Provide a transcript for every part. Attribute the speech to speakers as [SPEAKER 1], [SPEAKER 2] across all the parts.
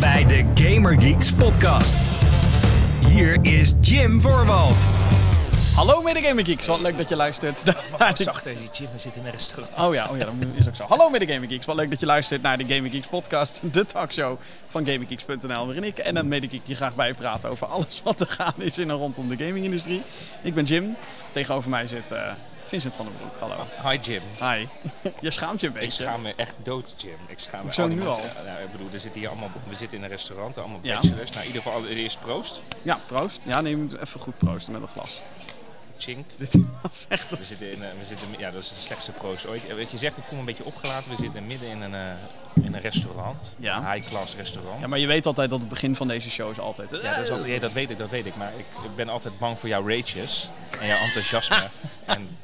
[SPEAKER 1] bij de Gamer Geeks podcast. Hier is Jim Voorwald.
[SPEAKER 2] Hallo mede Gamer Geeks, wat leuk dat je luistert.
[SPEAKER 3] Wat zachter, die Jim, we zitten in een restaurant.
[SPEAKER 2] Oh ja, oh ja, dat is ook zo. Hallo mede Gamer Geeks, wat leuk dat je luistert naar de Gamer Geeks podcast, de talkshow van GamerGeeks.nl, waarin ik en een medegeek je graag bijpraten over alles wat er gaande is in en rondom de gamingindustrie. Ik ben Jim, tegenover mij zit eh, Vincent van den Broek, hallo.
[SPEAKER 3] Hi Jim.
[SPEAKER 2] Hi. je schaamt je een
[SPEAKER 3] Ik
[SPEAKER 2] beetje.
[SPEAKER 3] schaam me echt dood, Jim. Ik schaam me die
[SPEAKER 2] nu
[SPEAKER 3] mensen-
[SPEAKER 2] al?
[SPEAKER 3] Nou, ik bedoel, er zitten hier allemaal, we zitten in een restaurant, allemaal
[SPEAKER 2] Ja.
[SPEAKER 3] bachelors. Nou, in ieder geval eerst proost.
[SPEAKER 2] Ja, proost. Ja, nee, je moet even goed proosten met een glas.
[SPEAKER 3] Chink.
[SPEAKER 2] Dit was echt...
[SPEAKER 3] We zitten in, eh, we zitten, ja, dat is de slechtste proost ooit. Eh, Weet je, zegt, ik voel me een beetje opgelaten. We zitten midden in een, eh, in een restaurant.
[SPEAKER 2] Ja.
[SPEAKER 3] Een high-class restaurant.
[SPEAKER 2] Ja, maar je weet altijd dat het begin van deze show is altijd...
[SPEAKER 3] Ja, dat, is altijd- ja, dat weet ik, dat weet ik. Maar ik, ik ben altijd bang voor jouw rages en jouw enthousiasme. en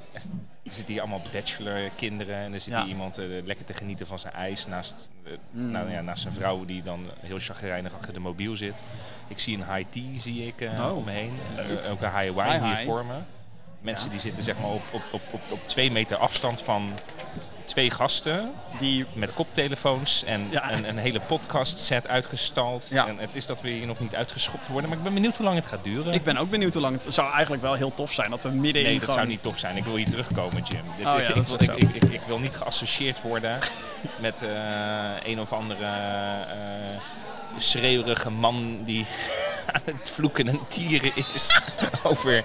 [SPEAKER 3] er zitten hier allemaal bachelor kinderen en er zit
[SPEAKER 2] Ja.
[SPEAKER 3] hier iemand eh, lekker te genieten van zijn ijs naast, eh,
[SPEAKER 2] Mm.
[SPEAKER 3] nou, ja, naast zijn vrouw die dan heel chagrijnig achter de mobiel zit. Ik zie een high tea zie ik
[SPEAKER 2] Oh,
[SPEAKER 3] om me heen. ook een high wine
[SPEAKER 2] Hi,
[SPEAKER 3] hier
[SPEAKER 2] hi.
[SPEAKER 3] voor me. Mensen
[SPEAKER 2] Ja.
[SPEAKER 3] die zitten zeg maar op, op, op, op, op twee meter afstand van twee gasten
[SPEAKER 2] Die...
[SPEAKER 3] met koptelefoons en
[SPEAKER 2] Ja.
[SPEAKER 3] een, een hele podcast set uitgestald.
[SPEAKER 2] Ja.
[SPEAKER 3] En het is dat we hier nog niet uitgeschopt worden, maar ik ben benieuwd hoe lang het gaat duren.
[SPEAKER 2] Ik ben ook benieuwd hoe lang het... Zou eigenlijk wel heel tof zijn dat we midden in
[SPEAKER 3] Nee, dat
[SPEAKER 2] gewoon...
[SPEAKER 3] zou niet tof zijn. Ik wil hier terugkomen, Jim. Dit
[SPEAKER 2] Oh
[SPEAKER 3] is-
[SPEAKER 2] ja,
[SPEAKER 3] ik, wil, ik, ik, ik, wil niet geassocieerd worden met eh, een of andere eh, schreeuwerige man die aan het vloeken en tieren is over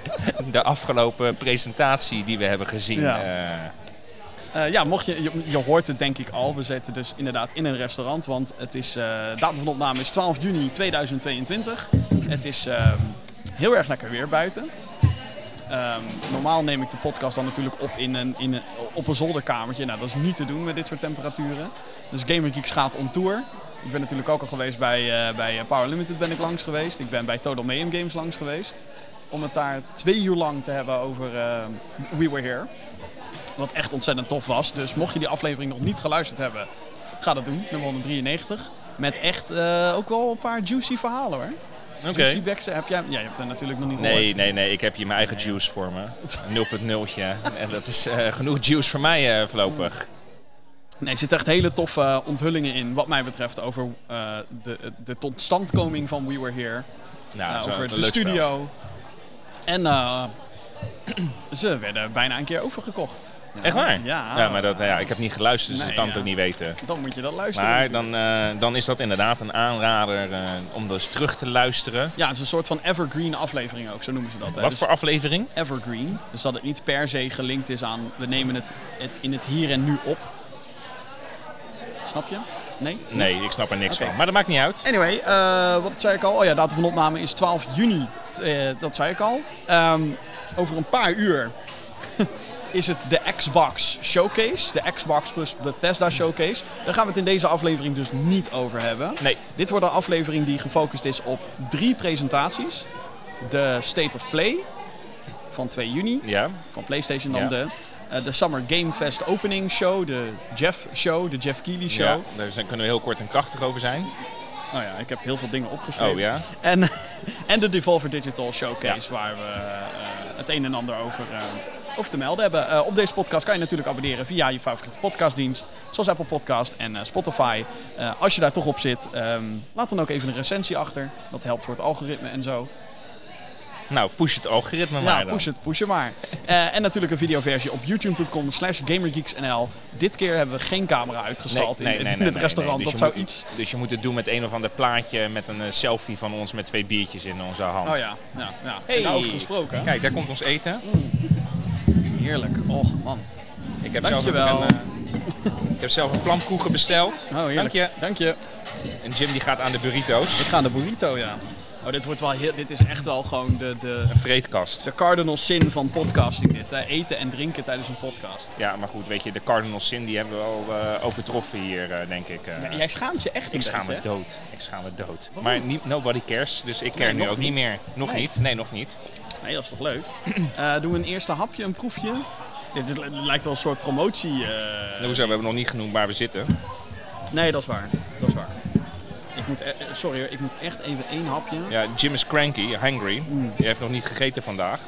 [SPEAKER 3] de afgelopen presentatie die we hebben gezien.
[SPEAKER 2] Ja.
[SPEAKER 3] Eh,
[SPEAKER 2] Eh, ja, mocht je, je, hoort het denk ik al. We zitten dus inderdaad in een restaurant, want het is, eh datum van opname is 12 juni 2022. Het is ehm, heel erg lekker weer buiten. Ehm, normaal neem ik de podcast dan natuurlijk op in een, in een, op een zolderkamertje. Nou, dat is niet te doen met dit soort temperaturen. Dus Gamer Geeks gaat on tour. Ik ben natuurlijk ook al geweest bij, eh, bij Power Limited ben ik langs geweest. Ik ben bij Total Mayhem Games langs geweest. Om het daar twee uur lang te hebben over eh, We Were Here. Wat echt ontzettend tof was. Dus mocht je die aflevering nog niet geluisterd hebben, ga dat doen. Nummer 193. Met echt eh, ook wel een paar juicy verhalen hoor.
[SPEAKER 3] Oké.
[SPEAKER 2] Juicy backs heb jij... Ja, je hebt er natuurlijk nog niet
[SPEAKER 3] Nee,
[SPEAKER 2] gehoord.
[SPEAKER 3] nee, nee. Ik heb hier mijn eigen juice voor me. 0.0'tje. En dat is eh, genoeg juice voor mij eh, voorlopig.
[SPEAKER 2] Nee, er zitten echt hele toffe onthullingen in, wat mij betreft, over eh, de, de totstandkoming van We Were Here.
[SPEAKER 3] Nou,
[SPEAKER 2] over de
[SPEAKER 3] spel.
[SPEAKER 2] studio. En eh, ze werden bijna een keer overgekocht. Ja,
[SPEAKER 3] Echt waar?
[SPEAKER 2] Ja.
[SPEAKER 3] Ja, maar dat, ja, ik heb niet geluisterd, dus
[SPEAKER 2] Nee,
[SPEAKER 3] ik kan het ook niet weten.
[SPEAKER 2] Dan moet je dat luisteren.
[SPEAKER 3] Maar dan, eh, dan is dat inderdaad een aanrader eh, om dus terug te luisteren.
[SPEAKER 2] Ja, het is een soort van evergreen aflevering ook, zo noemen ze dat. hè.
[SPEAKER 3] Wat
[SPEAKER 2] Dus
[SPEAKER 3] voor aflevering?
[SPEAKER 2] evergreen. Dus dat het niet per se gelinkt is aan we nemen het, het in het hier en nu op. Snap je? Nee?
[SPEAKER 3] Nee, ik snap er niks van. Maar dat maakt niet uit.
[SPEAKER 2] Anyway, eh, wat zei ik al? Oh ja, datum van opname is 12 juni. Dat zei ik al. Ehm, over een paar uur is het de Xbox Showcase. De Xbox plus Bethesda Showcase. Daar gaan we het in deze aflevering dus niet over hebben.
[SPEAKER 3] Nee.
[SPEAKER 2] Dit wordt een aflevering die gefocust is op drie presentaties. De State of Play van 2 juni
[SPEAKER 3] Ja,
[SPEAKER 2] van PlayStation dan
[SPEAKER 3] Ja.
[SPEAKER 2] de, eh, de Summer Game Fest Opening Show, de Jeff Show, de Jeff Keighley Show.
[SPEAKER 3] ja, daar zijn- kunnen we heel kort en krachtig over zijn.
[SPEAKER 2] Nou ja, ik heb heel veel dingen opgeschreven.
[SPEAKER 3] Oh ja?
[SPEAKER 2] En, en de Devolver Digital Showcase, waar we eh, het een en ander over, eh, over te melden hebben. Eh, op deze podcast kan je natuurlijk abonneren via je favoriete podcastdienst, zoals Apple Podcast en eh, Spotify. Eh, als je daar toch op zit, ehm, laat dan ook even een recensie achter. Dat helpt voor het algoritme en zo.
[SPEAKER 3] Nou, push het algoritme
[SPEAKER 2] Ja,
[SPEAKER 3] maar dan.
[SPEAKER 2] push het, push het maar. En natuurlijk een videoversie op youtube.com slash gamergeeksnl. Dit keer hebben we geen camera uitgestald in, in het restaurant.
[SPEAKER 3] Dus
[SPEAKER 2] dat
[SPEAKER 3] je
[SPEAKER 2] zou
[SPEAKER 3] moet-
[SPEAKER 2] iets...
[SPEAKER 3] Dus je moet het doen met een of ander plaatje met een selfie van ons met twee biertjes in onze hand.
[SPEAKER 2] Oh ja, ja, ja.
[SPEAKER 3] Hey.
[SPEAKER 2] En daarover gesproken.
[SPEAKER 3] Kijk, daar komt ons eten.
[SPEAKER 2] Heerlijk. Oh man.
[SPEAKER 3] Ik heb, zelf
[SPEAKER 2] Dankjewel.
[SPEAKER 3] ook een, eh, ik heb zelf een vlamkoegen besteld.
[SPEAKER 2] Oh, heerlijk.
[SPEAKER 3] Dank je.
[SPEAKER 2] Dank je.
[SPEAKER 3] En Jim die gaat aan de burrito's.
[SPEAKER 2] Ik ga aan de burrito, ja. Oh, dit wordt wel heel... Dit is echt wel gewoon de, de,
[SPEAKER 3] Een vreetkast.
[SPEAKER 2] de cardinal sin van podcasting dit. Hè? Eten en drinken tijdens een podcast.
[SPEAKER 3] Ja, maar goed, weet je, de Cardinal Sin die hebben we al eh, overtroffen hier, eh, denk ik. eh.
[SPEAKER 2] Ja, jij schaamt je echt
[SPEAKER 3] ik schaam me
[SPEAKER 2] hè?
[SPEAKER 3] dood. Ik schaam me dood. Maar niet, nobody cares, dus ik care
[SPEAKER 2] Nee,
[SPEAKER 3] nu ook niet
[SPEAKER 2] niet.
[SPEAKER 3] meer. Nog
[SPEAKER 2] Nee.
[SPEAKER 3] niet? Nee, nog niet.
[SPEAKER 2] Nee, dat is toch leuk. Doen we een eerste hapje, een proefje? Dit is, lijkt wel een soort promotie. eh,
[SPEAKER 3] Hoezo, we hebben nog niet genoemd waar we zitten.
[SPEAKER 2] Nee, dat is waar. Dat is waar. Moet, e- eh, sorry hoor, ik moet echt even één hapje.
[SPEAKER 3] Ja, Jim is cranky, hungry.
[SPEAKER 2] Mm.
[SPEAKER 3] Die heeft nog niet gegeten vandaag.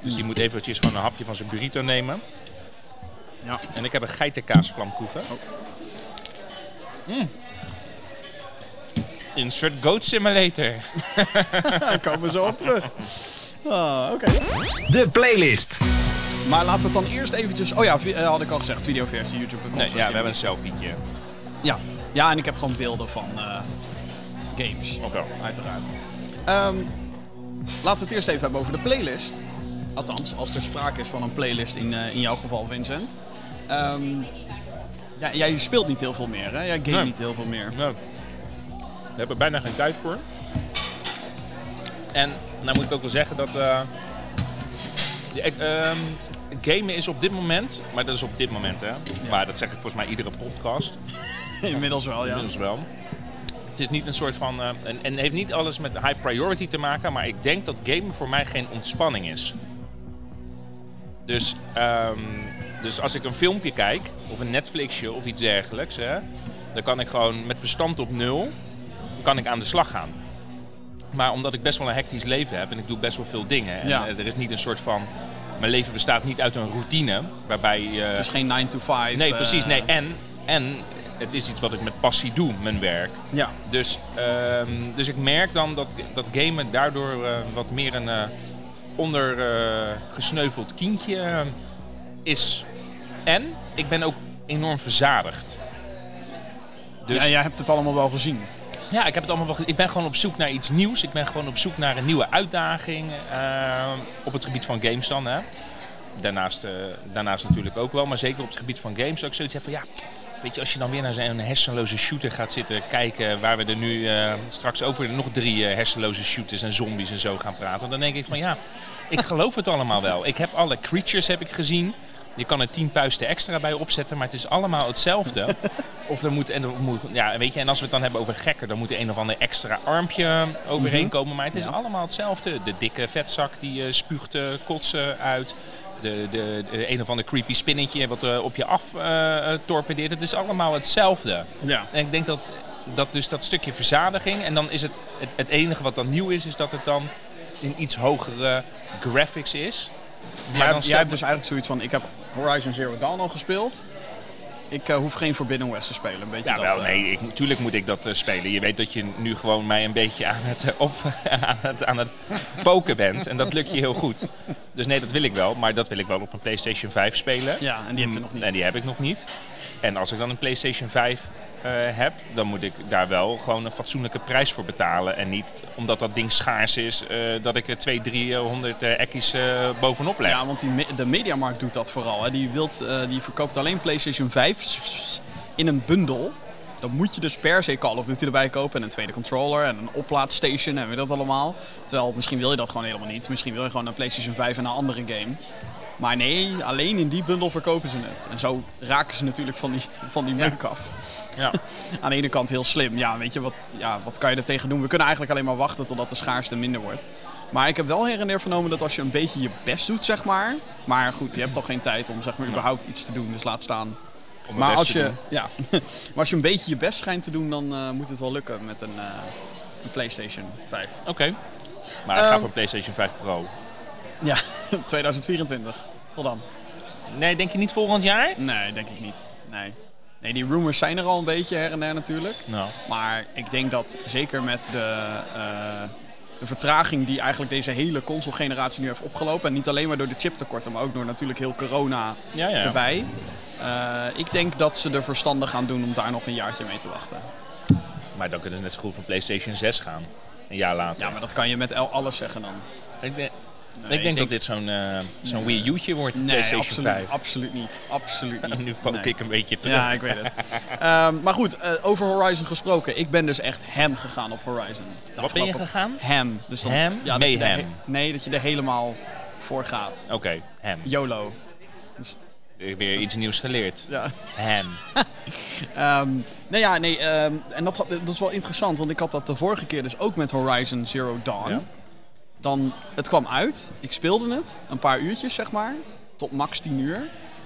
[SPEAKER 3] Dus die moet eventjes gewoon een hapje van zijn burrito nemen.
[SPEAKER 2] Ja.
[SPEAKER 3] En ik heb een geitenkaasvlamkoeken. Mm. Insert Goat Simulator.
[SPEAKER 2] Daar komen we zo op terug. Ah, Oké.
[SPEAKER 1] De playlist.
[SPEAKER 2] Maar laten we het dan eerst eventjes... Oh ja, eh, had ik al gezegd, videoversie, YouTube. en
[SPEAKER 3] Nee, ja, we hebben een selfietje.
[SPEAKER 2] Ja. Ja, en ik heb gewoon beelden van eh, games.
[SPEAKER 3] Oké.
[SPEAKER 2] Uiteraard. Ehm, laten we het eerst even hebben over de playlist. Althans, als er sprake is van een playlist in, eh, in jouw geval, Vincent. Ehm, ja, jij speelt niet heel veel meer, hè? Jij game
[SPEAKER 3] Nee.
[SPEAKER 2] niet heel veel meer.
[SPEAKER 3] Nou, we hebben bijna geen tijd voor. En nou moet ik ook wel zeggen dat... ja, ik, ehm, gamen is op dit moment, maar dat is op dit moment hè. Maar dat zeg ik volgens mij iedere podcast.
[SPEAKER 2] Inmiddels wel, ja.
[SPEAKER 3] Inmiddels wel. Het is niet een soort van. eh, en, en heeft niet alles met high priority te maken, maar ik denk dat gamen voor mij geen ontspanning is. Dus, ehm, dus als ik een filmpje kijk, of een Netflixje of iets dergelijks, hè, dan kan ik gewoon met verstand op nul kan ik aan de slag gaan. Maar omdat ik best wel een hectisch leven heb en ik doe best wel veel dingen. En
[SPEAKER 2] Ja.
[SPEAKER 3] eh, er is niet een soort van. Mijn leven bestaat niet uit een routine waarbij je.
[SPEAKER 2] Het is geen 9 to 5.
[SPEAKER 3] Nee, precies. Nee. En, en het is iets wat ik met passie doe, mijn werk.
[SPEAKER 2] Ja,
[SPEAKER 3] Dus, ehm, dus ik merk dan dat, dat gamen daardoor eh, wat meer een eh ondergesneuveld kindje eh, is. En ik ben ook enorm verzadigd. Dus
[SPEAKER 2] ja, jij hebt het allemaal wel gezien.
[SPEAKER 3] ja, ik heb het allemaal wel. ge- Ik ben gewoon op zoek naar iets nieuws. Ik ben gewoon op zoek naar een nieuwe uitdaging op het gebied van games dan. Hè. Daarnaast, daarnaast natuurlijk ook wel, maar zeker op het gebied van games. Dat ik zoiets heb van ja. Weet je, als je dan weer naar zo'n hersenloze shooter gaat zitten kijken, waar we er nu eh, straks over nog drie eh, hersenloze shooters en zombies en zo gaan praten, dan denk ik van ja, ik geloof het allemaal wel. Ik heb alle creatures heb ik gezien. Je kan er tien puisten extra bij opzetten, maar het is allemaal hetzelfde. Of er moet, en er moet, ja, weet je, en als we het dan hebben over gekken, dan moet er een of ander extra armpje overheen komen. Maar het is
[SPEAKER 2] Ja.
[SPEAKER 3] allemaal hetzelfde. De dikke vetzak die eh, spuugt kotsen uit. De, de, de een of ander creepy spinnetje wat eh, op je af eh, eh, torpedeert. Het is allemaal hetzelfde.
[SPEAKER 2] Ja.
[SPEAKER 3] En ik denk dat, dat dus dat stukje verzadiging. En dan is het, het, het enige wat dan nieuw is, is dat het dan in iets hogere graphics is. Maar
[SPEAKER 2] Jij,
[SPEAKER 3] dan
[SPEAKER 2] jij hebt dus eigenlijk zoiets van, ik heb Horizon Zero Dawn al gespeeld. Ik hoef geen Forbidden West te spelen. Een beetje
[SPEAKER 3] Ja,
[SPEAKER 2] dat,
[SPEAKER 3] wel, nee, natuurlijk moet ik dat spelen. Je weet dat je nu gewoon mij een beetje aan het, op, aan, het, aan het poken bent. En dat lukt je heel goed. Dus nee, dat wil ik wel. Maar dat wil ik wel op een PlayStation 5 spelen.
[SPEAKER 2] Ja, en die heb je nog niet.
[SPEAKER 3] En die heb ik nog niet. En als ik dan een PlayStation 5 eh, heb, dan moet ik daar wel gewoon een fatsoenlijke prijs voor betalen. En niet omdat dat ding schaars is, eh, dat ik er 200, 300 eh ekkies eh, bovenop leg.
[SPEAKER 2] Ja, want die me- de Mediamarkt doet dat vooral. Hè. Die, wilt, die verkoopt alleen PlayStation 5 in een bundel. Dan moet je dus per se Call of Duty erbij kopen en een tweede controller en een oplaadstation en weet dat allemaal. Terwijl misschien wil je dat gewoon helemaal niet. Misschien wil je gewoon een PlayStation 5 en een andere game. Maar nee, alleen in die bundel verkopen ze het. En zo raken ze natuurlijk van die, van die meuk af.
[SPEAKER 3] Ja.
[SPEAKER 2] Aan de ene kant heel slim. Ja, weet je, wat, ja, wat kan je er tegen doen? We kunnen eigenlijk alleen maar wachten totdat de schaarste minder wordt. Maar ik heb wel her en der vernomen dat als je een beetje je best doet, zeg maar. Maar goed, je hebt toch geen tijd om zeg maar, überhaupt iets te doen, dus laat staan.
[SPEAKER 3] Om
[SPEAKER 2] Maar als je, ja, maar als je een beetje je best schijnt te doen, dan eh, moet het wel lukken met een, eh, een PlayStation 5.
[SPEAKER 3] Oké. Maar ik ga
[SPEAKER 2] Ehm,
[SPEAKER 3] voor PlayStation 5 Pro.
[SPEAKER 2] Ja, 2024. Tot dan.
[SPEAKER 3] Nee, denk je niet volgend jaar?
[SPEAKER 2] Nee, denk ik niet. Nee. Nee, die rumors zijn er al een beetje her en der natuurlijk.
[SPEAKER 3] Nou.
[SPEAKER 2] Maar ik denk dat zeker met de, eh, de vertraging die eigenlijk deze hele console-generatie nu heeft opgelopen. En niet alleen maar door de chiptekorten, maar ook door natuurlijk heel corona
[SPEAKER 3] Ja, ja.
[SPEAKER 2] erbij. Eh, ik denk dat ze er verstandig gaan doen om daar nog een jaartje mee te wachten.
[SPEAKER 3] Maar dan kunnen ze net zo goed voor PlayStation 6 gaan. Een jaar later.
[SPEAKER 2] Ja, maar dat kan je met alles zeggen dan.
[SPEAKER 3] Ik denk,
[SPEAKER 2] Nee,
[SPEAKER 3] ik denk dat dit zo'n eh zo'n Wii U'tje wordt,
[SPEAKER 2] Nee,
[SPEAKER 3] PlayStation
[SPEAKER 2] absoluut,
[SPEAKER 3] 5.
[SPEAKER 2] absoluut niet. Absoluut niet.
[SPEAKER 3] nu pook
[SPEAKER 2] Nee.
[SPEAKER 3] ik een beetje terug.
[SPEAKER 2] Ja, ik weet het. Ehm, maar goed, eh, over Horizon gesproken. Ik ben dus echt ham gegaan op Horizon.
[SPEAKER 3] Wat ben je gegaan?
[SPEAKER 2] Ham. Dus dan,
[SPEAKER 3] Ham?
[SPEAKER 2] Ja, dat je er
[SPEAKER 3] Mayhem.
[SPEAKER 2] he- nee, dat je er helemaal voor gaat.
[SPEAKER 3] Oké, hem.
[SPEAKER 2] YOLO.
[SPEAKER 3] Weer iets nieuws geleerd.
[SPEAKER 2] Ja.
[SPEAKER 3] Hem.
[SPEAKER 2] Ehm, nee, ja, nee. ehm, en dat, had- dat is wel interessant, want ik had dat de vorige keer dus ook met Horizon Zero Dawn.
[SPEAKER 3] Ja.
[SPEAKER 2] Dan, het kwam uit, ik speelde het, een paar uurtjes zeg maar, tot max 10 uur. En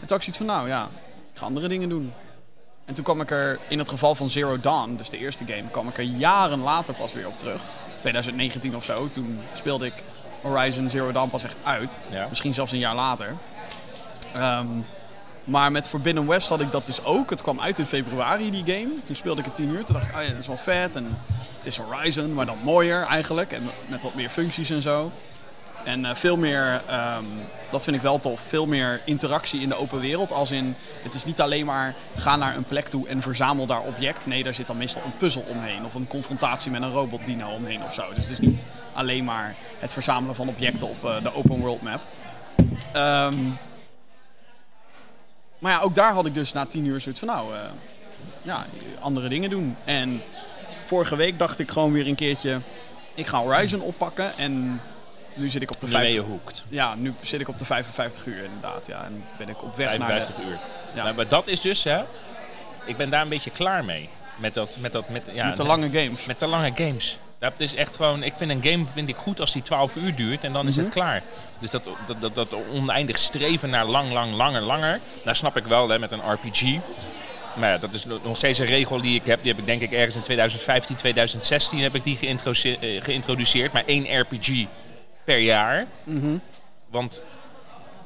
[SPEAKER 2] toen had ik zoiets van, nou ja, ik ga andere dingen doen. En toen kwam ik er, in het geval van Zero Dawn, dus de eerste game, kwam ik er jaren later pas weer op terug. 2019 of zo, toen speelde ik Horizon Zero Dawn pas echt uit.
[SPEAKER 3] Ja.
[SPEAKER 2] Misschien zelfs een jaar later. Ehm, Maar met Forbidden West had ik dat dus ook. Het kwam uit in februari, die game. Toen speelde ik het 10 uur. Toen dacht ik, oh ja, dat is wel vet. En het is Horizon, maar dan mooier eigenlijk. En met wat meer functies en zo. En eh, veel meer, ehm, dat vind ik wel tof, veel meer interactie in de open wereld. Als in, het is niet alleen maar ga naar een plek toe en verzamel daar object. Nee, daar zit dan meestal een puzzel omheen. Of een confrontatie met een robot dino omheen of zo. Dus het is niet alleen maar het verzamelen van objecten op eh, de open world map. Ehm, maar ja, ook daar had ik dus na tien uur zoiets van nou, eh, ja, andere dingen doen. En vorige week dacht ik gewoon weer een keertje, ik ga Horizon oppakken en nu zit ik op de
[SPEAKER 3] Nu ben je
[SPEAKER 2] vijf-
[SPEAKER 3] hoekt.
[SPEAKER 2] ja, nu zit ik op de 55 uur inderdaad. Ja, en ben ik op weg naar
[SPEAKER 3] 55
[SPEAKER 2] de,
[SPEAKER 3] uur.
[SPEAKER 2] Ja.
[SPEAKER 3] Nou, maar dat is dus, hè. Ik ben daar een beetje klaar mee. Met dat, met dat, met, ja,
[SPEAKER 2] met de lange games.
[SPEAKER 3] Met de lange games. Dat is echt gewoon, ik vind een game vind ik goed als die 12 uur duurt en dan is
[SPEAKER 2] Mhm.
[SPEAKER 3] het klaar. Dus dat, dat, dat, dat oneindig streven naar lang, lang, langer, langer. Daar snap ik wel hè, met een RPG. Maar ja, dat is nog steeds een regel die ik heb. Die heb ik denk ik ergens in 2015, 2016 heb ik die eh, geïntroduceerd. Maar één RPG per jaar.
[SPEAKER 2] Mhm.
[SPEAKER 3] Want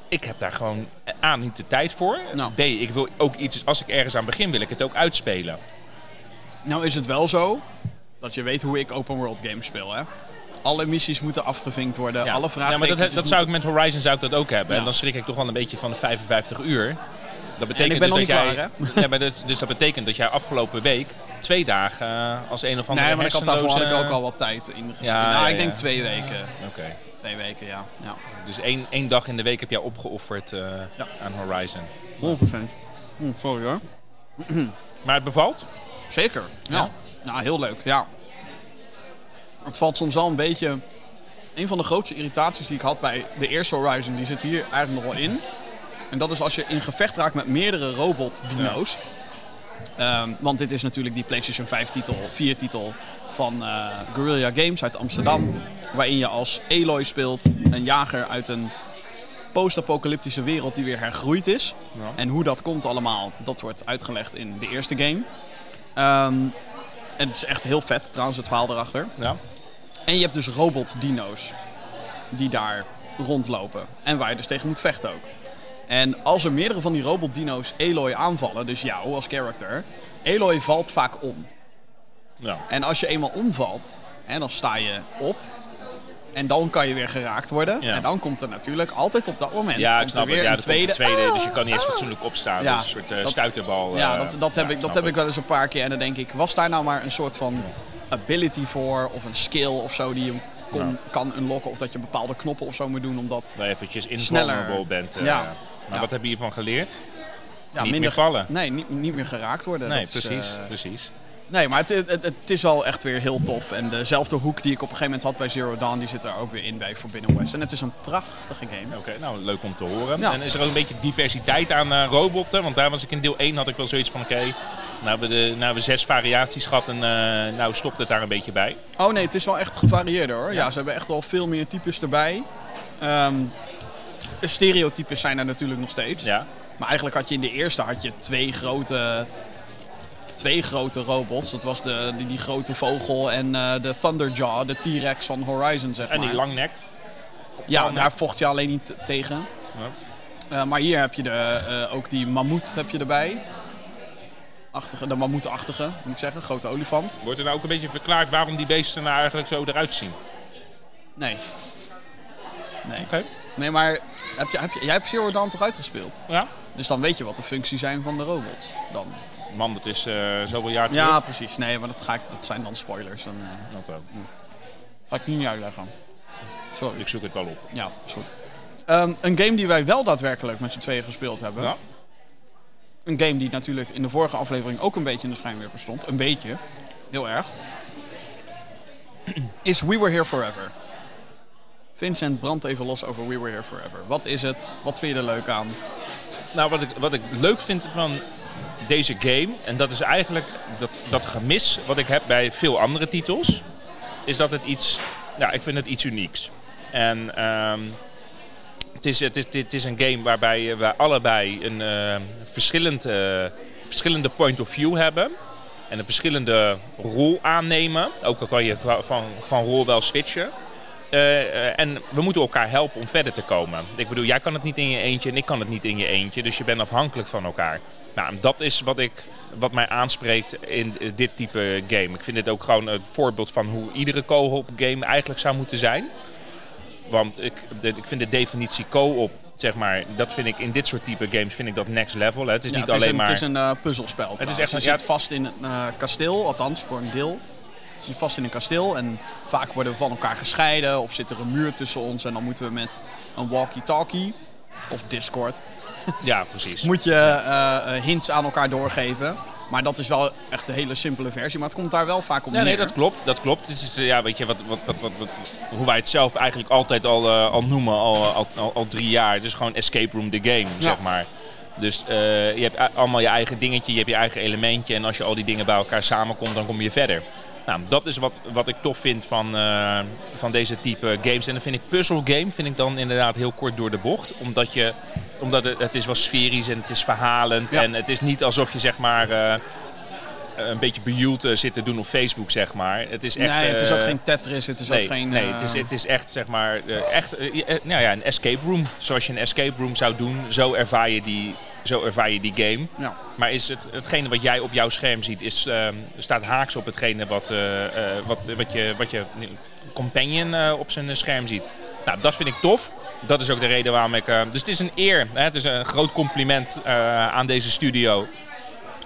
[SPEAKER 3] ik heb daar gewoon A, niet de tijd voor.
[SPEAKER 2] Nou.
[SPEAKER 3] B, ik wil ook iets, als ik ergens aan begin, wil ik het ook uitspelen.
[SPEAKER 2] Nou is het wel zo dat je weet hoe ik open world games speel. Hè? Alle missies moeten afgevinkt worden.
[SPEAKER 3] Ja.
[SPEAKER 2] Alle
[SPEAKER 3] Ja,
[SPEAKER 2] vragen.
[SPEAKER 3] maar dat, dat zou ik met Horizon zou ik dat ook hebben.
[SPEAKER 2] Ja.
[SPEAKER 3] En dan schrik ik toch wel een beetje van de 55 uur. Dat betekent
[SPEAKER 2] ik ben
[SPEAKER 3] dus
[SPEAKER 2] nog
[SPEAKER 3] dat
[SPEAKER 2] niet
[SPEAKER 3] jij,
[SPEAKER 2] klaar,
[SPEAKER 3] ja, maar dat, dus dat betekent dat jij afgelopen week twee dagen eh, als een of andere
[SPEAKER 2] Nee, maar ik had daarvoor had ik ook al wat tijd in
[SPEAKER 3] Ja,
[SPEAKER 2] nou,
[SPEAKER 3] ja,
[SPEAKER 2] ik denk
[SPEAKER 3] ja.
[SPEAKER 2] twee weken.
[SPEAKER 3] Oké.
[SPEAKER 2] Twee weken, ja. ja.
[SPEAKER 3] Dus één, één dag in de week heb jij opgeofferd eh,
[SPEAKER 2] Ja.
[SPEAKER 3] aan Horizon.
[SPEAKER 2] 100%. Hm, sorry hoor.
[SPEAKER 3] Maar het bevalt?
[SPEAKER 2] Zeker. Ja.
[SPEAKER 3] Ja?
[SPEAKER 2] ja. heel leuk. Ja. Het valt soms wel een beetje. Een van de grootste irritaties die ik had bij de eerste Horizon, die zit hier eigenlijk nog wel in. En dat is als je in gevecht raakt met meerdere robot-dino's. Ehm, want dit is natuurlijk die PlayStation 5-titel, 4-titel van eh, Guerrilla Games uit Amsterdam. Waarin je als Aloy speelt, een jager uit een post-apocalyptische wereld die weer hergroeid is.
[SPEAKER 3] Ja.
[SPEAKER 2] En hoe dat komt allemaal, dat wordt uitgelegd in de eerste game. Ehm, en het is echt heel vet trouwens, het verhaal erachter.
[SPEAKER 3] Ja.
[SPEAKER 2] En je hebt dus robot-dino's die daar rondlopen. En waar je dus tegen moet vechten ook. En als er meerdere van die robot-dino's Aloy aanvallen, dus jou als character, Aloy valt vaak om.
[SPEAKER 3] ja.
[SPEAKER 2] En als je eenmaal omvalt, hè, dan sta je op. En dan kan je weer geraakt worden.
[SPEAKER 3] Ja.
[SPEAKER 2] En dan komt er natuurlijk altijd op dat moment
[SPEAKER 3] Ja, ik snap
[SPEAKER 2] er weer
[SPEAKER 3] het. Ja, komt
[SPEAKER 2] tweede.
[SPEAKER 3] de tweede,
[SPEAKER 2] Ah,
[SPEAKER 3] dus je kan niet eens
[SPEAKER 2] ah.
[SPEAKER 3] fatsoenlijk opstaan.
[SPEAKER 2] Ja,
[SPEAKER 3] dus een soort eh,
[SPEAKER 2] dat-
[SPEAKER 3] stuiterbal.
[SPEAKER 2] Ja,
[SPEAKER 3] eh,
[SPEAKER 2] dat, dat heb, ik, dat heb ik wel eens een paar keer. En dan denk ik, was daar nou maar een soort van ability voor? Of een skill of zo die je kon, kan unlocken? Of dat je bepaalde knoppen of zo moet doen. Omdat
[SPEAKER 3] Dat je eventjes
[SPEAKER 2] Sneller.
[SPEAKER 3] invulnerable bent. eh.
[SPEAKER 2] Ja.
[SPEAKER 3] Maar wat heb je hiervan geleerd?
[SPEAKER 2] ja,
[SPEAKER 3] Niet meer vallen.
[SPEAKER 2] Nee, niet, niet meer geraakt worden.
[SPEAKER 3] Nee,
[SPEAKER 2] Dat is,
[SPEAKER 3] precies, precies.
[SPEAKER 2] Nee, maar het, het, is wel echt weer heel tof. En dezelfde hoek die ik op een gegeven moment had bij Zero Dawn, die zit er ook weer in bij Forbidden West. En het is een prachtige game.
[SPEAKER 3] Oké, nou leuk om te horen.
[SPEAKER 2] Ja.
[SPEAKER 3] En is er ook een beetje diversiteit aan eh, robotten? Want daar was ik in deel 1 had ik wel zoiets van oké, nou hebben we de, nou we zes variaties gehad en eh, nou stopt het daar een beetje bij.
[SPEAKER 2] Oh nee, het is wel echt gevarieerder hoor. Ja, ze hebben echt wel veel meer types erbij. Ehm, stereotypes zijn er natuurlijk nog steeds.
[SPEAKER 3] Ja.
[SPEAKER 2] Maar eigenlijk had je in de eerste had je twee grote, twee grote robots. Dat was de, die, die grote vogel en eh, de Thunderjaw, de T-Rex van Horizon zeg
[SPEAKER 3] En
[SPEAKER 2] maar.
[SPEAKER 3] die langnek.
[SPEAKER 2] ja,
[SPEAKER 3] langnek.
[SPEAKER 2] daar vocht je alleen niet tegen.
[SPEAKER 3] Ja.
[SPEAKER 2] Eh, maar hier heb je de, eh, ook die mammoet heb je erbij. Achtige, de mammoetachtige, moet ik zeggen, grote olifant.
[SPEAKER 3] Wordt er nou ook een beetje verklaard waarom die beesten nou eigenlijk zo eruit zien?
[SPEAKER 2] Nee. Nee.
[SPEAKER 3] Oké.
[SPEAKER 2] Nee, maar heb je, heb je, jij hebt Zero Dawn toch uitgespeeld?
[SPEAKER 3] Ja.
[SPEAKER 2] Dus dan weet je wat de functies zijn van de robots. Dan.
[SPEAKER 3] Man, dat is eh, zoveel jaar terug.
[SPEAKER 2] Ja, precies. Nee, maar dat, ga ik, dat zijn dan spoilers. Dan eh,
[SPEAKER 3] Oké.
[SPEAKER 2] ga ik nu niet uitleggen. Sorry.
[SPEAKER 3] Ik zoek het wel op.
[SPEAKER 2] Ja, is goed. Ehm, een game die wij wel daadwerkelijk met z'n tweeën gespeeld hebben.
[SPEAKER 3] Ja.
[SPEAKER 2] Een game die natuurlijk in de vorige aflevering ook een beetje in de schijnwerper stond. Een beetje. Heel erg. Is We Were Here Forever. Vincent, brand even los over We Were Here Forever. Wat is het? Wat vind je er leuk aan?
[SPEAKER 3] Nou, wat ik, wat ik leuk vind van deze game, en dat is eigenlijk dat, dat gemis wat ik heb bij veel andere titels, is dat het iets, ja, ik vind het iets unieks. En ehm, het, is, het, is, het is een game waarbij we allebei een eh, verschillend, eh, verschillende point of view hebben. En een verschillende rol aannemen. Ook al kan je van, van rol wel switchen. eh, eh, en we moeten elkaar helpen om verder te komen. Ik bedoel, jij kan het niet in je eentje en ik kan het niet in je eentje. Dus je bent afhankelijk van elkaar. Nou, dat is wat, ik, wat mij aanspreekt in dit type game. Ik vind dit ook gewoon een voorbeeld van hoe iedere co-op game eigenlijk zou moeten zijn. Want ik, ik vind de definitie co-op, zeg maar, dat vind ik in dit soort type games vind ik dat next level. Hè. Het is
[SPEAKER 2] Ja,
[SPEAKER 3] niet
[SPEAKER 2] het is
[SPEAKER 3] alleen
[SPEAKER 2] een,
[SPEAKER 3] maar...
[SPEAKER 2] Het is een eh, puzzelspel.
[SPEAKER 3] Het is echt
[SPEAKER 2] je
[SPEAKER 3] ja,
[SPEAKER 2] zit vast in een eh, kasteel, althans voor een deel. Je zit vast in een kasteel en vaak worden we van elkaar gescheiden of zit er een muur tussen ons en dan moeten we met een walkie-talkie of Discord
[SPEAKER 3] Ja, precies.
[SPEAKER 2] moet je eh, eh, hints aan elkaar doorgeven. Maar dat is wel echt de hele simpele versie, maar het komt daar wel vaak op
[SPEAKER 3] nee,
[SPEAKER 2] neer.
[SPEAKER 3] dat klopt. Dat klopt. Het is, eh, ja, weet je, wat, wat, wat, wat, wat- hoe wij het zelf eigenlijk altijd al, al noemen, al, al, al, al drie jaar. Het is gewoon escape room the game, zeg maar. Dus je hebt allemaal je eigen dingetje, je hebt je eigen elementje. En als je al die dingen bij elkaar samenkomt, dan kom je verder. Nou, dat is wat, wat ik tof vind van, eh, van deze type games. En dan vind ik puzzle game vind ik dan inderdaad heel kort door de bocht. Omdat, je, omdat het, het is wel sferisch en het is verhalend.
[SPEAKER 2] Ja.
[SPEAKER 3] En het is niet alsof je zeg maar... eh, een beetje bejoeld eh, zit te doen op Facebook, zeg maar. Het is echt...
[SPEAKER 2] nee, het is ook geen Tetris, het is
[SPEAKER 3] nee,
[SPEAKER 2] ook geen...
[SPEAKER 3] nee het, is, het is echt, zeg maar, echt, nou ja, een escape room. Zoals je een escape room zou doen, zo ervaar je die, zo ervaar je die game.
[SPEAKER 2] ja.
[SPEAKER 3] Maar is het, hetgene wat jij op jouw scherm ziet, is, eh, staat haaks op hetgene wat, eh, eh, wat, wat je, wat je companion eh, op zijn scherm ziet. Nou, dat vind ik tof. Dat is ook de reden waarom ik... dus het is een eer. Hè? Het is een groot compliment aan deze studio.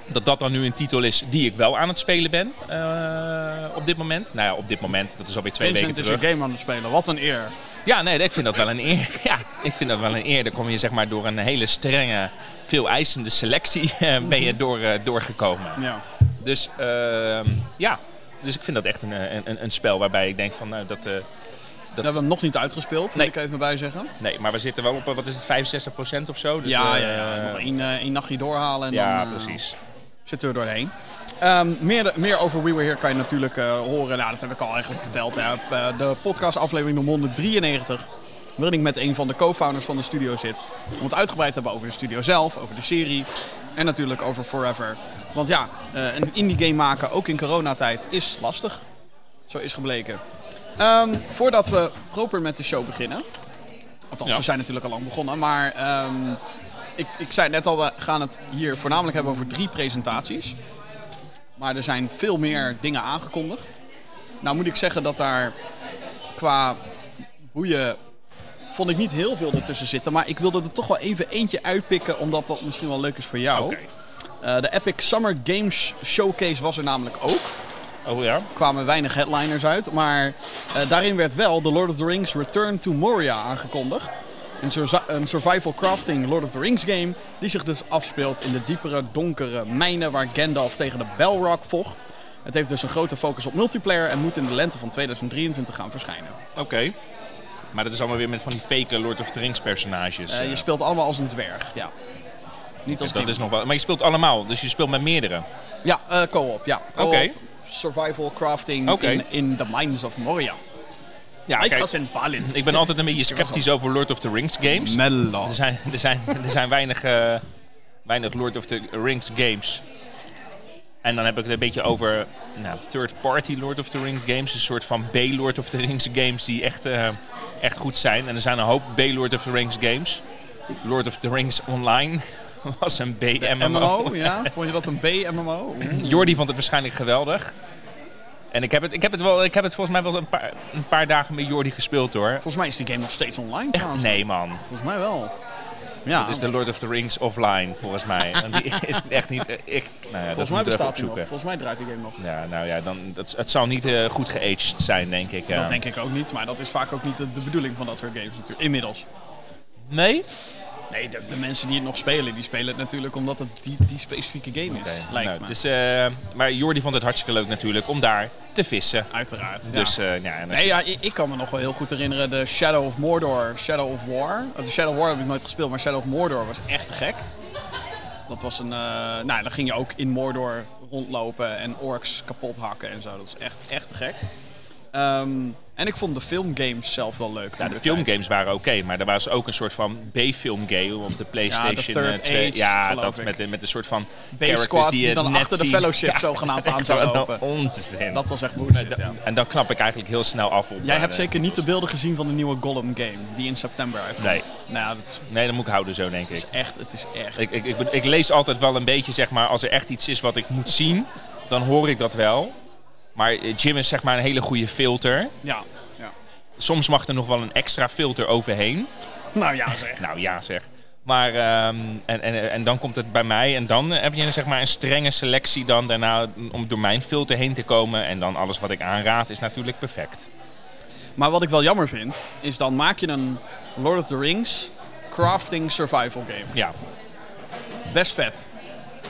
[SPEAKER 3] Dat dat dan nu een titel is die ik wel aan het spelen ben eh, op dit moment. Nou ja, op dit moment. Dat is alweer twee
[SPEAKER 2] Vincent
[SPEAKER 3] weken
[SPEAKER 2] is een
[SPEAKER 3] terug.
[SPEAKER 2] game aan het spelen, wat een eer.
[SPEAKER 3] Ja, nee, ik vind dat wel een eer. Ja, ik vind dat wel een eer. Dan kom je zeg maar door een hele strenge, veel eisende selectie eh, ben je door, eh, doorgekomen.
[SPEAKER 2] Ja.
[SPEAKER 3] Dus ehm, ja, dus ik vind dat echt een, een, een, spel waarbij ik denk van nou, dat... eh,
[SPEAKER 2] We hebben hem nog niet uitgespeeld, moet
[SPEAKER 3] Nee.
[SPEAKER 2] ik even bij zeggen.
[SPEAKER 3] nee, maar we zitten wel op, wat is het, 65% of zo? Dus,
[SPEAKER 2] ja, ja, ja, nog één, één nachtje doorhalen en
[SPEAKER 3] ja,
[SPEAKER 2] dan eh,
[SPEAKER 3] precies.
[SPEAKER 2] Zitten we doorheen. Ehm, meer, meer over We Were Here kan je natuurlijk eh, horen. Nou, dat heb ik al eigenlijk verteld. Hè. Eh, de podcast aflevering nummer 193. Waarin ik met een van de co-founders van de studio zit. Om het uitgebreid te hebben over de studio zelf, over de serie. En natuurlijk over Forever. Want ja, eh, een indie game maken, ook in coronatijd, is lastig. Zo is gebleken. Ehm, voordat we proper met de show beginnen. Althans,
[SPEAKER 3] Ja.
[SPEAKER 2] we zijn natuurlijk al lang begonnen. Maar ehm, ik, ik zei net al, we gaan het hier voornamelijk hebben over drie presentaties. Maar er zijn veel meer dingen aangekondigd. Nou moet ik zeggen dat daar qua boeien vond ik niet heel veel ertussen zitten. Maar ik wilde er toch wel even eentje uitpikken, omdat dat misschien wel leuk is voor jou. Eh, de Epic Summer Games Showcase was er namelijk ook.
[SPEAKER 3] Oh ja?
[SPEAKER 2] Er kwamen weinig headliners uit, maar eh, daarin werd wel The Lord of the Rings Return to Moria aangekondigd. Een, survi- een survival crafting Lord of the Rings game die zich dus afspeelt in de diepere, donkere mijnen waar Gandalf tegen de Balrog vocht. Het heeft dus een grote focus op multiplayer en moet in de lente van 2023 gaan verschijnen.
[SPEAKER 3] Oké. Maar dat is allemaal weer met van die fake Lord of the Rings personages.
[SPEAKER 2] Eh,
[SPEAKER 3] eh.
[SPEAKER 2] je speelt allemaal als een dwerg, ja. Niet als
[SPEAKER 3] dat is nog wel. Maar je speelt allemaal, dus je speelt met meerdere.
[SPEAKER 2] Ja, eh, co-op, ja. Co-op,
[SPEAKER 3] Oké.
[SPEAKER 2] Survival crafting in, in the Mines of Moria.
[SPEAKER 3] Ja,
[SPEAKER 2] Ik
[SPEAKER 3] kijk,
[SPEAKER 2] was in Balin.
[SPEAKER 3] ik ben altijd een beetje sceptisch over Lord of the Rings games.
[SPEAKER 2] Mello.
[SPEAKER 3] Er zijn, er zijn, er zijn weinig, eh, weinig Lord of the Rings games. En dan heb ik het een beetje over nou, third-party Lord of the Rings games. Een soort van B-Lord of the Rings games die echt, eh, echt goed zijn. En er zijn een hoop B-Lord of the Rings games. Lord of the Rings Online was een B-MMO.
[SPEAKER 2] MMO, ja? Vond je dat een B-MMO?
[SPEAKER 3] Jordi vond het waarschijnlijk geweldig. En ik heb het, ik heb het, wel, ik heb het volgens mij wel een paar, een paar dagen met Jordi gespeeld hoor.
[SPEAKER 2] Volgens mij is die game nog steeds online
[SPEAKER 3] Echt? Nee man.
[SPEAKER 2] Volgens mij wel. Ja,
[SPEAKER 3] Het is de Lord of the Rings offline, volgens mij. En die is echt niet... Ik, nou ja, dat
[SPEAKER 2] volgens mij
[SPEAKER 3] we even
[SPEAKER 2] bestaat die nog.
[SPEAKER 3] opzoeken.
[SPEAKER 2] Volgens mij draait die game nog.
[SPEAKER 3] Ja, nou ja, dan, dat, het zal niet eh, goed geaged zijn, denk ik.
[SPEAKER 2] Dat denk ik ook niet, maar dat is vaak ook niet de, de bedoeling van dat soort games natuurlijk. Inmiddels.
[SPEAKER 3] Nee?
[SPEAKER 2] Nee, de, de mensen die het nog spelen, die spelen het natuurlijk omdat het die, die specifieke game is. Lijkt
[SPEAKER 3] Nou,
[SPEAKER 2] me.
[SPEAKER 3] dus, eh, maar Jordi vond het hartstikke leuk natuurlijk om daar te vissen.
[SPEAKER 2] Uiteraard.
[SPEAKER 3] Dus
[SPEAKER 2] ja.
[SPEAKER 3] eh, ja,
[SPEAKER 2] Nee, ja, ik, ik kan me nog wel heel goed herinneren de Shadow of Mordor, Shadow of War. Uh, De Shadow of War heb ik nooit gespeeld, maar Shadow of Mordor was echt te gek. Dat was een, eh, nou dan ging je ook in Mordor rondlopen en orks kapot hakken en zo. Dat is echt, echt te gek. Ehm, en ik vond de filmgames zelf wel leuk.
[SPEAKER 3] Ja, de
[SPEAKER 2] de
[SPEAKER 3] filmgames waren oké, maar er was ook een soort van B-filmgame op de PlayStation
[SPEAKER 2] Third
[SPEAKER 3] eh, 2.
[SPEAKER 2] Age,
[SPEAKER 3] ja, dat
[SPEAKER 2] ik.
[SPEAKER 3] met, met een soort van characters
[SPEAKER 2] die,
[SPEAKER 3] die, je
[SPEAKER 2] dan
[SPEAKER 3] net
[SPEAKER 2] achter de fellowship
[SPEAKER 3] Ja,
[SPEAKER 2] zogenaamd aan zou lopen.
[SPEAKER 3] Onzin.
[SPEAKER 2] Dat was echt bullshit, ja.
[SPEAKER 3] En dan knap ik eigenlijk heel snel af op.
[SPEAKER 2] Jij
[SPEAKER 3] eh,
[SPEAKER 2] hebt zeker niet de beelden gezien van de nieuwe Gollum game, die in september uitkomt.
[SPEAKER 3] Nee.
[SPEAKER 2] Nou, ja, dat
[SPEAKER 3] Nee, dat moet ik houden zo, denk ik.
[SPEAKER 2] is echt, het is echt.
[SPEAKER 3] Ik, ik, ik, ik lees altijd wel een beetje, zeg maar, als er echt iets is wat ik moet zien, dan hoor ik dat wel. Maar eh, Jim is zeg maar een hele goede filter.
[SPEAKER 2] Ja. ja.
[SPEAKER 3] Soms mag er nog wel een extra filter overheen.
[SPEAKER 2] Nou ja, zeg.
[SPEAKER 3] Nou ja, zeg. Maar, ehm, en, en, en dan komt het bij mij en dan heb je zeg maar een strenge selectie dan daarna om door mijn filter heen te komen. En dan alles wat ik aanraad is natuurlijk perfect.
[SPEAKER 2] Maar wat ik wel jammer vind, is dan maak je een Lord of the Rings crafting survival game.
[SPEAKER 3] Ja,
[SPEAKER 2] Best vet.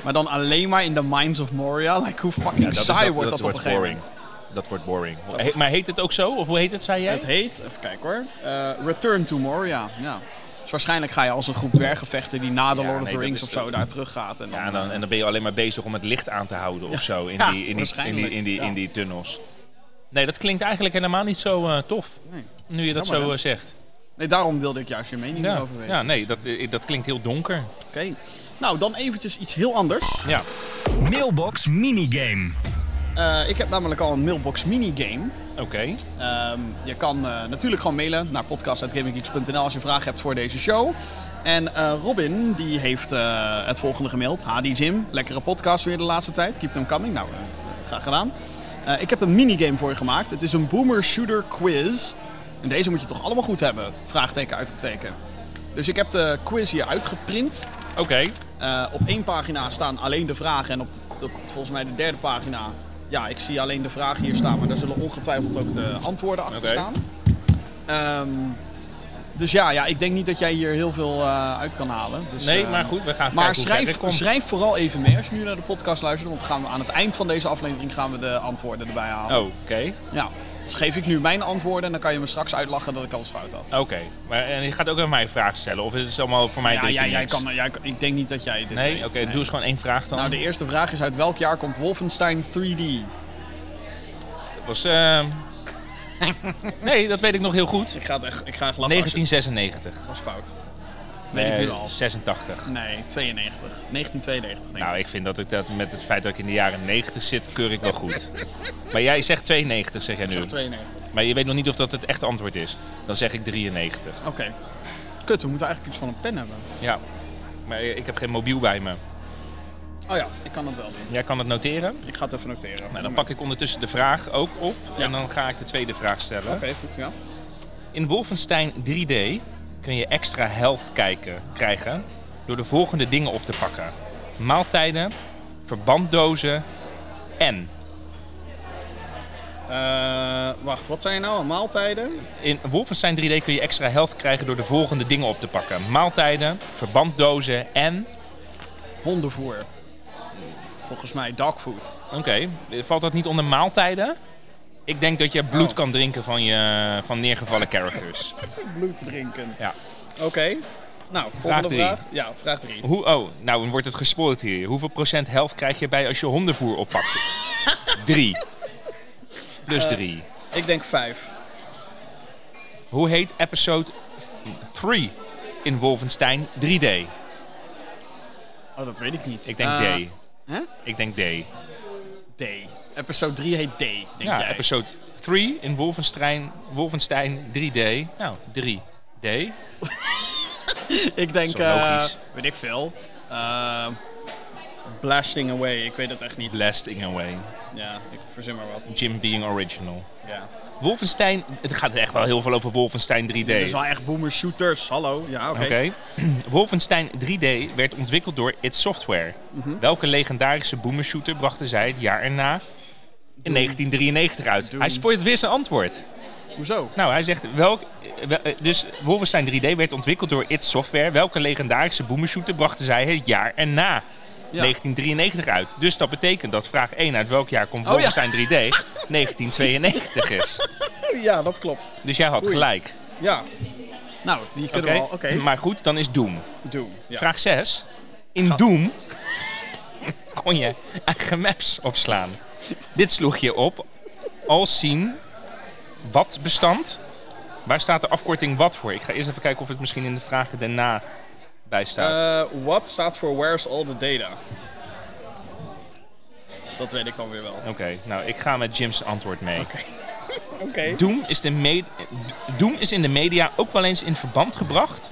[SPEAKER 2] Maar dan alleen maar in de Mines of Moria. Like, hoe fucking
[SPEAKER 3] ja
[SPEAKER 2] saai wordt
[SPEAKER 3] dat
[SPEAKER 2] dat, op een gegeven
[SPEAKER 3] boring.
[SPEAKER 2] moment.
[SPEAKER 3] Dat wordt boring. He- maar heet het ook zo? Of hoe heet het, zei jij?
[SPEAKER 2] Het heet, even kijken hoor, eh, Return to Moria. Ja. Dus waarschijnlijk ga je als een groep dwergen vechten die na de
[SPEAKER 3] Ja,
[SPEAKER 2] Lord of the Rings of zo daar terug gaat. En dan,
[SPEAKER 3] Ja, en dan, en dan ben je alleen maar bezig om het licht aan te houden of zo in die, in die, in die,
[SPEAKER 2] waarschijnlijk,
[SPEAKER 3] in die,
[SPEAKER 2] ja.
[SPEAKER 3] in die tunnels. Nee, dat klinkt eigenlijk helemaal niet zo eh, tof.
[SPEAKER 2] Nee.
[SPEAKER 3] Nu je dat
[SPEAKER 2] Jammer,
[SPEAKER 3] zo eh, zegt.
[SPEAKER 2] nee, daarom wilde ik juist je mening
[SPEAKER 3] Ja,
[SPEAKER 2] erover weten.
[SPEAKER 3] ja nee, dat, eh, dat klinkt heel donker.
[SPEAKER 2] Oké. Nou, dan eventjes iets heel anders.
[SPEAKER 3] Ja,
[SPEAKER 1] Mailbox minigame.
[SPEAKER 2] Eh, ik heb namelijk al een mailbox minigame.
[SPEAKER 3] oké.
[SPEAKER 2] Ehm, je kan eh, natuurlijk gewoon mailen naar podcast.gaminggeeks.nl als je vragen hebt voor deze show. En eh, Robin, die heeft het volgende gemaild. Hadi Jim, lekkere podcast weer de laatste tijd. Keep them coming. Nou, graag gedaan. Ik heb een minigame voor je gemaakt. Het is een boomer shooter quiz. En deze moet je toch allemaal goed hebben? Vraagteken, uitroepteken. Dus ik heb de quiz hier uitgeprint.
[SPEAKER 3] Oké,
[SPEAKER 2] Eh, op één pagina staan alleen de vragen en op, de- op volgens mij de derde pagina, ja, ik zie alleen de vragen hier staan, maar daar zullen ongetwijfeld ook de antwoorden achter staan. Ehm, dus ja, ja, ik denk niet dat jij hier heel veel eh, uit kan halen. Dus,
[SPEAKER 3] nee,
[SPEAKER 2] eh,
[SPEAKER 3] maar goed, we gaan
[SPEAKER 2] Maar
[SPEAKER 3] kijken
[SPEAKER 2] schrijf, schrijf vooral even mee als je nu naar de podcast luistert, want gaan we aan het eind van deze aflevering gaan we de antwoorden erbij halen.
[SPEAKER 3] Oh, oké.
[SPEAKER 2] Ja. Dus geef ik nu mijn antwoorden en dan kan je me straks uitlachen dat ik alles fout had.
[SPEAKER 3] Oké, maar en je gaat ook aan mij vragen stellen? Of is het allemaal voor mij
[SPEAKER 2] ja, jij kan, jij, ik denk niet dat jij dit
[SPEAKER 3] Nee? Oké, doe eens gewoon één vraag dan.
[SPEAKER 2] Nou, de eerste vraag is uit welk jaar komt Wolfenstein 3D?
[SPEAKER 3] Dat was... ehm, nee, dat weet ik nog heel goed.
[SPEAKER 2] Ik ga het echt, ik ga echt lachen. als je-
[SPEAKER 3] 1996.
[SPEAKER 2] Dat is fout. Weet ik
[SPEAKER 3] Nee,
[SPEAKER 2] nu al.
[SPEAKER 3] 86.
[SPEAKER 2] Nee, 92. 1992. Denk ik.
[SPEAKER 3] Nou, ik vind dat ik dat met het feit dat ik in de jaren 90 zit, keur ik wel goed. maar jij zegt 92, zeg jij
[SPEAKER 2] Ik
[SPEAKER 3] nu.
[SPEAKER 2] zeg 92.
[SPEAKER 3] Maar je weet nog niet of dat het echte antwoord is. Dan zeg ik 93.
[SPEAKER 2] Oké. Kut, we moeten eigenlijk iets van een pen hebben.
[SPEAKER 3] Ja. Maar ik heb geen mobiel bij me.
[SPEAKER 2] Oh ja, ik kan het wel doen.
[SPEAKER 3] Jij kan het noteren.
[SPEAKER 2] Ik ga het even noteren.
[SPEAKER 3] Nou, dan pak ik ondertussen de vraag ook op.
[SPEAKER 2] Ja.
[SPEAKER 3] En dan ga ik de tweede vraag stellen.
[SPEAKER 2] Oké, goed, ja.
[SPEAKER 3] In Wolfenstein 3D kun je extra health kijken, krijgen door de volgende dingen op te pakken. Maaltijden, verbanddozen en...
[SPEAKER 2] Eh, wacht, wat zijn nou? Maaltijden?
[SPEAKER 3] In Wolfenstein 3D kun je extra health krijgen door de volgende dingen op te pakken. Maaltijden, verbanddozen en...
[SPEAKER 2] Hondenvoer. Volgens mij dogfood.
[SPEAKER 3] Oké, valt dat niet onder maaltijden? Ik denk dat je bloed
[SPEAKER 2] Oh.
[SPEAKER 3] kan drinken van, je, van neergevallen characters.
[SPEAKER 2] Bloed drinken.
[SPEAKER 3] Ja.
[SPEAKER 2] Oké. Nou, vraag. Ja, vraag 3.
[SPEAKER 3] Hoe, oh, nou dan wordt het gespoord hier. Hoeveel procent health krijg je bij als je hondenvoer oppakt? Drie. Plus drie.
[SPEAKER 2] Ik denk 5.
[SPEAKER 3] Hoe heet episode 3 in Wolfenstein 3D?
[SPEAKER 2] Oh, dat weet ik niet.
[SPEAKER 3] Ik denk
[SPEAKER 2] Eh,
[SPEAKER 3] D.
[SPEAKER 2] Hè?
[SPEAKER 3] Ik denk D.
[SPEAKER 2] D. Episode 3 heet D, denk
[SPEAKER 3] Ja,
[SPEAKER 2] jij.
[SPEAKER 3] episode 3 in Wolfenstein, Wolfenstein 3D. Nou, 3. D.
[SPEAKER 2] Ik denk,
[SPEAKER 3] logisch.
[SPEAKER 2] weet ik veel. Eh, blasting away, ik weet het echt niet.
[SPEAKER 3] Blasting away.
[SPEAKER 2] Ja, ik verzin maar wat.
[SPEAKER 3] Jim being original.
[SPEAKER 2] Ja.
[SPEAKER 3] Wolfenstein, het gaat echt wel heel veel over Wolfenstein 3D.
[SPEAKER 2] Dit is wel echt boomer shooters, hallo. Ja, oké.
[SPEAKER 3] Wolfenstein 3D werd ontwikkeld door id Software.
[SPEAKER 2] Mhm.
[SPEAKER 3] Welke legendarische boomershooter brachten zij het jaar erna in 1993 uit?
[SPEAKER 2] Doom.
[SPEAKER 3] Hij spoort weer zijn antwoord.
[SPEAKER 2] Hoezo?
[SPEAKER 3] Nou, hij zegt welk. eh, wel- Dus Wolfenstein 3D werd ontwikkeld door id Software. Welke legendarische boomershooter brachten zij het jaar erna?
[SPEAKER 2] Ja.
[SPEAKER 3] 1993 uit. Dus dat betekent dat vraag 1 uit welk jaar komt
[SPEAKER 2] Oh, ja.
[SPEAKER 3] Wolfenstein 3D 1992 is.
[SPEAKER 2] Ja, dat klopt.
[SPEAKER 3] Dus jij had
[SPEAKER 2] Oei.
[SPEAKER 3] gelijk.
[SPEAKER 2] Ja. Nou, die kunnen we al. Oké,
[SPEAKER 3] Maar goed, dan is Doom.
[SPEAKER 2] Ja.
[SPEAKER 3] Vraag 6. In Doom kon je eigen maps opslaan. Dit sloeg je op als zien wat bestand. Waar staat de afkorting wat voor? Ik ga eerst even kijken of het misschien in de vragen daarna bij staat.
[SPEAKER 2] What staat voor where's all the data? Dat weet ik dan weer wel.
[SPEAKER 3] Oké, nou ik ga met Jim's antwoord mee.
[SPEAKER 2] Oké.
[SPEAKER 3] Doom, is de me- Doom is in de media ook wel eens in verband gebracht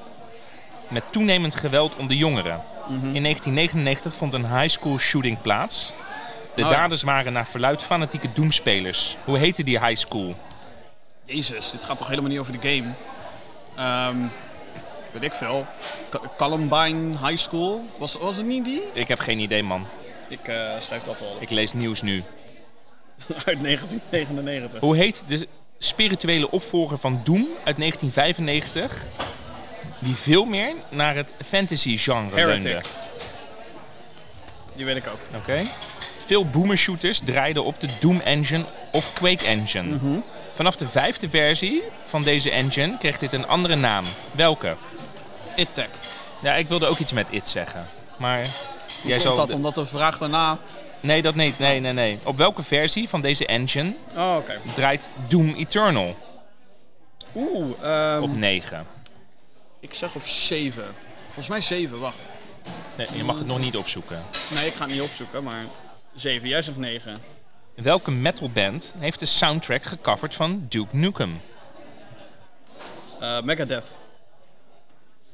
[SPEAKER 3] met toenemend geweld onder jongeren.
[SPEAKER 2] Mhm.
[SPEAKER 3] In 1999 vond een high school shooting plaats. De
[SPEAKER 2] Oh
[SPEAKER 3] daders waren naar verluid fanatieke Doom-spelers. Hoe heette die high school?
[SPEAKER 2] Jezus, dit gaat toch helemaal niet over de game? Ehm weet ik veel. Columbine High School? Was, was het niet die?
[SPEAKER 3] Ik heb geen idee, man.
[SPEAKER 2] Ik eh, schrijf dat wel.
[SPEAKER 3] Ik lees nieuws nu.
[SPEAKER 2] Uit 1999.
[SPEAKER 3] Hoe heet de spirituele opvolger van Doom uit 1995? Die veel meer naar het fantasy-genre
[SPEAKER 2] Heretic.
[SPEAKER 3] leunde.
[SPEAKER 2] Die weet ik ook.
[SPEAKER 3] Oké. Veel boomershooters draaiden op de Doom Engine of Quake Engine.
[SPEAKER 2] Mhm.
[SPEAKER 3] Vanaf de vijfde versie van deze engine kreeg dit een andere naam. Welke?
[SPEAKER 2] ItTech.
[SPEAKER 3] Ja, ik wilde ook iets met it zeggen. Maar jij zal...
[SPEAKER 2] dat omdat de vraag daarna...
[SPEAKER 3] Nee, dat niet. Nee, nee, nee. Op welke versie van deze engine
[SPEAKER 2] Oh,
[SPEAKER 3] draait Doom Eternal?
[SPEAKER 2] Oeh, ehm,
[SPEAKER 3] Op 9.
[SPEAKER 2] ik zeg op 7. Volgens mij 7, wacht.
[SPEAKER 3] Nee, je mag het nog niet opzoeken.
[SPEAKER 2] Nee, ik ga het niet opzoeken, maar 7. Jij zegt 9.
[SPEAKER 3] Welke metalband heeft de soundtrack gecoverd van Duke Nukem?
[SPEAKER 2] Eh Megadeth.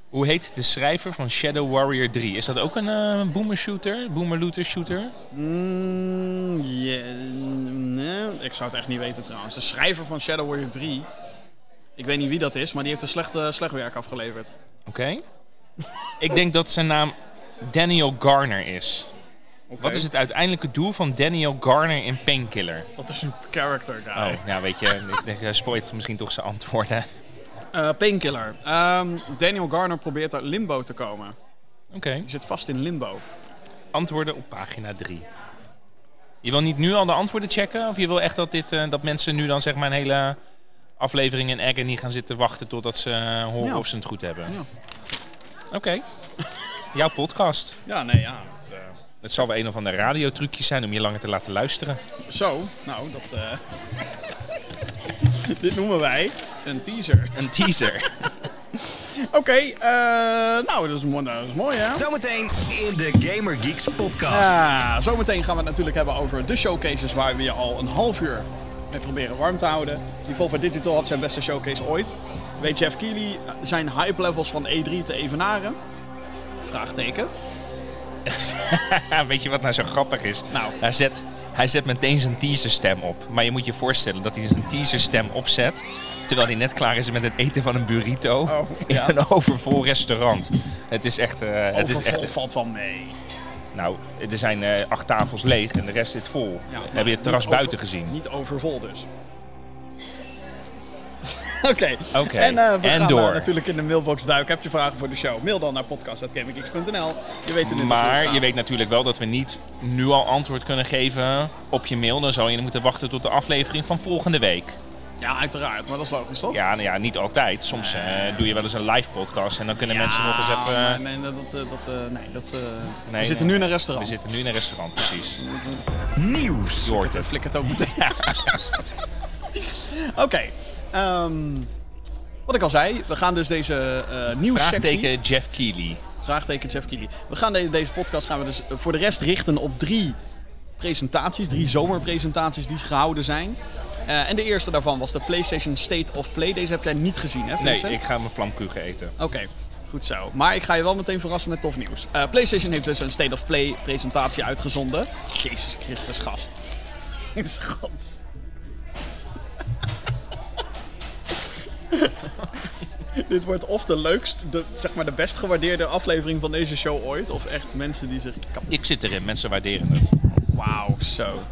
[SPEAKER 3] Hoe heet de schrijver van Shadow Warrior 3? Is dat ook een eh boomer shooter? Boomer looter shooter?
[SPEAKER 2] Mm, ja, nee, ik zou het echt niet weten trouwens. De schrijver van Shadow Warrior 3. Ik weet niet wie dat is, maar die heeft een slecht, slecht werk afgeleverd.
[SPEAKER 3] Oké. Ik denk dat zijn naam Daniel Garner is. Wat is het uiteindelijke doel van Daniel Garner in Painkiller?
[SPEAKER 2] Dat is een character guy.
[SPEAKER 3] Oh, ja, weet je, ik denk, hij spoilt misschien toch zijn antwoorden.
[SPEAKER 2] Eh, Painkiller. Ehm, Daniel Garner probeert uit limbo te komen.
[SPEAKER 3] Oké.
[SPEAKER 2] Die zit vast in limbo.
[SPEAKER 3] Antwoorden op pagina 3. Je wil niet nu al de antwoorden checken? Of je wil echt dat, dit, eh, dat mensen nu dan zeg maar een hele aflevering in Agony gaan zitten wachten totdat ze eh, horen
[SPEAKER 2] Ja.
[SPEAKER 3] of ze het goed hebben?
[SPEAKER 2] Ja.
[SPEAKER 3] Oké. Jouw podcast.
[SPEAKER 2] Ja, nee, ja. Het, eh,
[SPEAKER 3] zal wel een of ander radiotrucje zijn om je langer te laten luisteren.
[SPEAKER 2] zo, nou, dat... eh, Dit noemen wij een teaser.
[SPEAKER 3] Een teaser.
[SPEAKER 2] Oké, eh, nou, dat is, mooi, dat is mooi, hè?
[SPEAKER 1] Zometeen in de Gamer Geeks podcast.
[SPEAKER 2] Ja, zometeen gaan we het natuurlijk hebben over de showcases waar we je al een half uur mee proberen warm te houden. Die Volvo Digital had zijn beste showcase ooit. Weet Jeff Keighley zijn hype levels van E3 te evenaren? Vraagteken.
[SPEAKER 3] Weet je wat nou zo grappig is?
[SPEAKER 2] Nou.
[SPEAKER 3] Hij zet, hij zet meteen zijn teaserstem op. Maar je moet je voorstellen dat hij zijn teaserstem opzet... terwijl hij net klaar is met het eten van een burrito...
[SPEAKER 2] Oh, ja.
[SPEAKER 3] in een overvol restaurant. Het is echt... eh, het is echt
[SPEAKER 2] valt wel mee.
[SPEAKER 3] nou, er zijn eh, acht tafels leeg en de rest zit vol.
[SPEAKER 2] Ja,
[SPEAKER 3] Heb je het terras buiten gezien?
[SPEAKER 2] Niet overvol dus. Oké, en eh, we
[SPEAKER 3] en
[SPEAKER 2] gaan
[SPEAKER 3] door.
[SPEAKER 2] eh, natuurlijk in de mailbox duiken. Heb je vragen voor de show? Mail dan naar podcast.gaminggeeks.nl. Je weet het
[SPEAKER 3] Maar je weet natuurlijk wel dat we niet nu al antwoord kunnen geven op je mail. Dan zou je moeten wachten tot de aflevering van volgende week.
[SPEAKER 2] Ja, uiteraard, maar dat is logisch, toch?
[SPEAKER 3] Ja, nou ja niet altijd. Soms eh, doe je wel eens een live podcast en dan kunnen mensen nog eens even...
[SPEAKER 2] Nee, nee, dat, dat, nee, dat,
[SPEAKER 3] Nee,
[SPEAKER 2] we zitten nu in een
[SPEAKER 3] We
[SPEAKER 2] restaurant.
[SPEAKER 3] zitten nu in een restaurant, precies.
[SPEAKER 1] Nieuws.
[SPEAKER 3] Je hoort het.
[SPEAKER 2] Flik het ook meteen. Oké. Ehm, wat ik al zei, we gaan dus deze eh nieuwssectie...
[SPEAKER 3] Vraagteken Jeff Keighley.
[SPEAKER 2] Vraagteken Jeff Keighley. We gaan deze, deze podcast gaan we dus voor de rest richten op drie presentaties. Drie zomerpresentaties die gehouden zijn. Eh, en de eerste daarvan was de PlayStation State of Play. Deze heb jij niet gezien, hè
[SPEAKER 3] Nee,
[SPEAKER 2] Vincent?
[SPEAKER 3] ik ga mijn vlamkuchen eten.
[SPEAKER 2] Oké, goed zo. Maar ik ga je wel meteen verrassen met tof nieuws. Eh, PlayStation heeft dus een State of Play presentatie uitgezonden. Jezus Christus, gast. God. Dit wordt of de leukst, de, zeg maar de best gewaardeerde aflevering van deze show ooit. Of echt mensen die zich kapot...
[SPEAKER 3] Ik zit erin, mensen waarderen het.
[SPEAKER 2] Wauw, zo.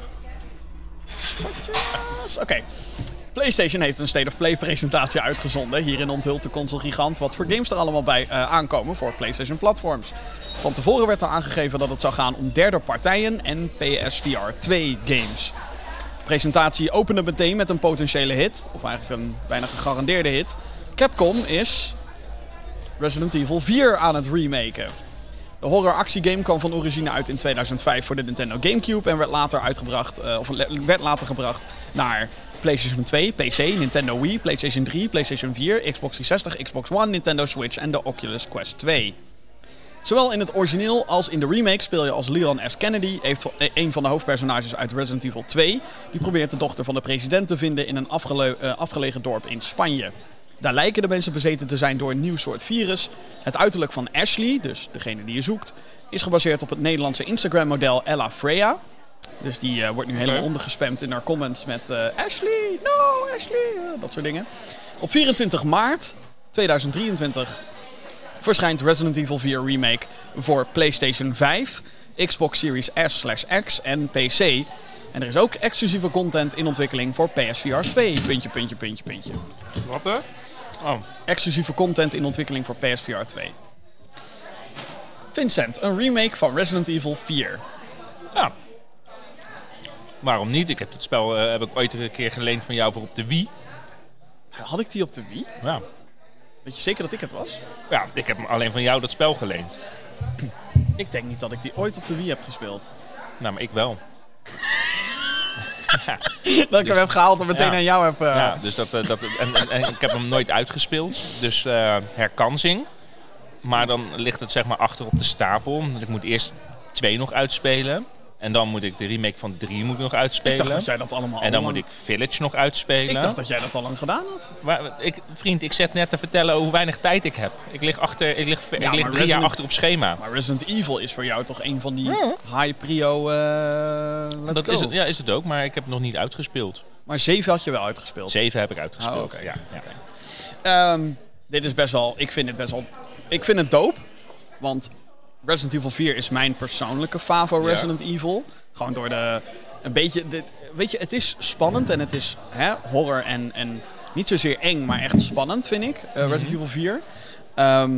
[SPEAKER 2] Spotjes. Oké. PlayStation heeft een State of Play presentatie uitgezonden. Hierin onthult de console gigant wat voor games er allemaal bij eh, aankomen voor PlayStation platforms. Van tevoren werd er aangegeven dat het zou gaan om derde partijen en PSVR 2 games. Presentatie opende meteen met een potentiële hit, of eigenlijk een bijna gegarandeerde hit. Capcom is Resident Evil 4 aan het remaken. De horror actiegame kwam van origine uit in 2005 voor de Nintendo GameCube en werd later uitgebracht, eh, of werd later gebracht naar PlayStation 2, PC, Nintendo Wii, PlayStation 3, PlayStation 4, Xbox 360, Xbox One, Nintendo Switch en de Oculus Quest 2. Zowel in het origineel als in de remake speel je als Leon S. Kennedy, eh, een van de hoofdpersonages uit Resident Evil 2. Die probeert de dochter van de president te vinden in een afgele- eh, afgelegen dorp in Spanje. Daar lijken de mensen bezeten te zijn door een nieuw soort virus. Het uiterlijk van Ashley, dus degene die je zoekt, is gebaseerd op het Nederlandse Instagram-model Ella Freya. Dus die eh, wordt nu helemaal ondergespamd in haar comments met Ashley, no, Ashley, dat soort dingen. Op 24 maart 2023 verschijnt Resident Evil 4 Remake voor PlayStation 5, Xbox Series S/X en PC. En er is ook exclusieve content in ontwikkeling voor PSVR 2. Puntje, puntje, puntje, puntje.
[SPEAKER 3] Wat hè? Oh,
[SPEAKER 2] Exclusieve content in ontwikkeling voor PSVR 2. Vincent, een remake van Resident Evil 4.
[SPEAKER 3] ja. Waarom niet? Ik heb het spel eh, heb ik ooit een keer geleend van jou voor op de Wii.
[SPEAKER 2] Had ik die op de Wii?
[SPEAKER 3] Ja.
[SPEAKER 2] Weet je zeker dat ik het was?
[SPEAKER 3] ja, ik heb alleen van jou dat spel geleend.
[SPEAKER 2] Ik denk niet dat ik die ooit op de Wii heb gespeeld.
[SPEAKER 3] Nou, maar ik wel.
[SPEAKER 2] Dat ik hem heb gehaald en meteen
[SPEAKER 3] Ja.
[SPEAKER 2] aan jou heb... eh,
[SPEAKER 3] Ja, dus dat, eh, dat, en, en, en ik heb hem nooit uitgespeeld. Dus eh, herkansing. Maar dan ligt het zeg maar achter op de stapel. Ik moet eerst twee nog uitspelen. En dan moet ik de remake van drie moet ik nog
[SPEAKER 2] Ik
[SPEAKER 3] uitspelen.
[SPEAKER 2] dacht dat jij dat allemaal
[SPEAKER 3] en dan
[SPEAKER 2] al
[SPEAKER 3] moet ik Village nog uitspelen.
[SPEAKER 2] Ik dacht dat jij dat al lang gedaan had.
[SPEAKER 3] Maar ik, vriend, ik zet net te vertellen hoe weinig tijd ik heb. Ik lig, achter, ik lig, ik lig drie
[SPEAKER 2] Resident-
[SPEAKER 3] jaar achter op schema.
[SPEAKER 2] Maar Resident Evil is voor jou toch een van die
[SPEAKER 3] Ja.
[SPEAKER 2] high prio... eh let's
[SPEAKER 3] Dat
[SPEAKER 2] go.
[SPEAKER 3] is het, ja, is het ook, maar ik heb het nog niet uitgespeeld.
[SPEAKER 2] Maar 7 had je wel uitgespeeld.
[SPEAKER 3] Zeven heb ik uitgespeeld.
[SPEAKER 2] Oh,
[SPEAKER 3] ja, ja.
[SPEAKER 2] Ehm, dit is best wel... Ik vind het best wel... Ik vind het dope. Want Resident Evil 4 is mijn persoonlijke favo
[SPEAKER 3] Ja.
[SPEAKER 2] Resident Evil. Gewoon door de... Een beetje... De, weet je, het is spannend en het is hè, horror en, en niet zozeer eng, maar echt spannend, vind ik. eh,
[SPEAKER 3] Mhm.
[SPEAKER 2] Resident Evil 4. Ehm,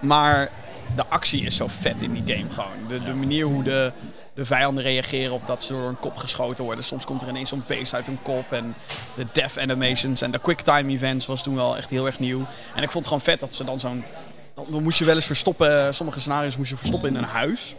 [SPEAKER 2] maar de actie is zo vet in die game gewoon. De, de manier hoe de, de vijanden reageren op dat ze door een kop geschoten worden. Soms komt er ineens zo'n beest uit hun kop. En de death animations en de quicktime events was toen wel echt heel erg nieuw. En ik vond het gewoon vet dat ze dan zo'n... Dan moest je wel eens verstoppen, sommige scenario's moest je verstoppen in een huis.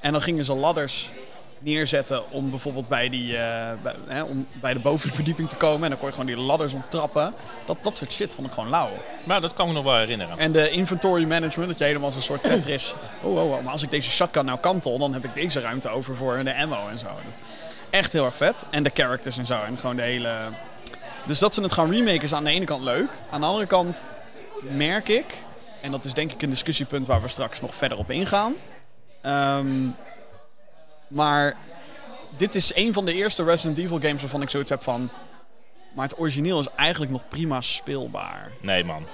[SPEAKER 2] En dan gingen ze ladders neerzetten om bijvoorbeeld bij, die, eh, bij, hè, om bij de bovenverdieping te komen. En dan kon je gewoon die ladders optrappen. Dat, dat soort shit vond ik gewoon lauw.
[SPEAKER 3] Maar dat kan ik me nog wel herinneren.
[SPEAKER 2] En de inventory management, dat je helemaal als een soort Tetris. Oh, oh, oh, maar als ik deze shotgun nou kantel, dan heb ik deze ruimte over voor de ammo en zo. Dat is echt heel erg vet. En de characters en zo. En gewoon de hele. Dus dat ze het gaan remaken is aan de ene kant leuk. Aan de andere kant merk ik, en dat is denk ik een discussiepunt waar we straks nog verder op ingaan. Ehm, maar dit is een van de eerste Resident Evil games waarvan ik zoiets heb van. Maar het origineel is eigenlijk nog prima speelbaar.
[SPEAKER 3] Nee, man.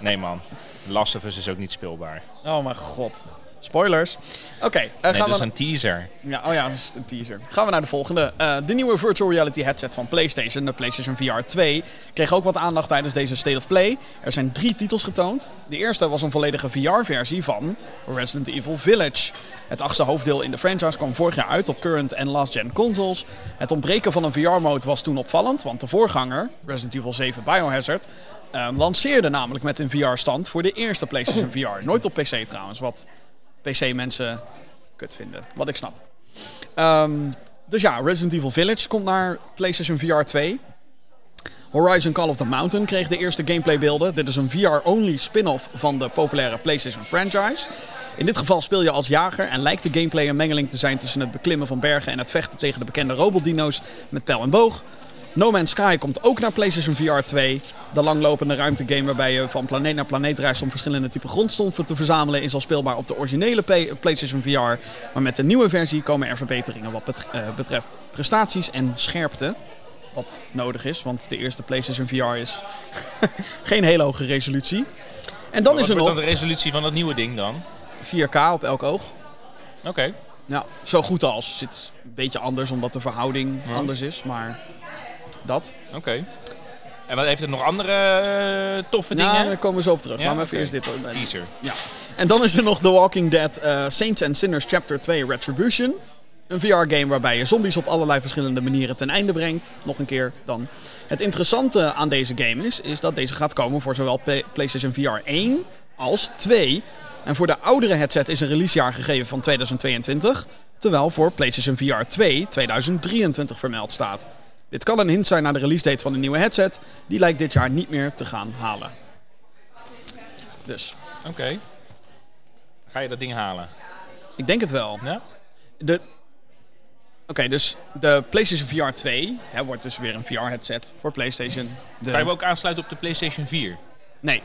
[SPEAKER 3] nee, man. Last of Us is ook niet speelbaar.
[SPEAKER 2] Oh mijn god. Spoilers. Oké, eh,
[SPEAKER 3] Nee,
[SPEAKER 2] gaan
[SPEAKER 3] dat is
[SPEAKER 2] we...
[SPEAKER 3] een teaser.
[SPEAKER 2] Ja, oh ja, dat is een teaser. Gaan we naar de volgende. Eh, de nieuwe virtual reality headset van PlayStation, de PlayStation VR 2, kreeg ook wat aandacht tijdens deze State of Play. Er zijn drie titels getoond. De eerste was een volledige VR-versie van Resident Evil Village. Het achtste hoofddeel in de franchise kwam vorig jaar uit op current en last-gen consoles. Het ontbreken van een VR-mode was toen opvallend, want de voorganger, Resident Evil 7 Biohazard, eh, lanceerde namelijk met een VR-stand voor de eerste PlayStation VR. Nooit op PC trouwens, wat PC-mensen kut vinden. Wat ik snap. Ehm, dus ja, Resident Evil Village komt naar PlayStation VR 2. Horizon Call of the Mountain kreeg de eerste gameplaybeelden. Dit is een VR-only spin-off van de populaire PlayStation franchise. In dit geval speel je als jager en lijkt de gameplay een mengeling te zijn tussen het beklimmen van bergen en het vechten tegen de bekende robotdino's met pijl en boog. No Man's Sky komt ook naar PlayStation VR 2. De langlopende ruimtegame waarbij je van planeet naar planeet reist om verschillende typen grondstoffen te verzamelen is al speelbaar op de originele PlayStation VR. Maar met de nieuwe versie komen er verbeteringen wat eh, betreft prestaties en scherpte. Wat nodig is, want de eerste PlayStation VR is geen hele hoge resolutie. En dan
[SPEAKER 3] Wat
[SPEAKER 2] is er nog
[SPEAKER 3] dan de resolutie van dat nieuwe ding dan?
[SPEAKER 2] 4K op elk oog.
[SPEAKER 3] Oké.
[SPEAKER 2] Ja, zo goed als. Het zit een beetje anders omdat de verhouding
[SPEAKER 3] Ja.
[SPEAKER 2] anders is, maar dat.
[SPEAKER 3] Oké. En wat heeft het nog andere eh, toffe
[SPEAKER 2] Nou,
[SPEAKER 3] dingen?
[SPEAKER 2] daar komen we zo op terug.
[SPEAKER 3] Ja,
[SPEAKER 2] Laat me even eerst dit. eh,
[SPEAKER 3] Teaser.
[SPEAKER 2] Ja. En dan is er nog The Walking Dead eh, Saints and Sinners Chapter 2 Retribution. Een VR-game waarbij je zombies op allerlei verschillende manieren ten einde brengt. Nog een keer dan. Het interessante aan deze game is, is dat deze gaat komen voor zowel Play- PlayStation VR 1 als 2 En voor de oudere headset is een releasejaar gegeven van 2022, terwijl voor PlayStation VR 2 2023 vermeld staat. Dit kan een hint zijn naar de release date van de nieuwe headset, die lijkt dit jaar niet meer te gaan halen. Dus,
[SPEAKER 3] Oké. Ga je dat ding halen?
[SPEAKER 2] ik denk het wel.
[SPEAKER 3] Ja?
[SPEAKER 2] De... Oké, dus de PlayStation VR 2 hè, wordt dus weer een VR-headset voor PlayStation. De...
[SPEAKER 3] Ga je hem ook aansluiten op de PlayStation 4?
[SPEAKER 2] Nee.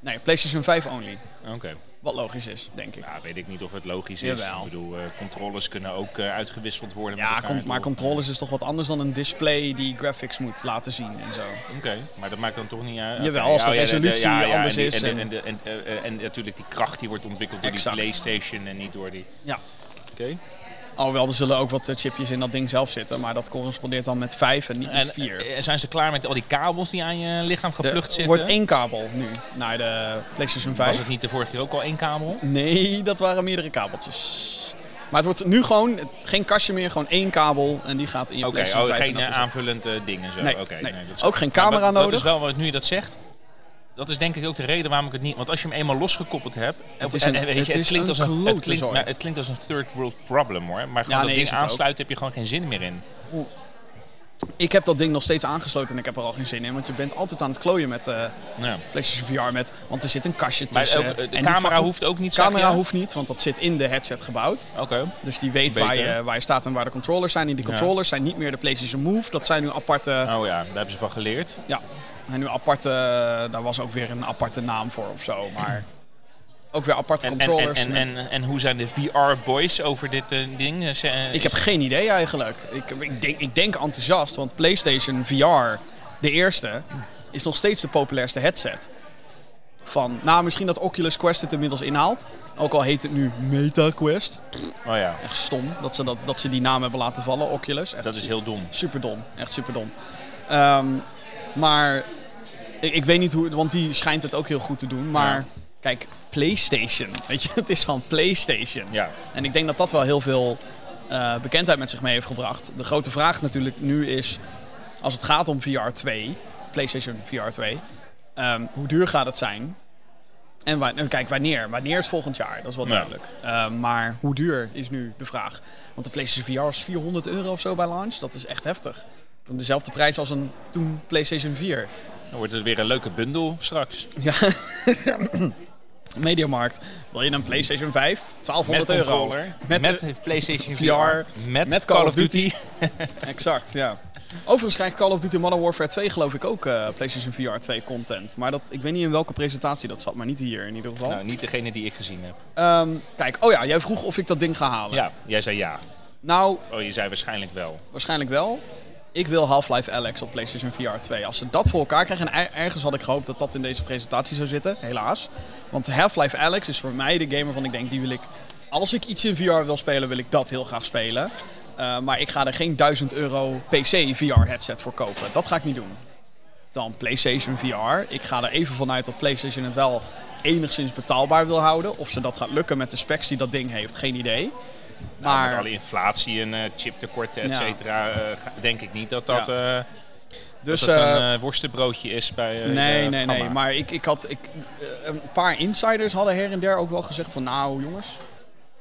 [SPEAKER 2] Nee, PlayStation 5 only.
[SPEAKER 3] Oké.
[SPEAKER 2] Wat logisch is, denk ik.
[SPEAKER 3] Ja, weet ik niet of het logisch is.
[SPEAKER 2] Jawel.
[SPEAKER 3] Ik bedoel, eh, controllers kunnen ook eh, uitgewisseld worden met
[SPEAKER 2] Ja,
[SPEAKER 3] elkaar.
[SPEAKER 2] con- maar
[SPEAKER 3] toch?
[SPEAKER 2] controllers is toch wat anders dan een display die graphics moet laten zien en zo.
[SPEAKER 3] Oké, maar dat maakt dan toch niet uit.
[SPEAKER 2] Jawel, als de resolutie anders is
[SPEAKER 3] En,
[SPEAKER 2] en-
[SPEAKER 3] en, en, en, eh, en natuurlijk die kracht die wordt ontwikkeld door
[SPEAKER 2] Exact.
[SPEAKER 3] die PlayStation en niet door die.
[SPEAKER 2] Ja.
[SPEAKER 3] Oké.
[SPEAKER 2] Alhoewel, er zullen ook wat eh, chipjes in dat ding zelf zitten, maar dat correspondeert dan met 5 en niet
[SPEAKER 3] En
[SPEAKER 2] met 4.
[SPEAKER 3] eh, zijn ze klaar met al die kabels die aan je lichaam geplucht
[SPEAKER 2] Er
[SPEAKER 3] zitten?
[SPEAKER 2] wordt één kabel nu naar de PlayStation 5.
[SPEAKER 3] Was het niet de vorige keer ook al één kabel?
[SPEAKER 2] Nee, dat waren meerdere kabeltjes. Maar het wordt nu gewoon geen kastje meer, gewoon één kabel en die gaat in je
[SPEAKER 3] Oké,
[SPEAKER 2] PlayStation
[SPEAKER 3] oh,
[SPEAKER 2] 5.
[SPEAKER 3] geen
[SPEAKER 2] en dat
[SPEAKER 3] eh,
[SPEAKER 2] is het.
[SPEAKER 3] aanvullend eh, ding en zo.
[SPEAKER 2] Nee,
[SPEAKER 3] Oké,
[SPEAKER 2] nee.
[SPEAKER 3] dat is-
[SPEAKER 2] Ook geen camera nodig.
[SPEAKER 3] Dat is wel wat nu je dat zegt. Dat is denk ik ook de reden waarom ik het niet. Want als je hem eenmaal losgekoppeld hebt.
[SPEAKER 2] Het is
[SPEAKER 3] en-
[SPEAKER 2] een-
[SPEAKER 3] en weet
[SPEAKER 2] het
[SPEAKER 3] je, het,
[SPEAKER 2] is
[SPEAKER 3] klinkt als een, het, klinkt,
[SPEAKER 2] zooi.
[SPEAKER 3] het klinkt als een third world problem hoor. Maar gewoon
[SPEAKER 2] Ja,
[SPEAKER 3] dat
[SPEAKER 2] nee,
[SPEAKER 3] ding
[SPEAKER 2] het ook.
[SPEAKER 3] aansluiten heb je gewoon geen zin meer in.
[SPEAKER 2] Ik heb dat ding nog steeds aangesloten en ik heb er al geen zin in, want je bent altijd aan het klooien met eh
[SPEAKER 3] Ja.
[SPEAKER 2] PlayStation VR. Met, want er zit een kastje tussen.
[SPEAKER 3] eh, de
[SPEAKER 2] en
[SPEAKER 3] camera hoeft ook niet.
[SPEAKER 2] Camera hoeft niet, want dat zit in de headset gebouwd.
[SPEAKER 3] Oké.
[SPEAKER 2] Dus die weet waar je, waar je staat en waar de controllers zijn. En die
[SPEAKER 3] Ja.
[SPEAKER 2] controllers zijn niet meer de PlayStation Move. Dat zijn nu aparte...
[SPEAKER 3] Oh ja, daar hebben ze van geleerd.
[SPEAKER 2] Ja, en nu aparte... Daar was ook weer een aparte naam voor of zo. Maar ook weer aparte
[SPEAKER 3] En, en, en,
[SPEAKER 2] controllers.
[SPEAKER 3] en, en, en hoe zijn de VR-boys over dit eh, ding? Eh, eh,
[SPEAKER 2] ik heb geen idee eigenlijk. Ik, ik, denk, ik denk enthousiast, want PlayStation VR, de eerste, is nog steeds de populairste headset. Van, nou, misschien dat Oculus Quest het inmiddels inhaalt. Ook al heet het nu Meta Quest.
[SPEAKER 3] Oh ja,
[SPEAKER 2] Echt stom dat ze, dat, dat ze die naam hebben laten vallen, Oculus. Echt
[SPEAKER 3] dat is heel dom.
[SPEAKER 2] Super dom, echt super dom. Ehm, maar ik, ik weet niet hoe, want die schijnt het ook heel goed te doen. Maar
[SPEAKER 3] Ja.
[SPEAKER 2] kijk, PlayStation, weet je, het is van PlayStation.
[SPEAKER 3] Ja.
[SPEAKER 2] En ik denk dat dat wel heel veel eh, bekendheid met zich mee heeft gebracht. De grote vraag natuurlijk nu is, als het gaat om VR 2, PlayStation VR 2, ehm, hoe duur gaat het zijn? En wa- en kijk, wanneer? Wanneer is volgend jaar? Dat is wel
[SPEAKER 3] Ja.
[SPEAKER 2] duidelijk. Ehm, maar hoe duur is nu de vraag? Want de PlayStation VR was 400 euro of zo bij launch. Dat is echt heftig. Dan dezelfde prijs als een toen PlayStation 4.
[SPEAKER 3] Dan wordt het weer een leuke bundel straks.
[SPEAKER 2] Ja. Mediamarkt. Wil je een PlayStation 5? 1200
[SPEAKER 3] met
[SPEAKER 2] euro.
[SPEAKER 3] controller.
[SPEAKER 2] Met
[SPEAKER 3] Met,
[SPEAKER 2] de-
[SPEAKER 3] PlayStation VR. Met,
[SPEAKER 2] met
[SPEAKER 3] Call of Duty.
[SPEAKER 2] Exact, ja. Overigens krijgt Call of Duty Modern Warfare 2 geloof ik ook eh, PlayStation VR 2 content. Maar dat, ik weet niet in welke presentatie dat zat, maar niet hier in ieder geval.
[SPEAKER 3] Nou, niet degene die ik gezien heb.
[SPEAKER 2] Ehm, kijk, oh ja, jij vroeg of ik dat ding ga halen.
[SPEAKER 3] Ja, jij zei ja.
[SPEAKER 2] Nou,
[SPEAKER 3] Oh, je zei waarschijnlijk wel.
[SPEAKER 2] waarschijnlijk wel. Ik wil Half-Life Alex op PlayStation VR 2. Als ze dat voor elkaar krijgen, en er- ergens had ik gehoopt dat dat in deze presentatie zou zitten, helaas. Want Half-Life Alex is voor mij de game waarvan ik denk, die wil ik, als ik iets in VR wil spelen, wil ik dat heel graag spelen. Uh, maar ik ga er geen 1000 euro PC VR headset voor kopen. Dat ga ik niet doen. Dan PlayStation VR. Ik ga er even vanuit dat PlayStation het wel enigszins betaalbaar wil houden. Of ze dat gaat lukken met de specs die dat ding heeft, geen idee.
[SPEAKER 3] Nou,
[SPEAKER 2] Maar
[SPEAKER 3] met alle inflatie en eh, chiptekorten, et cetera, eh, denk ik niet dat dat, eh,
[SPEAKER 2] dus
[SPEAKER 3] dat, dat
[SPEAKER 2] eh,
[SPEAKER 3] een worstenbroodje is bij
[SPEAKER 2] Nee, nee,
[SPEAKER 3] Gamma.
[SPEAKER 2] nee. Maar ik, ik had, ik, een paar insiders hadden her en der ook wel gezegd van nou jongens,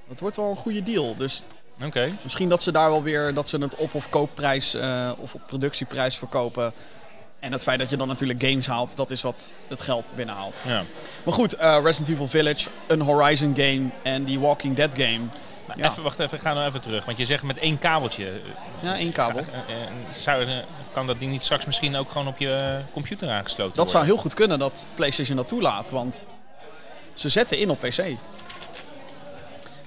[SPEAKER 2] dat wordt wel een goede deal. Dus
[SPEAKER 3] Oké.
[SPEAKER 2] misschien dat ze daar wel weer, dat ze het op of koopprijs of op productieprijs verkopen. En het feit dat je dan natuurlijk games haalt, dat is wat het geld binnenhaalt.
[SPEAKER 3] Ja.
[SPEAKER 2] Maar goed, Resident Evil Village, een Horizon game en die Walking Dead game. Ja.
[SPEAKER 3] Even, wacht even, ik ga nou even terug. Want je zegt met één kabeltje.
[SPEAKER 2] Ja, één kabel.
[SPEAKER 3] Eh, eh, zou, eh, kan dat ding niet straks misschien ook gewoon op je computer aangesloten
[SPEAKER 2] Dat zou
[SPEAKER 3] worden?
[SPEAKER 2] heel goed kunnen dat PlayStation dat toelaat, want ze zetten in op PC.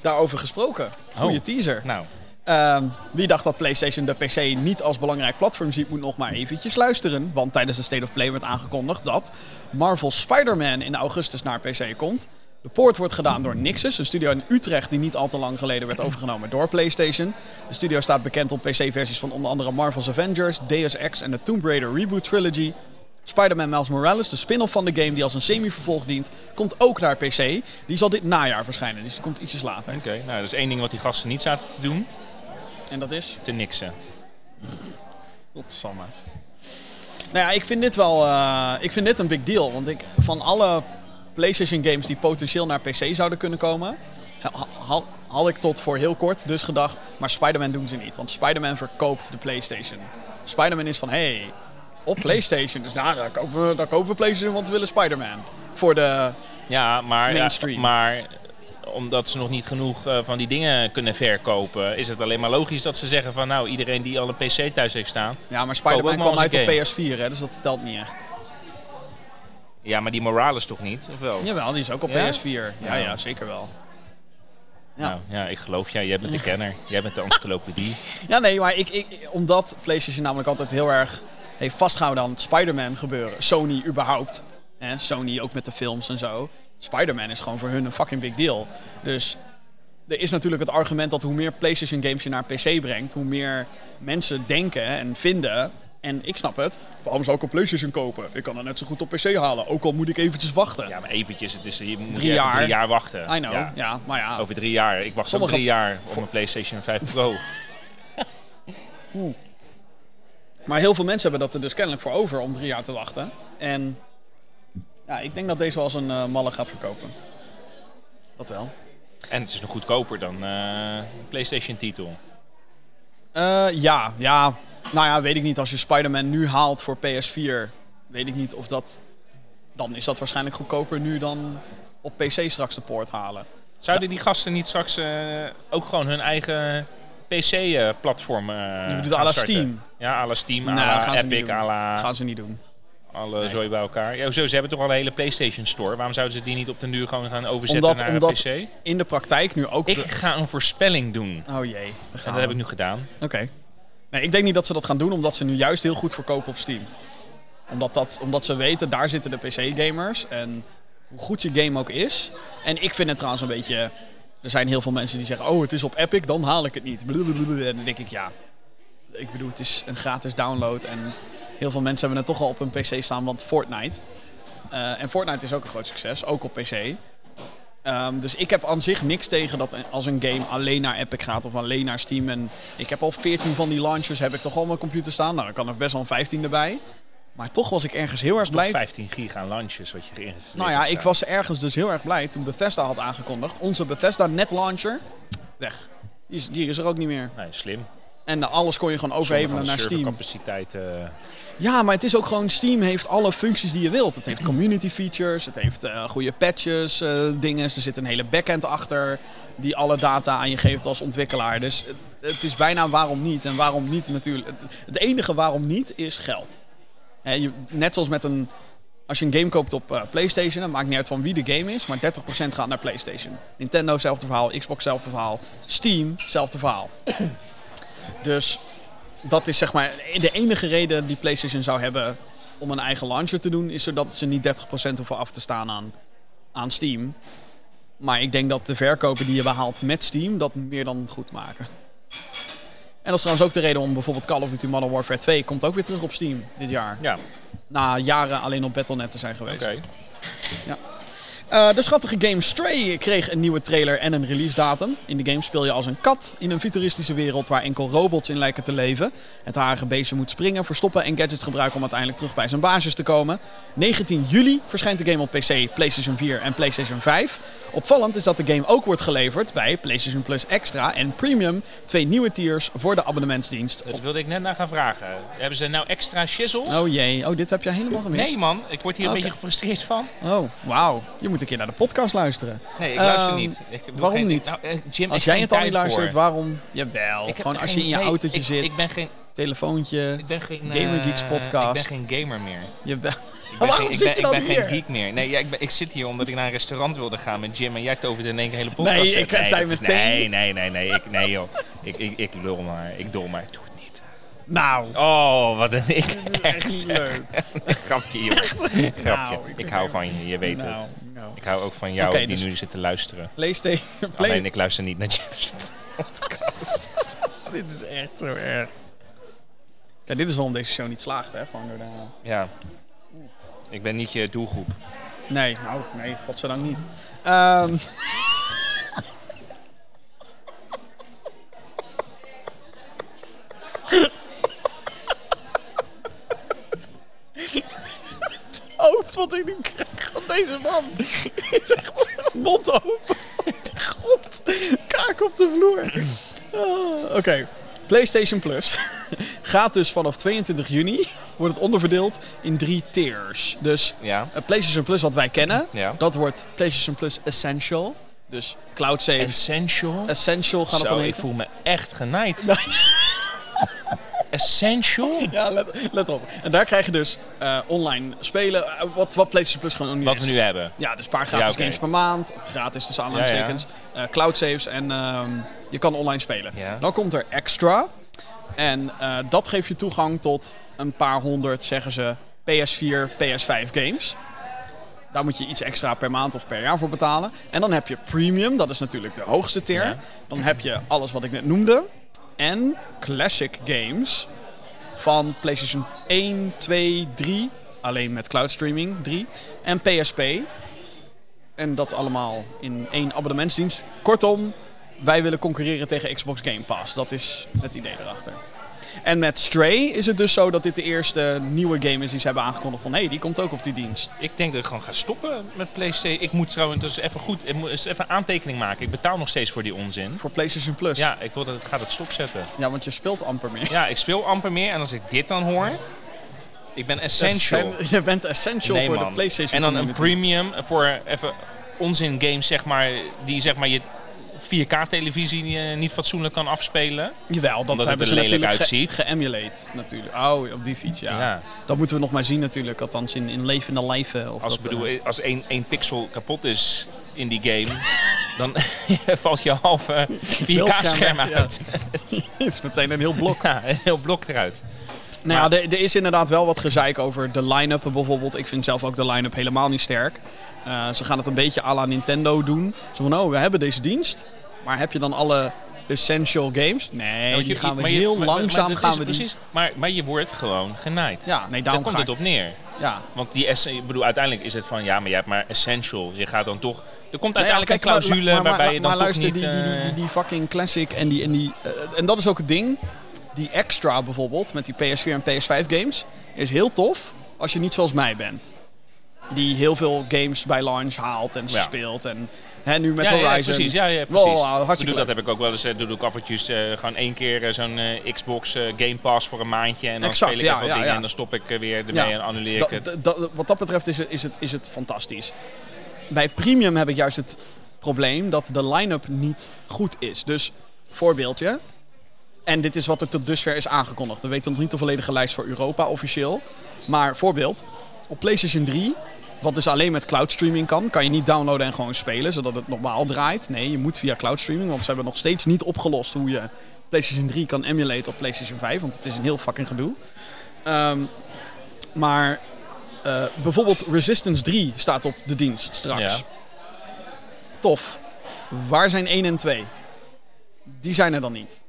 [SPEAKER 2] Daarover gesproken. Goeie
[SPEAKER 3] Oh.
[SPEAKER 2] teaser.
[SPEAKER 3] Nou,
[SPEAKER 2] Ehm, wie dacht dat PlayStation de PC niet als belangrijk platform ziet, moet nog maar eventjes luisteren. Want tijdens de State of Play werd aangekondigd dat Marvel Spider-Man in augustus naar PC komt. De poort wordt gedaan door Nixus, een studio in Utrecht die niet al te lang geleden werd overgenomen door PlayStation. De studio staat bekend op PC-versies van onder andere Marvel's Avengers, Deus Ex en de Tomb Raider Reboot Trilogy. Spider-Man Miles Morales, de spin-off van de game die als een semi-vervolg dient, komt ook naar PC. Die zal dit najaar verschijnen, dus die komt ietsjes later.
[SPEAKER 3] oké. Nou, dat is één ding wat die gasten niet zaten te doen.
[SPEAKER 2] En dat is?
[SPEAKER 3] Te niksen.
[SPEAKER 2] Godsamme. Nou ja, ik vind dit wel eh, ik vind dit een big deal. Want ik, van alle PlayStation games die potentieel naar PC zouden kunnen komen, ha- ha- had ik tot voor heel kort dus gedacht, maar Spider-Man doen ze niet. Want Spider-Man verkoopt de PlayStation. Spider-Man is van, hé, hey, op PlayStation. Dus nou, dan kopen we, dan kopen we PlayStation, want we willen Spider-Man. Voor de...
[SPEAKER 3] Ja, maar, ja,
[SPEAKER 2] Mainstream.
[SPEAKER 3] maar omdat ze nog niet genoeg eh, van die dingen kunnen verkopen, is het alleen maar logisch dat ze zeggen van nou, iedereen die al een PC thuis heeft staan.
[SPEAKER 2] Ja, maar Spider-Man kwam uit
[SPEAKER 3] game.
[SPEAKER 2] PS4, hè, dus dat telt niet echt.
[SPEAKER 3] Ja, maar die Morales toch niet? Of wel?
[SPEAKER 2] Jawel, die is ook op
[SPEAKER 3] Ja?
[SPEAKER 2] PS4. Ja,
[SPEAKER 3] Ja.
[SPEAKER 2] ja, zeker wel. Ja.
[SPEAKER 3] Nou, ja, ik geloof jij. Jij bent de kenner. Jij bent de encyclopedie.
[SPEAKER 2] Ja, nee, maar ik, ik, omdat PlayStation namelijk altijd heel erg heeft vastgehouden aan Spider-Man gebeuren. Sony überhaupt. Hè? Sony ook met de films en zo. Spider-Man is gewoon voor hun een fucking big deal. Dus er is natuurlijk het argument dat hoe meer PlayStation games je naar PC brengt, hoe meer mensen denken en vinden. En ik snap het. Waarom zou ik een PlayStation kopen? Ik kan het net zo goed op PC halen. Ook al moet ik eventjes wachten.
[SPEAKER 3] Ja, maar eventjes. Het is, je moet
[SPEAKER 2] Drie
[SPEAKER 3] je
[SPEAKER 2] jaar.
[SPEAKER 3] drie jaar wachten.
[SPEAKER 2] I know. Ja,
[SPEAKER 3] Ja.
[SPEAKER 2] maar ja.
[SPEAKER 3] Over drie jaar. Ik wacht ook drie jaar op een PlayStation 5 Pro.
[SPEAKER 2] Maar heel veel mensen hebben dat er dus kennelijk voor over om drie jaar te wachten. En ja, ik denk dat deze wel als een eh, malle gaat verkopen. Dat wel.
[SPEAKER 3] En het is nog goedkoper dan eh, een PlayStation
[SPEAKER 2] Eh, ja, ja. Nou ja, weet ik niet. Als je Spider-Man nu haalt voor PS4, weet ik niet of dat... Dan is dat waarschijnlijk goedkoper nu dan op PC straks de poort halen.
[SPEAKER 3] Zouden die gasten niet straks eh, ook gewoon hun eigen PC-platform uh,
[SPEAKER 2] Je bedoelt à la Steam?
[SPEAKER 3] Ja, à la Steam, à
[SPEAKER 2] Nou,
[SPEAKER 3] la Epic, à la
[SPEAKER 2] gaan ze niet doen.
[SPEAKER 3] Alle
[SPEAKER 2] Nee.
[SPEAKER 3] zooi bij elkaar. Ja, hoezo, ze hebben toch al een hele PlayStation Store. Waarom zouden ze die niet op den duur gewoon gaan overzetten
[SPEAKER 2] Omdat-
[SPEAKER 3] naar
[SPEAKER 2] omdat-
[SPEAKER 3] een PC?
[SPEAKER 2] In de praktijk nu ook...
[SPEAKER 3] Ik
[SPEAKER 2] de-
[SPEAKER 3] ga een voorspelling doen.
[SPEAKER 2] Oh jee.
[SPEAKER 3] En dat heb ik nu gedaan.
[SPEAKER 2] Oké. Nee, ik denk niet dat ze dat gaan doen, omdat ze nu juist heel goed verkopen op Steam. Omdat, dat, omdat ze weten, daar zitten de PC-gamers. En hoe goed je game ook is. En ik vind het trouwens een beetje... Er zijn heel veel mensen die zeggen, oh, het is op Epic, dan haal ik het niet. En dan denk ik, ja... Ik bedoel, het is een gratis download. En heel veel mensen hebben het toch al op een PC staan, want Fortnite. Eh, en Fortnite is ook een groot succes, ook op PC. Ehm, dus ik heb aan zich niks tegen dat als een game alleen naar Epic gaat of alleen naar Steam. En ik heb al 14 van die launchers heb ik toch al op mijn computer staan. Nou, dan kan er best wel een 15 erbij. Maar toch was ik ergens heel erg blij.
[SPEAKER 3] 15 gig aan launches wat je erin
[SPEAKER 2] Nou ja, ik was ergens dus heel erg blij toen Bethesda had aangekondigd. Onze Bethesda net launcher, weg. Die is, die is er ook niet meer.
[SPEAKER 3] Nee, slim.
[SPEAKER 2] En alles kon je gewoon overhevelen naar Steam.
[SPEAKER 3] capaciteit. eh,
[SPEAKER 2] Ja, maar het is ook gewoon, Steam heeft alle functies die je wilt. Het heeft community features, het heeft eh, goede patches, eh dingen. Er zit een hele backend achter die alle data aan je geeft als ontwikkelaar. Dus het, het is bijna waarom niet. En waarom niet natuurlijk. Het, het enige waarom niet is geld. Je, net zoals met een... Als je een game koopt op eh, PlayStation, dan maakt niet uit van wie de game is, maar 30% gaat naar PlayStation. Nintendo, zelfde verhaal. Xbox, zelfde verhaal. Steam, zelfde verhaal. Dus dat is zeg maar de enige reden die PlayStation zou hebben om een eigen launcher te doen, is zodat ze niet 30% hoeven af te staan aan, aan Steam. Maar ik denk dat de verkopen die je behaalt met Steam dat meer dan goed maken. En dat is trouwens ook de reden om bijvoorbeeld Call of Duty Modern Warfare 2 komt ook weer terug op Steam dit jaar.
[SPEAKER 3] ja,
[SPEAKER 2] Na jaren alleen op Battle.net te zijn geweest.
[SPEAKER 3] oké.
[SPEAKER 2] Eh, de schattige game Stray kreeg een nieuwe trailer en een release datum. In de game speel je als een kat in een futuristische wereld waar enkel robots in lijken te leven. Het harige beestje moet springen, verstoppen en gadgets gebruiken om uiteindelijk terug bij zijn baasjes te komen. 19 juli verschijnt de game op PC, PlayStation 4 en PlayStation 5. Opvallend is dat de game ook wordt geleverd bij PlayStation Plus Extra en Premium, twee nieuwe tiers voor de abonnementsdienst.
[SPEAKER 3] Dat wilde ik net naar gaan vragen. Hebben ze nou extra shizzle?
[SPEAKER 2] Oh jee, oh dit heb jij helemaal gemist.
[SPEAKER 3] Nee man, ik word hier een beetje gefrustreerd van.
[SPEAKER 2] Oh, wauw. Je moet een keer naar de podcast luisteren.
[SPEAKER 3] Nee, ik luister
[SPEAKER 2] Ehm,
[SPEAKER 3] niet. Ik
[SPEAKER 2] waarom
[SPEAKER 3] geen-
[SPEAKER 2] niet?
[SPEAKER 3] Nou, eh, Jim,
[SPEAKER 2] Als jij het al niet luistert,
[SPEAKER 3] voor.
[SPEAKER 2] waarom? Jawel.
[SPEAKER 3] Ik
[SPEAKER 2] Gewoon als
[SPEAKER 3] geen-
[SPEAKER 2] je in je
[SPEAKER 3] nee,
[SPEAKER 2] autootje
[SPEAKER 3] ik,
[SPEAKER 2] zit,
[SPEAKER 3] Ik ben geen,
[SPEAKER 2] telefoontje.
[SPEAKER 3] ik ben geen
[SPEAKER 2] Gamer
[SPEAKER 3] eh,
[SPEAKER 2] Geeks podcast.
[SPEAKER 3] Ik ben geen gamer meer.
[SPEAKER 2] Jawel.
[SPEAKER 3] Ik ben, geen, ik ben, ik ben geen geek meer. Nee, ja, ik, ben, ik zit hier omdat ik naar een restaurant wilde gaan met Jim en jij toverde in één keer een hele podcast.
[SPEAKER 2] Nee, ik zei
[SPEAKER 3] dat is-
[SPEAKER 2] meteen-
[SPEAKER 3] Nee, nee, nee, nee, ik, nee joh. Ik, ik, ik lul maar, ik dol maar, niet.
[SPEAKER 2] Nou,
[SPEAKER 3] Oh, wat een ik
[SPEAKER 2] echt leuk.
[SPEAKER 3] Grapje joh. Grapje.
[SPEAKER 2] Nou, ik
[SPEAKER 3] ik hou van je, je weet
[SPEAKER 2] Nou,
[SPEAKER 3] het.
[SPEAKER 2] nou.
[SPEAKER 3] Ik hou ook van jou die
[SPEAKER 2] dus-
[SPEAKER 3] nu zit te luisteren.
[SPEAKER 2] PlayStation. Play...
[SPEAKER 3] Alleen ik luister niet naar Jim's.
[SPEAKER 2] Dit is echt zo erg. Ja, dit is waarom deze show niet slaagt, hè? Gewoon door de...
[SPEAKER 3] Ja. Ik ben niet je doelgroep.
[SPEAKER 2] Nee, nou, nee, godzijdank niet. Ehm hoofd wat ik nu krijg. deze man is echt mond open. God, kaak op de vloer. Ah, Oké, PlayStation Plus gaat dus vanaf 22 juni, wordt het onderverdeeld in drie tiers. Dus
[SPEAKER 3] Ja.
[SPEAKER 2] eh, PlayStation Plus wat wij kennen,
[SPEAKER 3] Ja.
[SPEAKER 2] dat wordt PlayStation Plus Essential. Dus cloud save.
[SPEAKER 3] Essential.
[SPEAKER 2] Essential gaat het dan
[SPEAKER 3] ik voel me echt genaaid. Essential?
[SPEAKER 2] Ja, let, let op. En daar krijg je dus eh, online spelen, eh, wat, wat PlayStation Plus gewoon niet
[SPEAKER 3] Wat we
[SPEAKER 2] is.
[SPEAKER 3] nu hebben.
[SPEAKER 2] Ja, dus een paar gratis
[SPEAKER 3] Ja,
[SPEAKER 2] games per maand. Gratis tussen aanhalingstekens. Eh, cloud saves en ehm, je kan online spelen.
[SPEAKER 3] Ja.
[SPEAKER 2] Dan komt er extra. En dat geeft je toegang tot een paar honderd, zeggen ze, PS4, PS5 games. Daar moet je iets extra per maand of per jaar voor betalen. En dan heb je premium, dat is natuurlijk de hoogste tier.
[SPEAKER 3] Ja.
[SPEAKER 2] Dan heb je alles wat ik net noemde. En classic games van PlayStation 1, 2, 3. Alleen met cloud streaming 3. En PSP. En dat allemaal in één abonnementsdienst. Kortom, wij willen concurreren tegen Xbox Game Pass. Dat is het idee erachter. En met Stray is het dus zo dat dit de eerste nieuwe game is die ze hebben aangekondigd van hé, hey, die komt ook op die dienst.
[SPEAKER 3] Ik denk dat ik gewoon ga stoppen met PlayStation. Ik moet trouwens dus even goed, ik moet eens even een aantekening maken. Ik betaal nog steeds voor die onzin.
[SPEAKER 2] Voor PlayStation Plus.
[SPEAKER 3] Ja, ik wil dat ik ga dat stopzetten.
[SPEAKER 2] ja want je speelt amper meer.
[SPEAKER 3] Ja, ik speel amper meer en als ik dit dan hoor, ik ben essential.
[SPEAKER 2] Essen- Je bent essential
[SPEAKER 3] Nee,
[SPEAKER 2] voor de. PlayStation
[SPEAKER 3] En dan een premium voor even onzin games, zeg maar, die zeg maar je 4K-televisie eh, niet fatsoenlijk kan afspelen.
[SPEAKER 2] Jawel, dat hebben ze
[SPEAKER 3] er
[SPEAKER 2] natuurlijk ge-
[SPEAKER 3] uitziet.
[SPEAKER 2] geëmulate natuurlijk. Oh, op die fiets, ja.
[SPEAKER 3] Ja.
[SPEAKER 2] Dat moeten we nog maar zien natuurlijk, althans in, in levende lijven. Of
[SPEAKER 3] Als,
[SPEAKER 2] dat,
[SPEAKER 3] bedoel,
[SPEAKER 2] eh,
[SPEAKER 3] als één, één pixel kapot is in die game, dan valt je halve 4K-scherm
[SPEAKER 2] weg, ja.
[SPEAKER 3] uit.
[SPEAKER 2] het is meteen een heel blok.
[SPEAKER 3] Ja, een heel blok eruit.
[SPEAKER 2] Nou ja, er, er is inderdaad wel wat gezeik over de line-up bijvoorbeeld. Ik vind zelf ook de line-up helemaal niet sterk. Eh, ze gaan het een beetje à la Nintendo doen. Zo van, oh, we hebben deze dienst. Maar heb je dan alle essential games? Nee,
[SPEAKER 3] Ja,
[SPEAKER 2] die gaan we
[SPEAKER 3] maar je-
[SPEAKER 2] heel
[SPEAKER 3] maar- maar-
[SPEAKER 2] langzaam
[SPEAKER 3] maar
[SPEAKER 2] gaan we die...
[SPEAKER 3] Precies, maar, maar je wordt gewoon genaaid.
[SPEAKER 2] Ja, nee,
[SPEAKER 3] Daar
[SPEAKER 2] daarom
[SPEAKER 3] komt
[SPEAKER 2] ga
[SPEAKER 3] het op neer.
[SPEAKER 2] Ja.
[SPEAKER 3] Want die ik bedoel, uiteindelijk is het van ja, maar je hebt maar essential. Je gaat dan toch. Er komt
[SPEAKER 2] Nou ja,
[SPEAKER 3] uiteindelijk
[SPEAKER 2] kijk,
[SPEAKER 3] een clausule
[SPEAKER 2] maar- maar-
[SPEAKER 3] waarbij
[SPEAKER 2] maar-
[SPEAKER 3] je dan
[SPEAKER 2] maar
[SPEAKER 3] toch
[SPEAKER 2] luister,
[SPEAKER 3] niet.
[SPEAKER 2] die, die, die,
[SPEAKER 3] eh,
[SPEAKER 2] die, die fucking classic en die... En, die eh, en dat is ook het ding. Die extra bijvoorbeeld, met die PS4 en PS5 games, is heel tof als je niet zoals mij bent. Die heel veel games bij launch haalt en
[SPEAKER 3] Ja.
[SPEAKER 2] speelt. En hè, nu met
[SPEAKER 3] ja, ja,
[SPEAKER 2] Horizon.
[SPEAKER 3] precies. Ja, precies.
[SPEAKER 2] uh, hartstikke
[SPEAKER 3] Ik bedoel, dat heb ik ook wel eens. eh, doe ik af en toe eh, gewoon één keer eh, zo'n eh, Xbox eh, Game Pass voor een maandje. En dan
[SPEAKER 2] Exact,
[SPEAKER 3] speel ik
[SPEAKER 2] ja,
[SPEAKER 3] even dingen en dan stop ik eh, weer ermee
[SPEAKER 2] Ja,
[SPEAKER 3] en annuleer ik het.
[SPEAKER 2] wat dat betreft is het, is, het, is het fantastisch. Bij premium heb ik juist het probleem dat de line-up niet goed is. Dus, voorbeeldje. En dit is wat er tot dusver is aangekondigd. We weten nog niet de volledige lijst voor Europa officieel. Maar voorbeeld, op PlayStation 3, wat dus alleen met cloud streaming kan, kan je niet downloaden en gewoon spelen, zodat het normaal draait. Nee, je moet via cloud streaming, want ze hebben nog steeds niet opgelost hoe je PlayStation 3 kan emulate op PlayStation 5, want het is een heel fucking gedoe. Ehm, maar eh, bijvoorbeeld Resistance 3 staat op de dienst straks.
[SPEAKER 3] Ja.
[SPEAKER 2] Tof. Waar zijn 1 en 2? Die zijn er dan niet.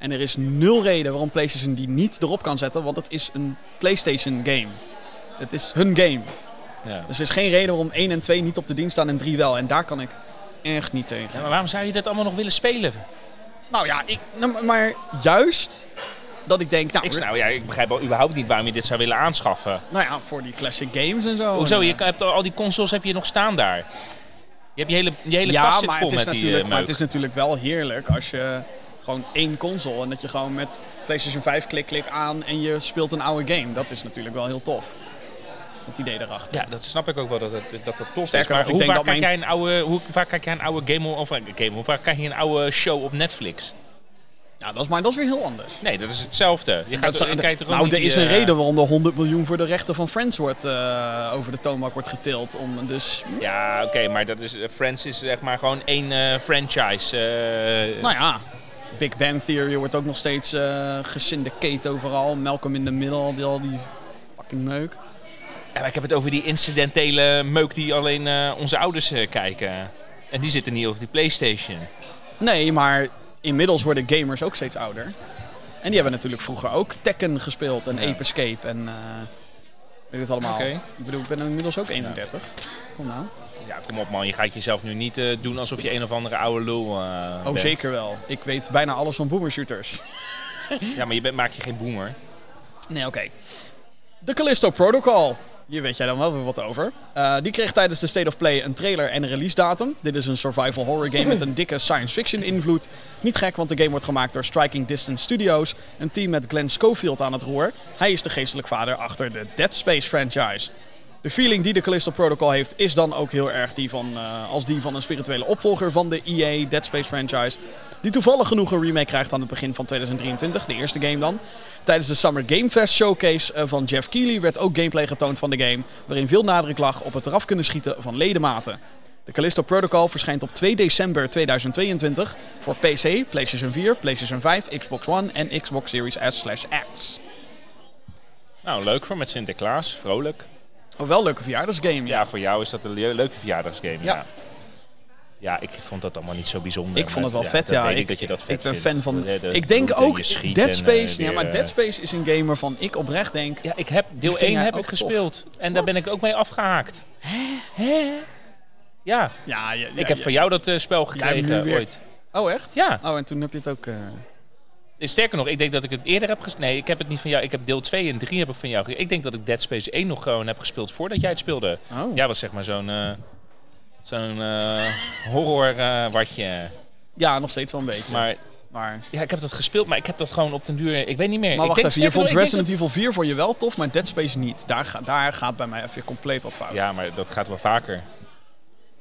[SPEAKER 2] En er is nul reden waarom PlayStation die niet erop kan zetten, want het is een PlayStation game. Het is hun game.
[SPEAKER 3] Ja.
[SPEAKER 2] Dus er is geen reden waarom 1 en 2 niet op de dienst staan en 3 wel. En daar kan ik echt niet tegen.
[SPEAKER 3] Ja, maar waarom zou je dit allemaal nog willen spelen?
[SPEAKER 2] Nou ja, ik, nou, maar juist dat ik denk, nou,
[SPEAKER 3] Ik, nou, ja, ik begrijp überhaupt niet waarom je dit zou willen aanschaffen.
[SPEAKER 2] nou ja, voor die classic games en zo.
[SPEAKER 3] Hoezo?
[SPEAKER 2] En,
[SPEAKER 3] Je
[SPEAKER 2] eh,
[SPEAKER 3] hebt al al die consoles heb je nog staan daar. Je hebt je hele, je hele
[SPEAKER 2] ja,
[SPEAKER 3] kast zit vol met die
[SPEAKER 2] natuurlijk,
[SPEAKER 3] eh,
[SPEAKER 2] maar het is natuurlijk wel heerlijk als je gewoon één console en dat je gewoon met PlayStation 5 klik klik aan en je speelt een oude game. Dat is natuurlijk wel heel tof. Het idee erachter.
[SPEAKER 3] Ja, dat snap ik ook wel dat het, dat tof
[SPEAKER 2] Sterker
[SPEAKER 3] is. Maar hoe vaak,
[SPEAKER 2] mijn-
[SPEAKER 3] jij een oude, hoe vaak kijk jij een oude game of een game? Hoe vaak kijk je een oude show op Netflix?
[SPEAKER 2] Ja, dat is, maar dat is weer heel anders.
[SPEAKER 3] Nee, dat is hetzelfde. Je gaat er, kijkt er
[SPEAKER 2] nou, er is een
[SPEAKER 3] eh,
[SPEAKER 2] reden waarom er 100 miljoen voor de rechten van Friends wordt, eh, over de toonbank wordt getild. Om, dus,
[SPEAKER 3] Ja, oké, maar dat is, eh, Friends is zeg maar gewoon één eh, franchise. eh,
[SPEAKER 2] nou ja, Big Bang Theory wordt ook nog steeds eh gesyndicated overal. Malcolm in the Middle, die, al die fucking meuk.
[SPEAKER 3] Ja, ik heb het over die incidentele meuk die alleen eh, onze ouders eh, kijken. En die zitten niet op die Playstation.
[SPEAKER 2] Nee, maar inmiddels worden gamers ook steeds ouder. En die hebben natuurlijk vroeger ook Tekken gespeeld en
[SPEAKER 3] Ja.
[SPEAKER 2] Ape Escape en weet het allemaal.
[SPEAKER 3] Oké.
[SPEAKER 2] Ik bedoel, ik ben inmiddels ook 31. Kom nou.
[SPEAKER 3] Ja, kom op man, je gaat jezelf nu niet eh, doen alsof je een of andere oude lul eh
[SPEAKER 2] Oh,
[SPEAKER 3] bent.
[SPEAKER 2] zeker wel. Ik weet bijna alles van boomershooters.
[SPEAKER 3] Ja, maar je bent, maak je geen boomer.
[SPEAKER 2] Nee, oké. De Callisto Protocol. Hier weet jij dan wel weer wat over. Eh, die kreeg tijdens de State of Play een trailer en een release datum. Dit is een survival horror game met een dikke science fiction invloed. Niet gek, want de game wordt gemaakt door Striking Distance Studios. Een team met Glenn Schofield aan het roer. Hij is de geestelijk vader achter de Dead Space franchise. De feeling die de Callisto Protocol heeft is dan ook heel erg die van, eh, als die van een spirituele opvolger van de EA Dead Space franchise. Die toevallig genoeg een remake krijgt aan het begin van 2023, de eerste game dan. Tijdens de Summer Game Fest showcase eh, van Jeff Keighley werd ook gameplay getoond van de game, waarin veel nadruk lag op het eraf kunnen schieten van ledematen. De Callisto Protocol verschijnt op 2 december 2022 voor PC, PlayStation 4, PlayStation 5, Xbox One en Xbox Series S/X.
[SPEAKER 3] Nou, leuk voor met Sinterklaas. Vrolijk.
[SPEAKER 2] Oh, wel een leuke verjaardagsgame. Ja.
[SPEAKER 3] Ja, voor jou is dat een le- leuke verjaardagsgame.
[SPEAKER 2] Ja.
[SPEAKER 3] Ja. ja. ik vond dat allemaal niet zo bijzonder.
[SPEAKER 2] Ik vond het wel vet, ja.
[SPEAKER 3] weet
[SPEAKER 2] Ik,
[SPEAKER 3] ik dat je dat vet
[SPEAKER 2] ik ben
[SPEAKER 3] vindt.
[SPEAKER 2] fan van.
[SPEAKER 3] De- de
[SPEAKER 2] ik denk ook Dead
[SPEAKER 3] en,
[SPEAKER 2] Space.
[SPEAKER 3] eh,
[SPEAKER 2] ja, maar
[SPEAKER 3] eh,
[SPEAKER 2] Dead Space is een game waarvan ik oprecht denk.
[SPEAKER 3] Ja, ik heb deel
[SPEAKER 2] vind
[SPEAKER 3] 1
[SPEAKER 2] jij
[SPEAKER 3] heb ik
[SPEAKER 2] tof.
[SPEAKER 3] gespeeld. En daar ben ik ook mee afgehaakt. Hè? Ja,
[SPEAKER 2] Ja, ja, ja,
[SPEAKER 3] ik heb
[SPEAKER 2] ja.
[SPEAKER 3] van jou dat eh, spel gekregen ooit.
[SPEAKER 2] Oh, echt?
[SPEAKER 3] Ja,
[SPEAKER 2] Oh, en toen heb je het ook.
[SPEAKER 3] Sterker nog, ik denk dat ik het eerder heb gespeeld. Nee, ik heb het niet van jou. Ik heb deel 2 en 3 heb ik van jou. Ik denk dat ik Dead Space 1 nog gewoon heb gespeeld voordat jij het speelde.
[SPEAKER 2] Oh.
[SPEAKER 3] Jij was zeg maar zo'n eh, zo'n eh, horror eh, watje.
[SPEAKER 2] Ja, nog steeds wel een beetje. Maar,
[SPEAKER 3] Maar ja, ik heb dat gespeeld, maar ik heb dat gewoon op den duur. Ik weet niet meer.
[SPEAKER 2] maar
[SPEAKER 3] ik
[SPEAKER 2] wacht
[SPEAKER 3] denk,
[SPEAKER 2] even, je vond
[SPEAKER 3] ik
[SPEAKER 2] Resident Evil 4 voor je wel tof, maar Dead Space niet. Daar, ga- daar gaat bij mij even compleet wat fout.
[SPEAKER 3] Ja, maar dat gaat wel vaker.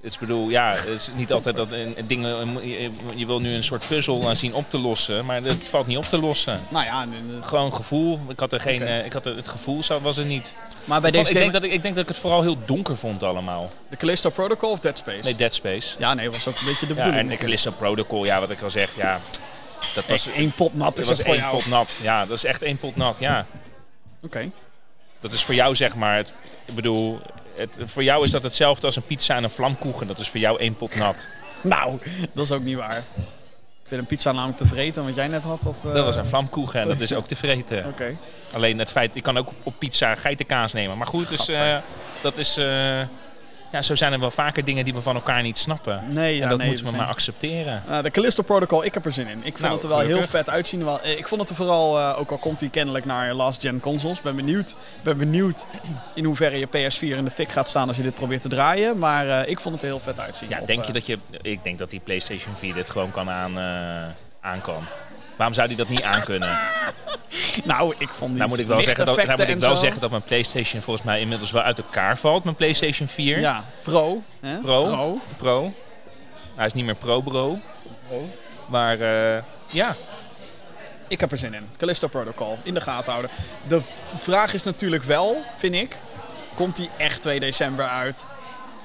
[SPEAKER 3] Het is bedoel, ja, het is niet altijd dat dingen. Je, je wil nu een soort puzzel eh, zien op te lossen, maar dat valt niet op te lossen.
[SPEAKER 2] Nou ja, en, eh,
[SPEAKER 3] Gewoon gevoel. Ik had er geen. Eh, ik had er, het gevoel was er niet.
[SPEAKER 2] maar bij
[SPEAKER 3] Ik, vond-
[SPEAKER 2] deze
[SPEAKER 3] ik, denk dat ik, ik denk dat ik het vooral heel donker vond allemaal.
[SPEAKER 2] de Callisto Protocol of Dead Space?
[SPEAKER 3] Nee, Dead Space.
[SPEAKER 2] Ja, nee, was ook een beetje de
[SPEAKER 3] Ja,
[SPEAKER 2] bedoeling.
[SPEAKER 3] en de. Callisto Protocol, ja, wat ik al zeg, ja. Dat was,
[SPEAKER 2] Echt één pot nat
[SPEAKER 3] dat
[SPEAKER 2] is
[SPEAKER 3] was één
[SPEAKER 2] jou.
[SPEAKER 3] pot nat. Ja, dat is echt één pot nat, ja.
[SPEAKER 2] Oké.
[SPEAKER 3] Dat is voor jou zeg maar, het, ik bedoel, het, voor jou is dat hetzelfde als een pizza en een vlamkoegen. Dat is voor jou één pot nat.
[SPEAKER 2] Nou, dat is ook niet waar. Ik vind een pizza namelijk te vreten, wat jij net had. Dat, eh,
[SPEAKER 3] Dat was een vlamkoegen en dat is ook te vreten.
[SPEAKER 2] Oké.
[SPEAKER 3] Alleen het feit, ik kan ook op, op pizza geitenkaas nemen. Maar goed, dus, eh, dat is, eh, ja, zo zijn er wel vaker dingen die we van elkaar niet snappen.
[SPEAKER 2] Nee, ja,
[SPEAKER 3] en dat
[SPEAKER 2] nee,
[SPEAKER 3] moeten we
[SPEAKER 2] zijn-
[SPEAKER 3] maar accepteren.
[SPEAKER 2] Eh, de Callisto Protocol, ik heb er zin in. Ik vond
[SPEAKER 3] Nou,
[SPEAKER 2] het er wel heel vet uitzien. Wel, eh, ik vond het er vooral, eh, ook al komt hij kennelijk naar last gen consoles, ben benieuwd, ben benieuwd in hoeverre je PS4 in de fik gaat staan als je dit probeert te draaien. Maar ik vond het er heel vet uitzien.
[SPEAKER 3] Ja,
[SPEAKER 2] Op,
[SPEAKER 3] denk je dat je, ik denk dat die PlayStation 4 dit gewoon kan aan, aan kan. Waarom zou die dat niet aankunnen?
[SPEAKER 2] Nou, ik vond die
[SPEAKER 3] Nou moet ik wel, zeggen dat, nou moet ik wel
[SPEAKER 2] zo.
[SPEAKER 3] zeggen dat mijn PlayStation volgens mij inmiddels wel uit elkaar valt. Mijn PlayStation 4
[SPEAKER 2] Ja, Pro. Hè?
[SPEAKER 3] Pro.
[SPEAKER 2] Pro.
[SPEAKER 3] Pro. Hij is niet meer Pro Bro. Maar eh, ja,
[SPEAKER 2] Ik heb er zin in. Callisto Protocol, in de gaten houden. De vraag is natuurlijk wel, vind ik, komt die echt 2 december uit?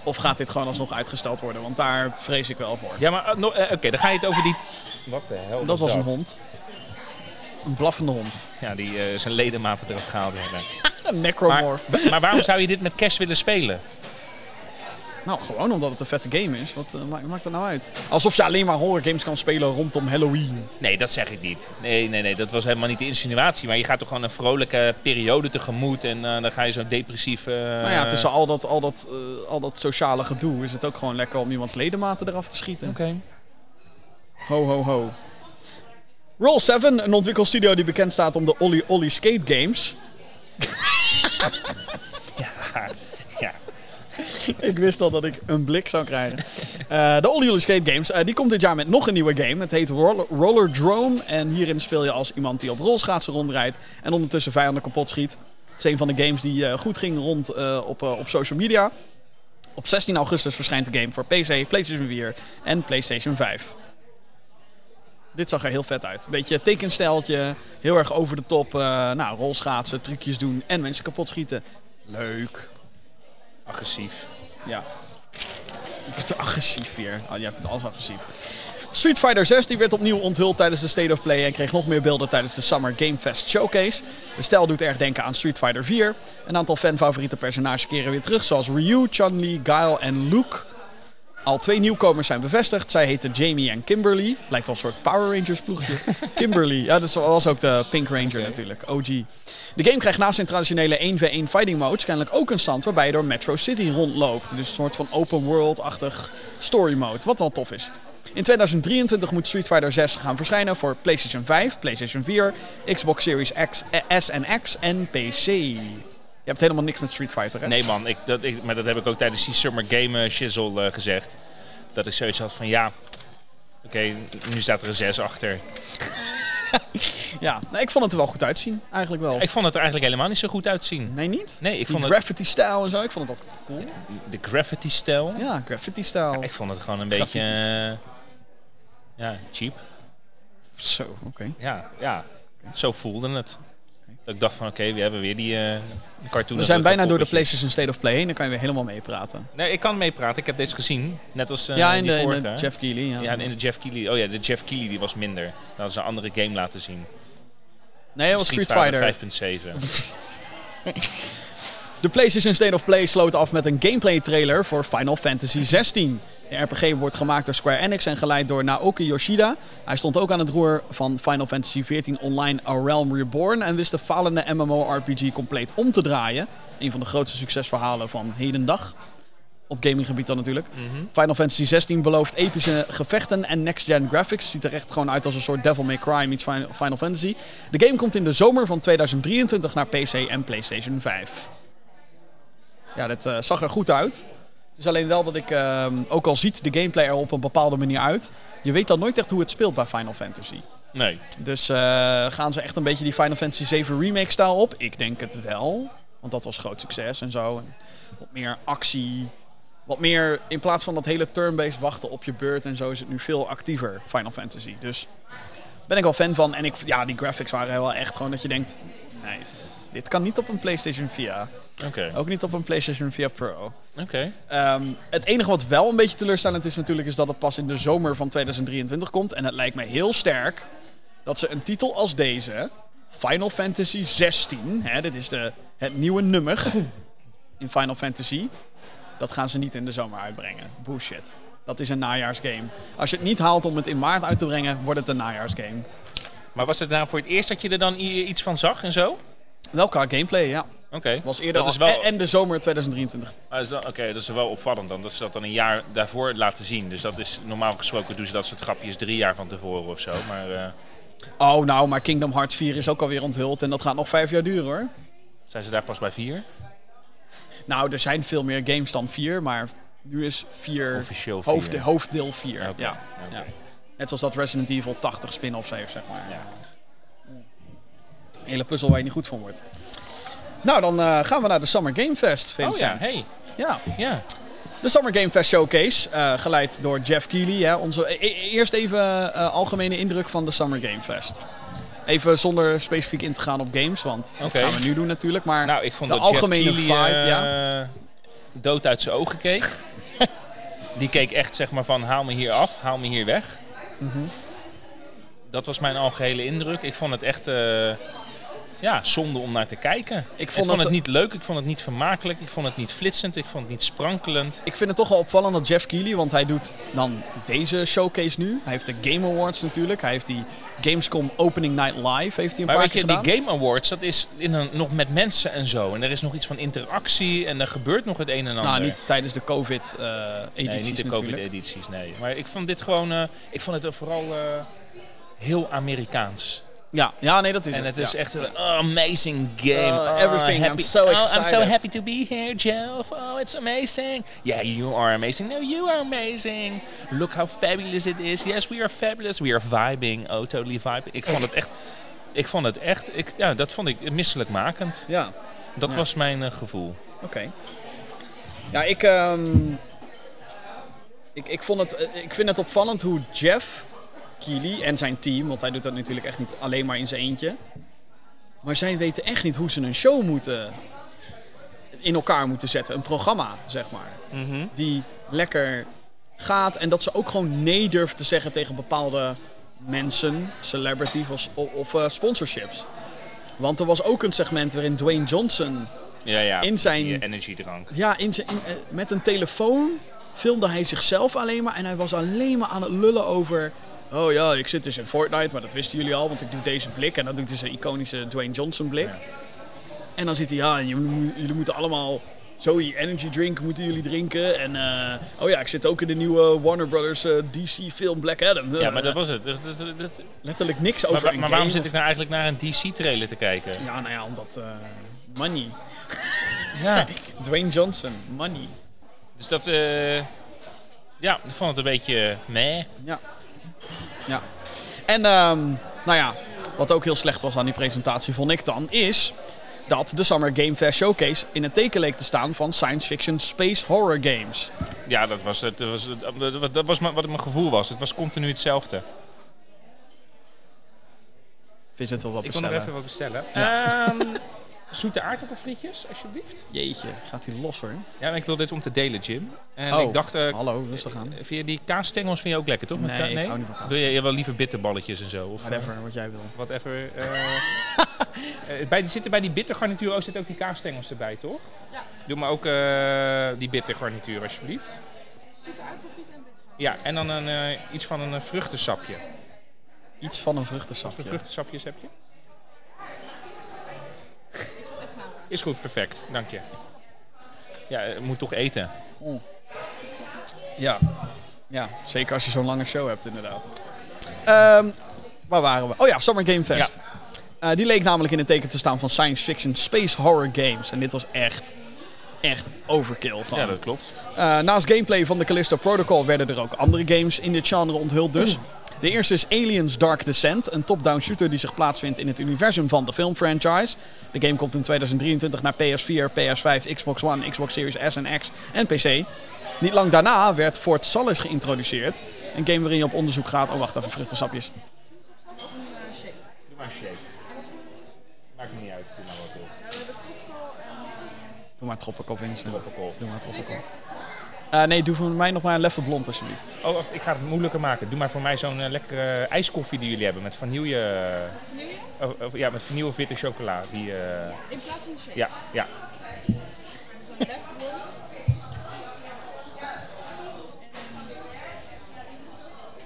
[SPEAKER 2] Of gaat dit gewoon alsnog uitgesteld worden? Want daar vrees ik wel voor.
[SPEAKER 3] ja maar eh, no- eh, oké, dan ga je het over die... Wat de hel
[SPEAKER 2] Dat was een hond. Een blaffende hond.
[SPEAKER 3] Ja, die eh, zijn ledematen erop gehaald hebben.
[SPEAKER 2] Een necromorph.
[SPEAKER 3] maar waarom zou je dit met kerst willen spelen?
[SPEAKER 2] Nou, gewoon omdat het een vette game is. Wat eh, ma- maakt dat nou uit? Alsof je alleen maar horror games kan spelen rondom Halloween.
[SPEAKER 3] Nee, dat zeg ik niet. Nee, nee, nee, dat was helemaal niet de insinuatie. Maar je gaat toch gewoon een vrolijke periode tegemoet en eh, dan ga je zo depressief... eh,
[SPEAKER 2] nou ja, tussen al dat, al, dat, eh, al dat sociale gedoe is het ook gewoon lekker om iemands ledematen eraf te schieten.
[SPEAKER 3] Oké.
[SPEAKER 2] Ho, ho, ho. Roll 7, een ontwikkelstudio die bekend staat om de Olly Olly Skate Games.
[SPEAKER 3] Ja, ja.
[SPEAKER 2] ik wist al dat ik een blik zou krijgen. Eh, de Olly Olly Skate Games, eh, die komt dit jaar met nog een nieuwe game. Het heet Roller, Roller Drome en hierin speel je als iemand die op rolschaatsen rondrijdt en ondertussen vijanden kapot schiet. Het is een van de games die eh, goed ging rond op, op social media. Op 16 augustus verschijnt de game voor PC, PlayStation 4 en PlayStation 5. Dit zag er heel vet uit. Beetje tekenstijltje, heel erg over de top. eh, nou, rolschaatsen, trucjes doen en mensen kapot schieten. Leuk.
[SPEAKER 3] Agressief.
[SPEAKER 2] Ja. Het agressief weer. Oh, jij vindt alles agressief. Street Fighter 6 die werd opnieuw onthuld tijdens de State of Play en kreeg nog meer beelden tijdens de Summer Game Fest Showcase. De stijl doet erg denken aan Street Fighter 4. Een aantal fanfavoriete personages keren weer terug, zoals Ryu, Chun-Li, Guile en Luke. Al twee nieuwkomers zijn bevestigd. Zij heten Jamie en Kimberly. Lijkt wel een soort Power Rangers ploegje. Kimberly, ja, dat was ook de Pink Ranger natuurlijk, OG. De game krijgt naast zijn traditionele 1v1 fighting modes kennelijk ook een stand waarbij je door Metro City rondloopt. Dus een soort van open world-achtig story mode, wat wel tof is. In 2023 moet Street Fighter 6 gaan verschijnen voor PlayStation 5, PlayStation 4, Xbox Series X, S en X en PC. Je hebt helemaal niks met Street Fighter, hè?
[SPEAKER 3] Nee man, ik, dat, ik, maar dat heb ik ook tijdens die Summer Game eh, shizzle eh, gezegd. Dat ik zoiets had van ja, oké, nu staat er een 6 achter.
[SPEAKER 2] Ja, nou, ik vond het er wel goed uitzien, eigenlijk wel.
[SPEAKER 3] Ik vond het er eigenlijk helemaal niet zo goed uitzien.
[SPEAKER 2] Nee, niet?
[SPEAKER 3] Nee, ik
[SPEAKER 2] Die
[SPEAKER 3] vond het,
[SPEAKER 2] graffiti-stijl en zo, ik vond het ook cool.
[SPEAKER 3] de graffiti-stijl.
[SPEAKER 2] Ja, graffiti-stijl.
[SPEAKER 3] Ik vond het gewoon een
[SPEAKER 2] Graffiti.
[SPEAKER 3] beetje, eh, ja, cheap.
[SPEAKER 2] Zo, oké.
[SPEAKER 3] Ja, ja, zo voelde het. Ik dacht van oké, we hebben weer die uh, cartoon.
[SPEAKER 2] We zijn bijna door de Places in State of Play heen, dan kan je weer helemaal meepraten.
[SPEAKER 3] Nee, ik kan meepraten. Ik heb deze gezien. Net als eh,
[SPEAKER 2] in de. In de Jeff Keely. Ja.
[SPEAKER 3] in de Jeff Keely. Oh ja, de Jeff Keighley die was minder. Dat hadden ze een andere game laten zien.
[SPEAKER 2] Nee, dat was Street, Fighter.
[SPEAKER 3] 5.7.
[SPEAKER 2] de PlayStation State of Play sloot af met een gameplay trailer voor Final Fantasy 16. RPG wordt gemaakt door Square Enix en geleid door Naoki Yoshida. Hij stond ook aan het roer van Final Fantasy XIV Online A Realm Reborn en wist de falende MMORPG compleet om te draaien. Een van de grootste succesverhalen van hedendag. Op gaminggebied dan natuurlijk. Final Fantasy 16 belooft epische gevechten en next-gen graphics. Ziet er echt gewoon uit als een soort Devil May Cry meets Final Final Fantasy. De game komt in de zomer van 2023 naar PC en PlayStation 5. Ja, dit eh, zag er goed uit. Het is alleen wel dat ik, ehm, ook al ziet de gameplay er op een bepaalde manier uit, je weet dan nooit echt hoe het speelt bij Final Fantasy.
[SPEAKER 3] Nee.
[SPEAKER 2] Dus eh, gaan ze echt een beetje die Final Fantasy 7 remake stijl op? Ik denk het wel. Want dat was groot succes en zo. En wat meer actie. Wat meer, in plaats van dat hele turn-based wachten op je beurt en zo, is het nu veel actiever, Final Fantasy. Dus ben ik wel fan van. En ik, ja, die graphics waren wel echt gewoon dat je denkt, nice. Dit kan niet op een PlayStation 4.
[SPEAKER 3] Oké.
[SPEAKER 2] Ook niet op een PlayStation 4 Pro.
[SPEAKER 3] Oké.
[SPEAKER 2] Ehm, het enige wat wel een beetje teleurstellend is natuurlijk, is dat het pas in de zomer van 2023 komt. En het lijkt me heel sterk dat ze een titel als deze, Final Fantasy 16, hè, dit is de, het nieuwe nummer in Final Fantasy, dat gaan ze niet in de zomer uitbrengen. Bullshit. Dat is een najaarsgame. Als je het niet haalt om het in maart uit te brengen, wordt het een najaarsgame.
[SPEAKER 3] Maar was het nou voor het eerst dat je er dan iets van zag en zo?
[SPEAKER 2] Wel qua gameplay, ja.
[SPEAKER 3] Oké.
[SPEAKER 2] Was eerder
[SPEAKER 3] dat is wel,
[SPEAKER 2] en, de zomer 2023.
[SPEAKER 3] Ah, Oké, dat is wel opvallend dan. Dat ze dat dan een jaar daarvoor laten zien. Dus dat is normaal gesproken doen ze dat soort grapjes drie jaar van tevoren of zo. Maar eh,
[SPEAKER 2] Oh, nou, maar Kingdom Hearts 4 is ook alweer onthuld en dat gaat nog vijf jaar duren hoor.
[SPEAKER 3] zijn ze daar pas bij vier?
[SPEAKER 2] Nou, er zijn veel meer games dan 4, maar nu is 4
[SPEAKER 3] Officieel vier.
[SPEAKER 2] hoofd, hoofddeel 4.
[SPEAKER 3] Oké,
[SPEAKER 2] Ja. ja. Net zoals dat Resident Evil 80 spin-offs heeft, zeg maar.
[SPEAKER 3] Ja.
[SPEAKER 2] Een hele puzzel waar je niet goed van wordt. Nou, dan eh, gaan we naar de Summer Game Fest, Vincent.
[SPEAKER 3] Oh ja, hey.
[SPEAKER 2] Ja,
[SPEAKER 3] Ja.
[SPEAKER 2] de Summer Game Fest Showcase, eh, geleid door Jeff Keighley. Hè, onze, e- e- eerst even eh, algemene indruk van de Summer Game Fest. Even zonder specifiek in te gaan op games, want dat gaan we nu doen natuurlijk. Maar
[SPEAKER 3] Nou, ik vond
[SPEAKER 2] de
[SPEAKER 3] dat
[SPEAKER 2] algemene
[SPEAKER 3] Jeff Keighley,
[SPEAKER 2] vibe, ja.
[SPEAKER 3] dood uit zijn ogen keek. Die keek echt zeg maar van haal me hier af, haal me hier weg.
[SPEAKER 2] Mhm.
[SPEAKER 3] Dat was mijn algehele indruk. Ik vond het echt ja, zonde om naar te kijken. Ik
[SPEAKER 2] vond
[SPEAKER 3] het niet leuk, ik vond het niet vermakelijk, ik vond het niet flitsend, ik vond het niet sprankelend.
[SPEAKER 2] Ik vind het toch wel opvallend dat Jeff Keighley, want hij doet dan deze showcase nu. Hij heeft de Game Awards natuurlijk. Hij heeft die Gamescom Opening Night Live heeft hij een
[SPEAKER 3] Maar
[SPEAKER 2] paar
[SPEAKER 3] weet
[SPEAKER 2] keer
[SPEAKER 3] je,
[SPEAKER 2] gedaan.
[SPEAKER 3] die Game Awards, dat is in een, nog met mensen en zo. En er is nog iets van interactie en er gebeurt nog het een en ander.
[SPEAKER 2] nou, niet tijdens de COVID-edities
[SPEAKER 3] Nee, niet de. COVID-edities, nee. Maar ik vond dit gewoon, eh, ik vond het vooral eh, heel Amerikaans.
[SPEAKER 2] Ja, ja, nee, dat is
[SPEAKER 3] En het is
[SPEAKER 2] ja.
[SPEAKER 3] echt een oh, amazing game.
[SPEAKER 2] Oh,
[SPEAKER 3] Oh,
[SPEAKER 2] everything, I'm
[SPEAKER 3] happy-
[SPEAKER 2] so
[SPEAKER 3] oh, I'm so
[SPEAKER 2] excited.
[SPEAKER 3] happy to be here, Jeff. Oh, it's amazing. Yeah, you are amazing. No, you are amazing. Look how fabulous it is. Yes, we are fabulous. We are vibing. Oh, totally vibing. Ik vond het echt, ik vond het echt, ik, ja, dat vond ik misselijkmakend.
[SPEAKER 2] Ja,
[SPEAKER 3] Dat
[SPEAKER 2] Ja.
[SPEAKER 3] was mijn eh, gevoel.
[SPEAKER 2] oké. Ja, ik, ehm, ik, ik, vond het, ik vind het opvallend hoe Jeff Keighley en zijn team, want hij doet dat natuurlijk echt niet alleen maar in zijn eentje. Maar zij weten echt niet hoe ze een show moeten in elkaar moeten zetten. Een programma, zeg maar. die lekker gaat. En dat ze ook gewoon nee durven te zeggen tegen bepaalde mensen, celebrities of, of eh, sponsorships. Want er was ook een segment waarin Dwayne Johnson
[SPEAKER 3] Ja, ja.
[SPEAKER 2] In zijn-
[SPEAKER 3] die energiedrank.
[SPEAKER 2] ja, in zijn, in, eh, met een telefoon filmde hij zichzelf alleen maar. En hij was alleen maar aan het lullen over... Oh ja, ik zit dus in Fortnite, maar dat wisten jullie al. Want ik doe deze blik. En dan doet hij zijn iconische Dwayne Johnson blik. En dan zit hij, ja, en jullie moeten allemaal... Zoe Energy Drink moeten jullie drinken. En eh, oh ja, ik zit ook in de nieuwe Warner Brothers eh, DC film Black Adam.
[SPEAKER 3] Ja, maar dat was het. Dat- dat- dat-
[SPEAKER 2] Letterlijk niks
[SPEAKER 3] Maar,
[SPEAKER 2] over
[SPEAKER 3] maar
[SPEAKER 2] een
[SPEAKER 3] waarom
[SPEAKER 2] game
[SPEAKER 3] zit ik nou eigenlijk naar een DC-trailer te kijken?
[SPEAKER 2] Ja, nou ja, omdat... eh, money.
[SPEAKER 3] Ja,
[SPEAKER 2] Dwayne Johnson, money.
[SPEAKER 3] dus dat... eh, ja, ik vond het een beetje meh.
[SPEAKER 2] Ja. Ja. En ehm, nou ja, wat ook heel slecht was aan die presentatie, vond ik dan, is dat de Summer Game Fest Showcase in het teken leek te staan van science fiction space horror games.
[SPEAKER 3] Ja, dat was, het, dat was, dat was wat mijn gevoel was. Het was continu hetzelfde.
[SPEAKER 2] Vincent wil wat
[SPEAKER 3] Ik wil nog
[SPEAKER 2] bestellen.
[SPEAKER 3] even wat bestellen. Ehm, zoete aardappelfrietjes, alsjeblieft.
[SPEAKER 2] Jeetje, gaat hij los hoor.
[SPEAKER 3] Ja, en ik wil dit om te delen, Jim. En
[SPEAKER 2] Oh,
[SPEAKER 3] ik dacht, eh,
[SPEAKER 2] Hallo, rustig aan.
[SPEAKER 3] vind je die kaasstengels vind je ook lekker, toch? Met
[SPEAKER 2] Nee,
[SPEAKER 3] ka-
[SPEAKER 2] ik hou niet van kaas.
[SPEAKER 3] Wil je, je wel liever bitterballetjes en zo? Of, eh,
[SPEAKER 2] Whatever, wat jij wil.
[SPEAKER 3] Whatever. eh eh, bij, zitten bij die bittergarnituur ook, zitten ook die kaasstengels erbij, toch? Ja. Doe maar ook eh, die bittergarnituur, alsjeblieft. Ja, en dan een, eh, iets van een eh, vruchtensapje.
[SPEAKER 2] Iets van een
[SPEAKER 3] Wat
[SPEAKER 2] vruchtensapje.
[SPEAKER 3] voor vruchtensapjes heb je? Is goed, perfect. Dank je. Ja, moet toch eten.
[SPEAKER 2] Ja. ja, zeker als je zo'n lange show hebt inderdaad. Ehm, waar waren we? Oh ja, Summer Game Fest. Eh, die leek namelijk in het teken te staan van science fiction space horror games. En dit was echt, echt overkill. Gewoon.
[SPEAKER 3] Ja, dat klopt.
[SPEAKER 2] Eh, naast gameplay van de Callisto Protocol werden er ook andere games in dit genre onthuld dus. De eerste is Aliens Dark Descent, een top-down shooter die zich plaatsvindt in het universum van de filmfranchise. De game komt in 2023 naar PS4, PS5, Xbox One, Xbox Series S en X en PC. Niet lang daarna werd Fort Solis geïntroduceerd. Een game waarin je op onderzoek gaat. Oh, wacht even, vruchtensapjes.
[SPEAKER 3] Doe maar
[SPEAKER 2] Tropical Vincent.
[SPEAKER 3] Tropical.
[SPEAKER 2] Doe maar Tropical. Eh, nee, doe voor mij nog maar een leffe blond alsjeblieft.
[SPEAKER 3] Oh, wacht, ik ga het moeilijker maken. Doe maar voor mij zo'n eh, lekkere ijskoffie die jullie hebben met vanille. eh, of- of- ja, met vanille of witte chocola. Die, eh,
[SPEAKER 4] In plaats van shake.
[SPEAKER 3] ja, ja.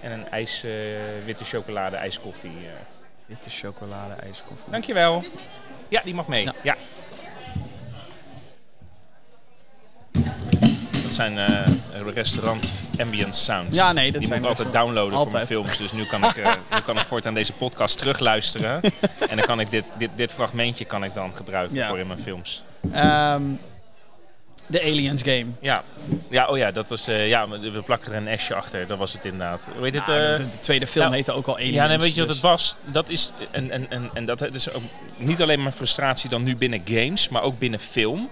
[SPEAKER 3] En een ijs, eh, witte chocolade ijskoffie. eh.
[SPEAKER 2] Witte chocolade ijskoffie.
[SPEAKER 3] Dankjewel. Ja, die mag mee.
[SPEAKER 2] Ja.
[SPEAKER 3] Ja. Dat zijn eh, restaurant ambience sounds.
[SPEAKER 2] Ja, nee, dat
[SPEAKER 3] die
[SPEAKER 2] zijn
[SPEAKER 3] moet ik altijd downloaden voor mijn
[SPEAKER 2] altijd.
[SPEAKER 3] films. Dus nu kan ik, eh, nu kan ik voortaan deze podcast terugluisteren. en dan kan ik dit, dit, dit fragmentje kan ik dan gebruiken
[SPEAKER 2] Ja.
[SPEAKER 3] voor in mijn films.
[SPEAKER 2] Ehm, de Aliens game.
[SPEAKER 3] Ja, ja oh ja, dat was, eh, ja, we plakken er een S'je achter. Dat was het inderdaad. Hoe heet het? Eh,
[SPEAKER 2] de, de tweede film
[SPEAKER 3] nou,
[SPEAKER 2] heette ook al Aliens.
[SPEAKER 3] Ja, nee, weet je wat
[SPEAKER 2] dus-
[SPEAKER 3] het was? Dat is, en, en, en, en dat is ook niet alleen maar frustratie dan nu binnen games, maar ook binnen film.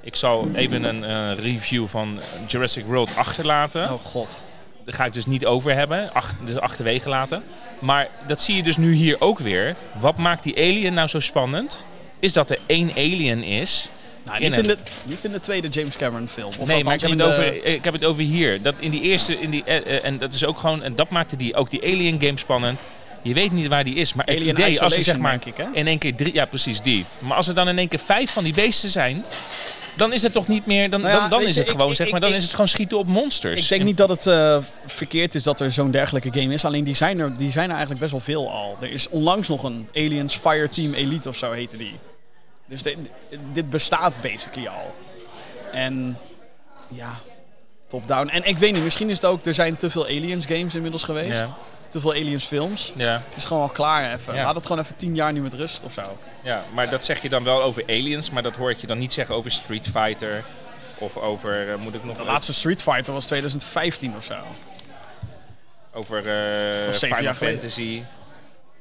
[SPEAKER 3] Ik zal even een eh, review van Jurassic World achterlaten.
[SPEAKER 2] Oh god.
[SPEAKER 3] Daar ga ik dus niet over hebben, ach, dus achterwege laten. Maar dat zie je dus nu hier ook weer. Wat maakt die alien nou zo spannend? Is dat er één alien is.
[SPEAKER 2] Nou, niet, in de, niet in de tweede James Cameron film. Of
[SPEAKER 3] nee, maar ik heb, het
[SPEAKER 2] de-
[SPEAKER 3] over, ik heb het over hier. Dat in die eerste, in die, eh, eh, en dat is ook gewoon, en dat maakte die, ook die alien game spannend. Je weet niet waar die is, maar het
[SPEAKER 2] Alien
[SPEAKER 3] idee als er zeg maar
[SPEAKER 2] ik, hè?
[SPEAKER 3] in één keer drie, ja precies die. Maar als er dan in één keer vijf van die beesten zijn, dan is het toch niet meer, dan,
[SPEAKER 2] Nou ja,
[SPEAKER 3] dan, is
[SPEAKER 2] je,
[SPEAKER 3] het gewoon
[SPEAKER 2] ik-
[SPEAKER 3] zeg maar, dan
[SPEAKER 2] ik-
[SPEAKER 3] is het gewoon schieten op monsters.
[SPEAKER 2] Ik denk
[SPEAKER 3] En-
[SPEAKER 2] niet dat het eh, verkeerd is dat er zo'n dergelijke game is. Alleen die zijn, er, die zijn er eigenlijk best wel veel al. Er is onlangs nog een Aliens Fireteam Elite of zo heette die. Dus dit, dit bestaat basically al. En ja, top-down. En ik weet niet, misschien is het ook, er zijn te veel Aliens games inmiddels geweest.
[SPEAKER 3] Ja.
[SPEAKER 2] Te veel Aliens films.
[SPEAKER 3] Ja,
[SPEAKER 2] Het is gewoon al klaar even.
[SPEAKER 3] Ja.
[SPEAKER 2] Laat het gewoon even tien jaar nu met rust of zo.
[SPEAKER 3] ja, maar dat zeg je dan wel over aliens, maar dat hoor ik je dan niet zeggen over Street Fighter. Of over, eh, moet ik nog...
[SPEAKER 2] De laatste Street Fighter was 2015 of zo.
[SPEAKER 3] Over eh, Final
[SPEAKER 2] geleden.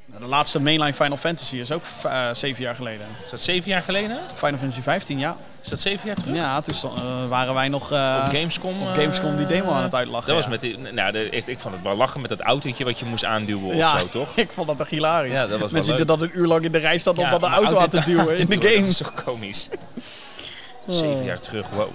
[SPEAKER 2] Nou, de laatste mainline Final Fantasy is ook eh, zeven jaar geleden.
[SPEAKER 3] Is dat zeven jaar geleden?
[SPEAKER 2] Final Fantasy 15, ja.
[SPEAKER 3] Is dat zeven jaar terug?
[SPEAKER 2] Ja, toen eh, waren wij nog eh,
[SPEAKER 3] Op Gamescom?
[SPEAKER 2] op Gamescom die demo aan het uitlachen.
[SPEAKER 3] Dat was
[SPEAKER 2] ja.
[SPEAKER 3] met die, nou, de, ik, ik vond het wel lachen met dat autootje wat je moest aanduwen
[SPEAKER 2] ja,
[SPEAKER 3] of zo, toch?
[SPEAKER 2] ik vond dat echt hilarisch.
[SPEAKER 3] Ja, dat was
[SPEAKER 2] Mensen die dan een uur lang in de rij staan om
[SPEAKER 3] Ja,
[SPEAKER 2] dan de auto aan te duwen in de game.
[SPEAKER 3] Dat is toch komisch? Zeven jaar terug, wow.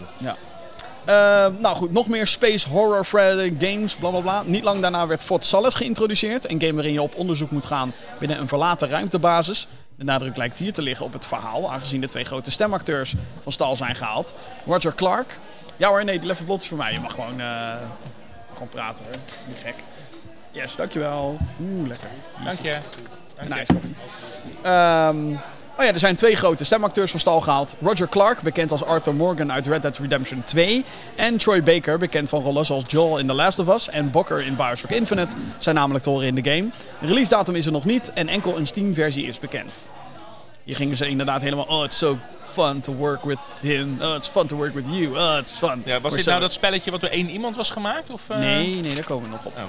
[SPEAKER 2] Eh, nou goed, nog meer space horror thread games, bla bla bla. Niet lang daarna werd Fort Solis geïntroduceerd. Een game waarin je op onderzoek moet gaan binnen een verlaten ruimtebasis. De nadruk lijkt hier te liggen op het verhaal, aangezien de twee grote stemacteurs van stal zijn gehaald. Roger Clark. Ja hoor, nee, die leffe blot is voor mij. Je mag gewoon, eh, gewoon praten hoor. Niet gek. Yes, dankjewel. Oeh, lekker.
[SPEAKER 3] Dank je. Dank je.
[SPEAKER 2] Nice koffie. Ehm, oh ja, er zijn twee grote stemacteurs van stal gehaald. Roger Clark, bekend als Arthur Morgan uit Red Dead Redemption 2. En Troy Baker, bekend van rollen zoals Joel in The Last of Us en Bokker in Bioshock Infinite, zijn namelijk te horen in de game. Release datum is er nog niet en enkel een Steam versie is bekend. Hier gingen ze inderdaad helemaal, oh, it's so fun to work with him. Oh, it's fun to work with you. Oh, it's fun.
[SPEAKER 3] Ja, was
[SPEAKER 2] We're
[SPEAKER 3] dit
[SPEAKER 2] so-
[SPEAKER 3] nou dat spelletje wat door één iemand was gemaakt? Of, eh?
[SPEAKER 2] Nee, nee, daar komen we nog op.
[SPEAKER 3] Oh.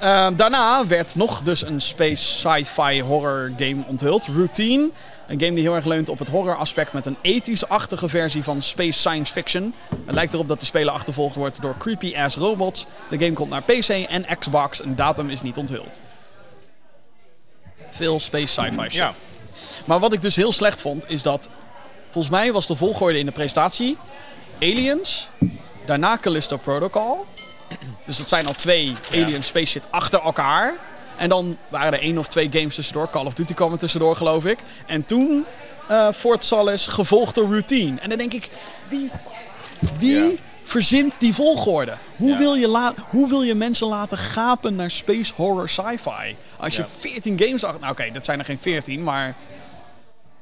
[SPEAKER 2] Ehm, daarna werd nog dus een space sci-fi horror game onthuld. Routine. Een game die heel erg leunt op het horror aspect met een ethisch-achtige versie van space science fiction. Het lijkt erop dat de speler achtervolgd wordt door creepy-ass robots. De game komt naar PC en Xbox. Een datum is niet onthuld. Veel space sci-fi shit.
[SPEAKER 3] Ja.
[SPEAKER 2] Maar wat ik dus heel slecht vond, is dat... Volgens mij was de volgorde in de presentatie... Aliens, daarna Callisto Protocol. Dus dat zijn al twee Alien Space shit achter elkaar. En dan waren er één of twee games tussendoor. Call of Duty kwam er tussendoor, geloof ik. En toen eh Fort Solace, gevolgd door Routine. En dan denk ik, wie, wie
[SPEAKER 3] Ja.
[SPEAKER 2] verzint die volgorde? Hoe,
[SPEAKER 3] Ja.
[SPEAKER 2] wil je la- hoe wil je mensen laten gapen naar space horror sci-fi? Als je
[SPEAKER 3] Ja.
[SPEAKER 2] 14 games achter... Nou oké, dat zijn er geen 14, maar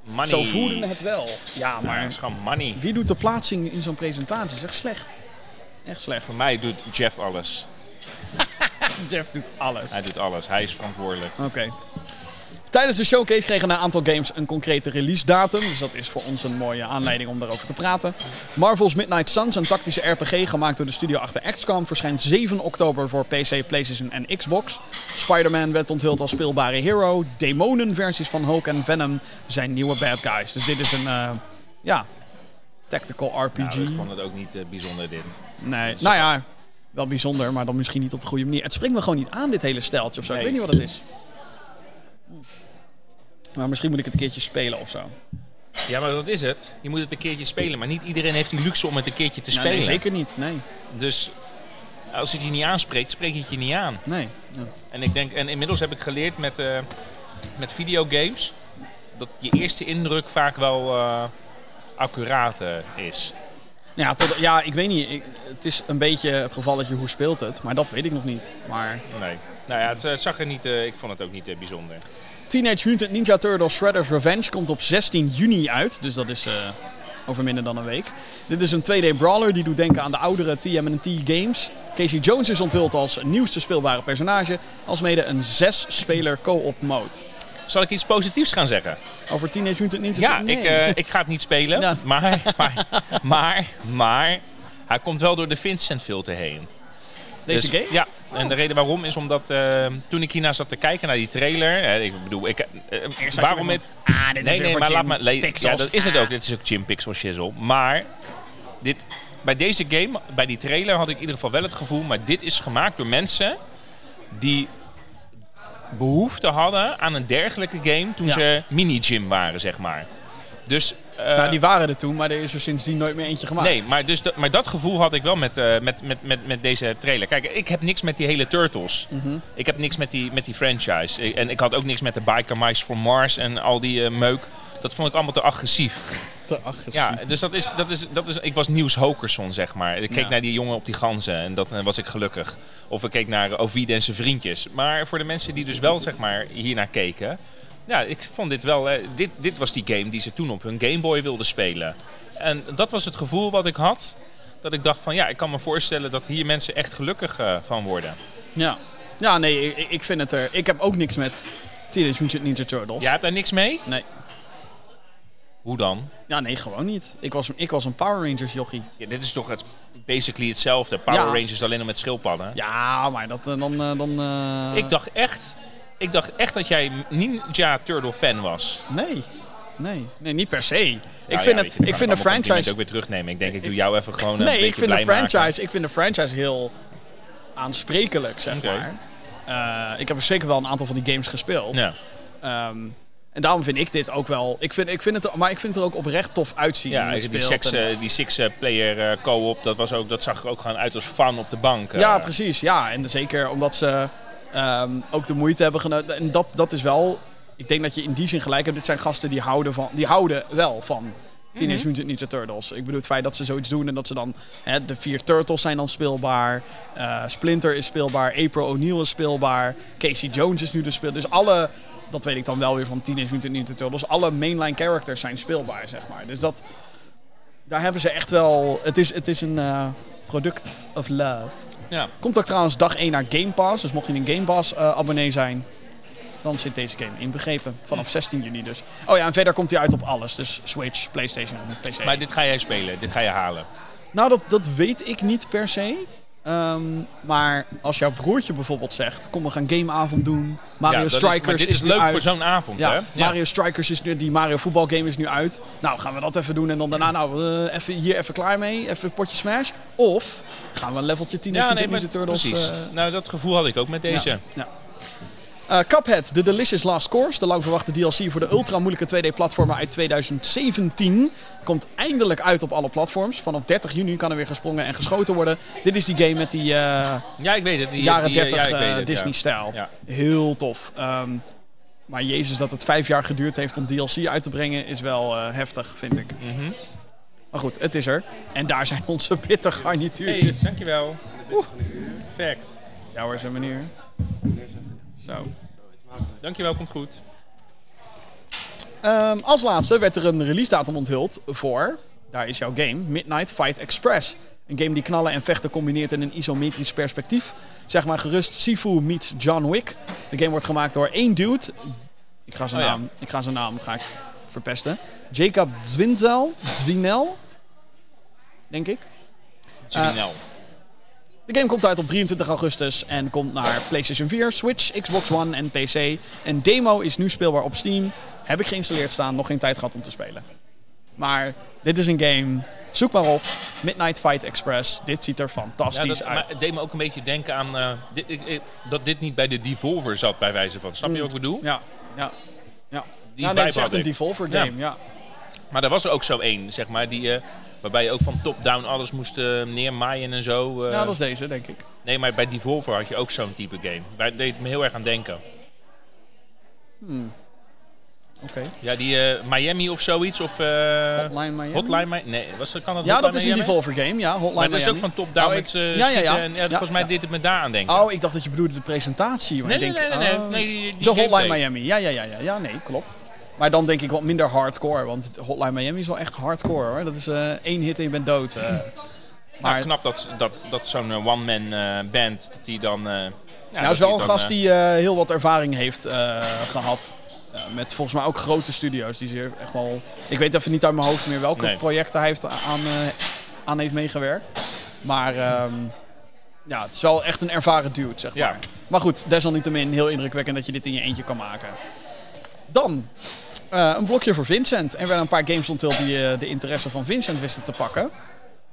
[SPEAKER 3] Money.
[SPEAKER 2] zo voelde het wel. Ja,
[SPEAKER 3] Maar
[SPEAKER 2] maar
[SPEAKER 3] het is gewoon money.
[SPEAKER 2] wie doet de plaatsing in zo'n presentatie? Dat is echt slecht. Echt slecht.
[SPEAKER 3] Voor mij doet Jeff alles.
[SPEAKER 2] Jeff doet alles.
[SPEAKER 3] Hij doet alles. Hij is verantwoordelijk.
[SPEAKER 2] Oké. Tijdens de showcase kregen een aantal games een concrete release datum. Dus dat is voor ons een mooie aanleiding om daarover te praten. Marvel's Midnight Suns, een tactische RPG gemaakt door de studio achter XCOM, verschijnt 7 oktober voor PC, PlayStation en Xbox. Spider-Man werd onthuld als speelbare hero. Demonenversies van Hulk en Venom zijn nieuwe bad guys. Dus dit is een, eh, ja, tactical RPG.
[SPEAKER 3] Nou, ik vond het ook niet eh, bijzonder dit.
[SPEAKER 2] Nee, nou ja, wel bijzonder, maar dan misschien niet op de goede manier. Het springt me gewoon niet aan, dit hele steltje of zo. Ik weet niet wat het is. Maar misschien moet ik het een keertje spelen of zo.
[SPEAKER 3] Ja, maar dat is het. Je moet het een keertje spelen. Maar niet iedereen heeft die luxe om het een keertje te
[SPEAKER 2] Nou,
[SPEAKER 3] spelen.
[SPEAKER 2] nee, zeker niet. Nee.
[SPEAKER 3] Dus als het je niet aanspreekt, spreek je het je niet aan.
[SPEAKER 2] nee. Ja.
[SPEAKER 3] En ik denk, en inmiddels heb ik geleerd met, eh, met videogames dat je eerste indruk vaak wel eh, accuraat eh, is.
[SPEAKER 2] Ja, tot, ja, ik weet niet. Ik, het is een beetje het geval dat je hoe speelt het. Maar dat weet ik nog niet. Maar
[SPEAKER 3] Nee. Nou ja, het, eh, zag er niet. eh, ik vond het ook niet eh, bijzonder.
[SPEAKER 2] Teenage Mutant Ninja Turtles Shredder's Revenge komt op 16 juni uit. Dus dat is over minder dan een week. Dit is een 2D brawler die doet denken aan de oudere TMNT games. Casey Jones is onthuld als nieuwste speelbare personage. Alsmede een zes-speler co-op mode.
[SPEAKER 3] Zal ik iets positiefs gaan zeggen?
[SPEAKER 2] Over Teenage Mutant Ninja
[SPEAKER 3] Ja, ik, eh, ik ga het niet spelen.
[SPEAKER 2] Ja.
[SPEAKER 3] Maar, maar, maar, maar, hij komt wel door de Vincent filter heen.
[SPEAKER 2] Deze
[SPEAKER 3] Dus-
[SPEAKER 2] game?
[SPEAKER 3] Ja, en de reden waarom is omdat eh, toen ik hierna zat te kijken naar die trailer. hè, ik bedoel, ik, eh, waarom het.
[SPEAKER 2] Ah, dit
[SPEAKER 3] Nee,
[SPEAKER 2] is
[SPEAKER 3] nee, maar laat maar. Ja, dat is het
[SPEAKER 2] Ah.
[SPEAKER 3] ook. Dit is ook Jim Pixel shizzle. Maar dit, bij deze game, bij die trailer, had ik in ieder geval wel het gevoel. Maar dit is gemaakt door mensen die behoefte hadden aan een dergelijke game toen
[SPEAKER 2] Ja.
[SPEAKER 3] ze mini-gym waren, zeg maar. Dus. eh,
[SPEAKER 2] Nou, die waren er toen, maar er is er sindsdien nooit meer eentje gemaakt.
[SPEAKER 3] Nee, maar, dus dat, maar dat gevoel had ik wel met, eh, met, met, met, met deze trailer. Kijk, ik heb niks met die hele Turtles.
[SPEAKER 2] Mhm.
[SPEAKER 3] Ik heb niks met die, met die franchise. Ik- En ik had ook niks met de Biker Mice from Mars en al die eh, meuk. Dat vond ik allemaal te agressief.
[SPEAKER 2] Te agressief.
[SPEAKER 3] Ja, dus dat is, dat is, dat is, ik was Niels Hokerson, zeg maar. Ik keek
[SPEAKER 2] Ja.
[SPEAKER 3] naar die jongen op die ganzen en dat eh, was ik gelukkig. Of ik keek naar Ovid en zijn vriendjes. Maar voor de mensen die dus wel, zeg maar, hiernaar keken... Ja, ik vond dit wel... eh, dit, dit was die game die ze toen op hun Game Boy wilden spelen. En dat was het gevoel wat ik had. Dat ik dacht van, ja, ik kan me voorstellen dat hier mensen echt gelukkig eh, van worden.
[SPEAKER 2] Ja, ja nee, ik, ik vind het er... Ik heb ook niks met Teenage Mutant Ninja Turtles.
[SPEAKER 3] Jij hebt daar niks mee?
[SPEAKER 2] Nee.
[SPEAKER 3] Hoe dan?
[SPEAKER 2] Ja, nee, gewoon niet. Ik was, ik was een Power Rangers jochie.
[SPEAKER 3] Ja, dit is toch het, basically hetzelfde. Power
[SPEAKER 2] Ja.
[SPEAKER 3] Rangers alleen nog met schildpadden.
[SPEAKER 2] Ja, maar dat, eh, dan... eh, dan eh,
[SPEAKER 3] Ik dacht echt, ik dacht echt dat jij Ninja Turtle fan was.
[SPEAKER 2] Nee. Nee, nee, niet per se. Ik
[SPEAKER 3] Nou
[SPEAKER 2] vind,
[SPEAKER 3] ja,
[SPEAKER 2] het,
[SPEAKER 3] je,
[SPEAKER 2] ik vind de franchise...
[SPEAKER 3] ook weer terugnemen. Ik denk, ik doe jou even gewoon een
[SPEAKER 2] Nee,
[SPEAKER 3] beetje
[SPEAKER 2] ik vind de
[SPEAKER 3] maken.
[SPEAKER 2] franchise, ik vind de franchise heel aansprekelijk, zeg maar. Ik heb zeker wel een aantal van die games gespeeld.
[SPEAKER 3] Ja.
[SPEAKER 2] Ehm, en daarom vind ik dit ook wel... Ik vind, ik vind het, maar ik vind het er ook oprecht tof uitzien.
[SPEAKER 3] Ja,
[SPEAKER 2] het
[SPEAKER 3] die, six,
[SPEAKER 2] en-
[SPEAKER 3] eh, die six-player co-op, dat, was ook, dat zag er ook gewoon uit als fun op de bank. eh.
[SPEAKER 2] Ja, precies. Ja, en zeker omdat ze ehm, ook de moeite hebben genomen. En dat, dat is wel... Ik denk dat je in die zin gelijk hebt. Dit zijn gasten die houden, van, die houden wel van Teenage
[SPEAKER 3] Mhm.
[SPEAKER 2] Mutant Ninja Turtles. Ik bedoel, het feit dat ze zoiets doen en dat ze dan... Hè, de vier Turtles zijn dan speelbaar. eh, Splinter is speelbaar. April O'Neil is speelbaar. Casey Jones is nu de speel. Dus alle... Dat weet ik dan wel weer van Teenage Mutant Ninja Turtles. Alle mainline characters zijn speelbaar, zeg maar. Dus dat... Daar hebben ze echt wel... Het is, het is een eh, product of love.
[SPEAKER 3] Ja.
[SPEAKER 2] Komt ook trouwens dag 1 naar Game Pass. Dus mocht je een Game Pass eh, abonnee zijn, dan zit deze game inbegrepen. Vanaf 16 juni dus. Oh ja, en verder komt hij uit op alles. Dus Switch, PlayStation, PC.
[SPEAKER 3] Maar dit ga jij spelen, dit ga je halen.
[SPEAKER 2] Nou, dat, dat weet ik niet per se. Ehm, maar als jouw broertje bijvoorbeeld zegt, kom we gaan gameavond doen. Mario
[SPEAKER 3] Ja,
[SPEAKER 2] Strikers
[SPEAKER 3] is, maar dit is, leuk
[SPEAKER 2] uit.
[SPEAKER 3] voor zo'n avond,
[SPEAKER 2] Ja,
[SPEAKER 3] hè?
[SPEAKER 2] Mario Strikers is nu, die Mario voetbalgame is nu uit. Nou, gaan we dat even doen en dan daarna, nou, eh, even hier even klaar mee, even een potje Smash. Of gaan we een leveltje 10
[SPEAKER 3] Ja, nee, maar
[SPEAKER 2] Turtles.
[SPEAKER 3] precies.
[SPEAKER 2] eh,
[SPEAKER 3] nou, dat gevoel had ik ook met deze.
[SPEAKER 2] ja, Eh, Cuphead, The Delicious Last Course, de lang verwachte DLC voor de ultra moeilijke 2D-platformer uit 2017, komt eindelijk uit op alle platforms. Vanaf 30 juni kan er weer gesprongen en geschoten worden. Dit is die game met die eh,
[SPEAKER 3] Ja, ik weet het. Die,
[SPEAKER 2] jaren
[SPEAKER 3] die, eh,
[SPEAKER 2] 30
[SPEAKER 3] ja, ik weet
[SPEAKER 2] eh,
[SPEAKER 3] ja.
[SPEAKER 2] Disney-stijl.
[SPEAKER 3] Ja.
[SPEAKER 2] Heel tof. Ehm, maar jezus, dat het vijf jaar geduurd heeft om DLC uit te brengen, is wel heftig, vind ik.
[SPEAKER 3] Mhm.
[SPEAKER 2] Maar goed, het is er. En daar zijn onze bitter garnituurtjes.
[SPEAKER 3] Hey, dankjewel. Perfect.
[SPEAKER 2] Ja hoor, zijn meneer. Zo.
[SPEAKER 3] Dankjewel, komt goed.
[SPEAKER 2] Ehm, als laatste werd er een release datum onthuld voor, daar is jouw game, Midnight Fight Express. Een game die knallen en vechten combineert in een isometrisch perspectief. Zeg maar gerust Sifu meets John Wick. De game wordt gemaakt door één dude. Ik ga zijn
[SPEAKER 3] Oh ja.
[SPEAKER 2] naam, ik ga zijn naam ga ik verpesten. Jacob Zwinzel, Zwinel, denk ik.
[SPEAKER 3] Surinel.
[SPEAKER 2] De game komt uit op 23 augustus en komt naar PlayStation 4, Switch, Xbox One en PC. Een demo is nu speelbaar op Steam. Heb ik geïnstalleerd staan, nog geen tijd gehad om te spelen. Maar dit is een game. Zoek maar op. Midnight Fight Express. Dit ziet er
[SPEAKER 3] ja,
[SPEAKER 2] fantastisch
[SPEAKER 3] dat, maar
[SPEAKER 2] uit.
[SPEAKER 3] het deed me ook een beetje denken aan eh, dit, ik- ik- dat dit niet bij de Devolver zat, bij wijze van. Snap je wat ik bedoel?
[SPEAKER 2] Ja, ja, ja.
[SPEAKER 3] Die
[SPEAKER 2] ja, nee, het
[SPEAKER 3] vibe
[SPEAKER 2] is echt een. Devolver game. Ja.
[SPEAKER 3] Maar er was er ook zo één, zeg maar, die, eh, waarbij je ook van top-down alles moest eh, neermaaien en zo. eh.
[SPEAKER 2] ja, dat is deze, denk ik.
[SPEAKER 3] Nee, maar bij Devolver had je ook zo'n type game. Daar deed het me heel erg aan denken.
[SPEAKER 2] Oké.
[SPEAKER 3] Ja, die eh, Miami of zoiets, of...
[SPEAKER 2] Hotline Miami?
[SPEAKER 3] Hotline Miami? Nee, was, dat- kan dat
[SPEAKER 2] Ja, dat is een? Devolver game. Ja, Hotline
[SPEAKER 3] Maar dat is ook van top-down
[SPEAKER 2] Oh,
[SPEAKER 3] met
[SPEAKER 2] ja, ja, ja.
[SPEAKER 3] en- ja,
[SPEAKER 2] Ja,
[SPEAKER 3] volgens mij deed het me daar aan denken.
[SPEAKER 2] Oh, ik dacht dat je bedoelde de presentatie. Maar
[SPEAKER 3] Nee,
[SPEAKER 2] ik denk,
[SPEAKER 3] nee, nee, nee,
[SPEAKER 2] oh,
[SPEAKER 3] nee, die- die
[SPEAKER 2] de Hotline. Miami. Ja, ja, ja, ja, ja, nee, klopt. Maar dan denk ik wat minder hardcore, want Hotline Miami is wel echt hardcore hoor. Dat is eh, één hit en je bent dood. eh.
[SPEAKER 3] Maar
[SPEAKER 2] maar
[SPEAKER 3] knap dat, dat, dat zo'n eh, one-man band, dat die dan... ja,
[SPEAKER 2] nou,
[SPEAKER 3] dat
[SPEAKER 2] is wel een gast die heel wat ervaring heeft eh, gehad. Eh, met volgens mij ook grote studio's. Die zeer echt wel. Ik weet even niet uit mijn hoofd meer welke
[SPEAKER 3] Nee.
[SPEAKER 2] projecten hij heeft aan, aan heeft meegewerkt. Maar ehm, ja, het is wel echt een ervaren dude, zeg
[SPEAKER 3] Ja.
[SPEAKER 2] maar. Maar goed, desalniettemin heel indrukwekkend dat je dit in je eentje kan maken. Dan eh, een blokje voor Vincent. Er werden een paar games onthuld die eh, de interesse van Vincent wisten te pakken.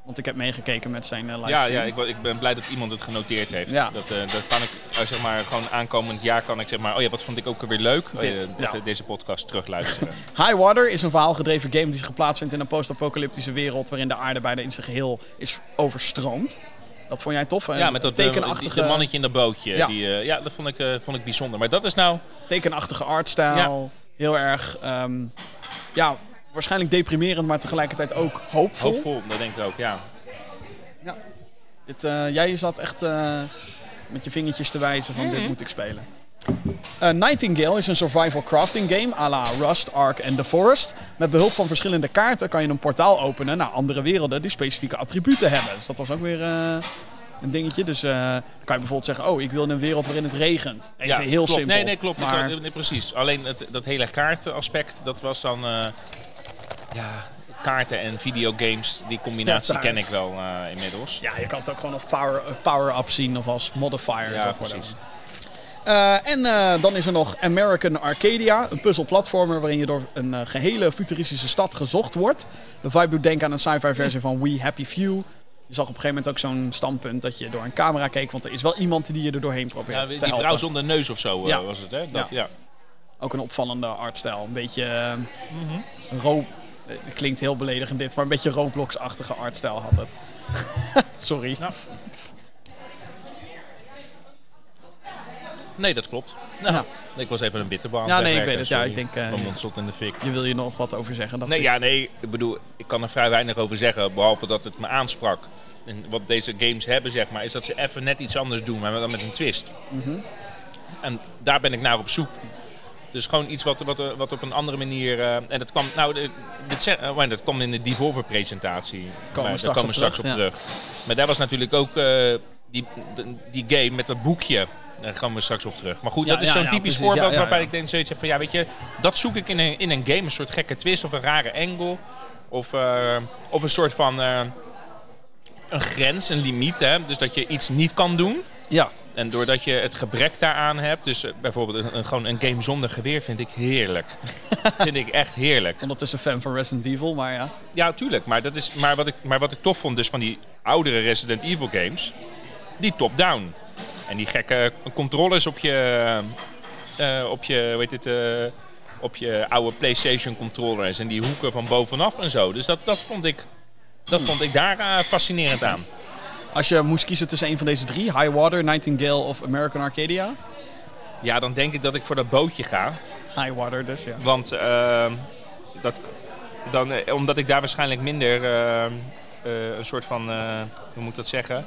[SPEAKER 2] Want ik heb meegekeken met zijn eh
[SPEAKER 3] Ja,
[SPEAKER 2] livestream.
[SPEAKER 3] ja ik, ben blij dat iemand het genoteerd heeft.
[SPEAKER 2] Ja.
[SPEAKER 3] Dat, dat kan ik, zeg maar, gewoon aankomend jaar kan ik zeg maar, oh ja, wat vond ik ook weer leuk? Oh,
[SPEAKER 2] Dit,
[SPEAKER 3] ja,
[SPEAKER 2] ja.
[SPEAKER 3] deze podcast terugluisteren.
[SPEAKER 2] High Water is een verhaalgedreven game die zich geplaatst vindt in een post-apocalyptische wereld waarin de aarde bijna in zijn geheel is overstroomd. Dat vond jij tof? hè?
[SPEAKER 3] ja, met dat eh,
[SPEAKER 2] tekenachtige,
[SPEAKER 3] die- mannetje in dat bootje.
[SPEAKER 2] Ja.
[SPEAKER 3] Ja, die, eh, ja dat vond ik, eh, vond ik bijzonder. Maar dat is nou,
[SPEAKER 2] tekenachtige artstijl. Heel erg, ehm, ja, waarschijnlijk deprimerend, maar tegelijkertijd ook hoopvol.
[SPEAKER 3] hoopvol, dat denk ik ook, ja.
[SPEAKER 2] Dit, eh, jij zat echt eh, met je vingertjes te wijzen van dit moet ik spelen. Eh, Nightingale is een survival crafting game à la Rust, Ark en The Forest. Met behulp van verschillende kaarten kan je een portaal openen naar andere werelden die specifieke attributen hebben. Dus dat was ook weer eh, een dingetje. Dus eh, kan je bijvoorbeeld zeggen, oh ik wil in een wereld waarin het regent. Even
[SPEAKER 3] ja,
[SPEAKER 2] heel
[SPEAKER 3] klopt.
[SPEAKER 2] simpel.
[SPEAKER 3] Nee, nee, klopt.
[SPEAKER 2] Maar,
[SPEAKER 3] nee, precies. Alleen het, dat hele kaartenaspect, dat was dan... ja, kaarten en videogames, die combinatie
[SPEAKER 2] Ja,
[SPEAKER 3] ken ik wel inmiddels.
[SPEAKER 2] ja, je kan het ook gewoon als power- power-up zien of als modifier.
[SPEAKER 3] Ja,
[SPEAKER 2] whatever. Eh, en eh, dan is er nog American Arcadia, een puzzelplatformer waarin je door een eh, gehele futuristische stad gezocht wordt. De vibe doet denken aan een sci-fi versie van We Happy Few. Je zag op een gegeven moment ook zo'n standpunt dat je door een camera keek, want er is wel iemand die je er doorheen probeert
[SPEAKER 3] Ja,
[SPEAKER 2] te
[SPEAKER 3] die
[SPEAKER 2] helpen.
[SPEAKER 3] vrouw zonder neus of zo
[SPEAKER 2] Ja.
[SPEAKER 3] was het, hè? Dat,
[SPEAKER 2] Ja.
[SPEAKER 3] ja.
[SPEAKER 2] Ook een opvallende artstijl. Een beetje
[SPEAKER 3] Mhm.
[SPEAKER 2] ro- Het klinkt heel beledigend dit, maar een beetje Roblox-achtige artstijl had het. Sorry.
[SPEAKER 3] Nee, dat klopt. Nou,
[SPEAKER 2] Ja.
[SPEAKER 3] Ik was even een bitterbal aan
[SPEAKER 2] Ja, nee, ik weet het. Ja, ik denk, eh,
[SPEAKER 3] Mijn mond zat in de fik.
[SPEAKER 2] Je wil je nog wat over zeggen?
[SPEAKER 3] Nee,
[SPEAKER 2] ik.
[SPEAKER 3] ja, nee, ik bedoel, ik kan er vrij weinig over zeggen, behalve dat het me aansprak. En wat deze games hebben, zeg maar, is dat ze even net iets anders doen, maar dan met een twist.
[SPEAKER 2] Mhm.
[SPEAKER 3] En daar ben ik naar op zoek. Dus gewoon iets wat, wat, wat op een andere manier. eh, en dat kwam, nou, dit, maar dat kwam in de Devolver-presentatie.
[SPEAKER 2] we
[SPEAKER 3] Maar daar komen we
[SPEAKER 2] op
[SPEAKER 3] straks
[SPEAKER 2] terug,
[SPEAKER 3] op
[SPEAKER 2] ja.
[SPEAKER 3] terug. Maar daar was natuurlijk ook eh, die, die game met dat boekje. Daar komen we straks op terug. Maar goed, dat is zo'n typisch voorbeeld waarbij ik denk zoiets heb van ja, weet je, dat zoek ik in een, in een game, een soort gekke twist of een rare angle. Of, eh, of een soort van eh, een grens, een limiet. Hè? Dus dat je iets niet kan doen.
[SPEAKER 2] Ja.
[SPEAKER 3] En doordat je het gebrek daaraan hebt, dus eh, bijvoorbeeld een, een- gewoon een game zonder geweer, vind ik heerlijk. vind ik echt heerlijk.
[SPEAKER 2] Ondertussen fan van Resident Evil, maar ja.
[SPEAKER 3] Ja, tuurlijk. Maar, dat is, maar, wat ik, maar wat ik tof vond dus van die oudere Resident Evil games, die top-down. En die gekke controllers op je, eh, op je, heet het, eh, op je oude PlayStation controllers en die hoeken van bovenaf en zo. Dus dat, dat vond ik, dat vond ik daar eh, fascinerend aan.
[SPEAKER 2] Als je moest kiezen tussen een van deze drie, High Water, Nightingale of American Arcadia.
[SPEAKER 3] Ja, dan denk ik dat ik voor dat bootje ga.
[SPEAKER 2] High Water dus, ja.
[SPEAKER 3] Want eh, dat, dan, omdat ik daar waarschijnlijk minder een soort van, hoe moet ik dat zeggen?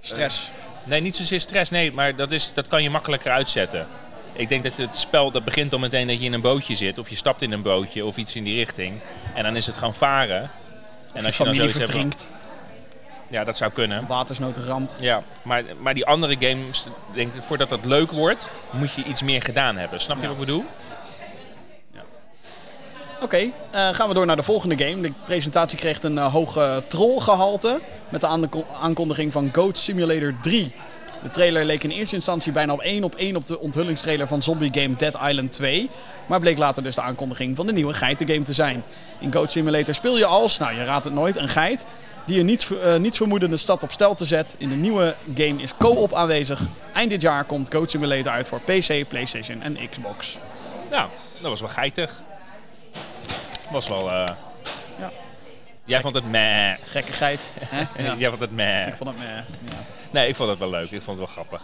[SPEAKER 2] Stress.
[SPEAKER 3] Nee, niet zozeer stress, nee, maar dat, is, dat kan je makkelijker uitzetten. Ik denk dat het spel dat begint al meteen dat je in een bootje zit, of je stapt in een bootje of iets in die richting. En dan is het gewoon varen. En
[SPEAKER 2] als
[SPEAKER 3] je dan
[SPEAKER 2] familie
[SPEAKER 3] hebt,
[SPEAKER 2] verdrinkt,
[SPEAKER 3] ja, dat zou kunnen.
[SPEAKER 2] watersnoodramp.
[SPEAKER 3] Ja, maar, maar die andere games, denk ik, voordat dat leuk wordt, moet je iets meer gedaan hebben. Snap je
[SPEAKER 2] Ja.
[SPEAKER 3] wat ik bedoel?
[SPEAKER 2] Oké, eh, gaan we door naar de volgende game. De presentatie kreeg een eh, hoog eh, trollgehalte met de aanko- aankondiging van Goat Simulator 3. De trailer leek in eerste instantie bijna op één op één op de onthullingstrailer van zombie game Dead Island 2. Maar bleek later dus de aankondiging van de nieuwe geitengame te zijn. In Goat Simulator speel je als, nou je raadt het nooit, een geit die een niets, eh, vermoedende stad op stel te zet. In de nieuwe game is co-op aanwezig. Eind dit jaar komt Goat Simulator uit voor PC, PlayStation en Xbox.
[SPEAKER 3] Nou, dat was wel geitig. Was wel... eh,
[SPEAKER 2] Ja.
[SPEAKER 3] Jij vond het meh.
[SPEAKER 2] Gekkigheid. hè? Ja.
[SPEAKER 3] Jij vond het meh.
[SPEAKER 2] Ik vond het meh. Ja.
[SPEAKER 3] Nee, ik vond het wel leuk. Ik vond het wel grappig.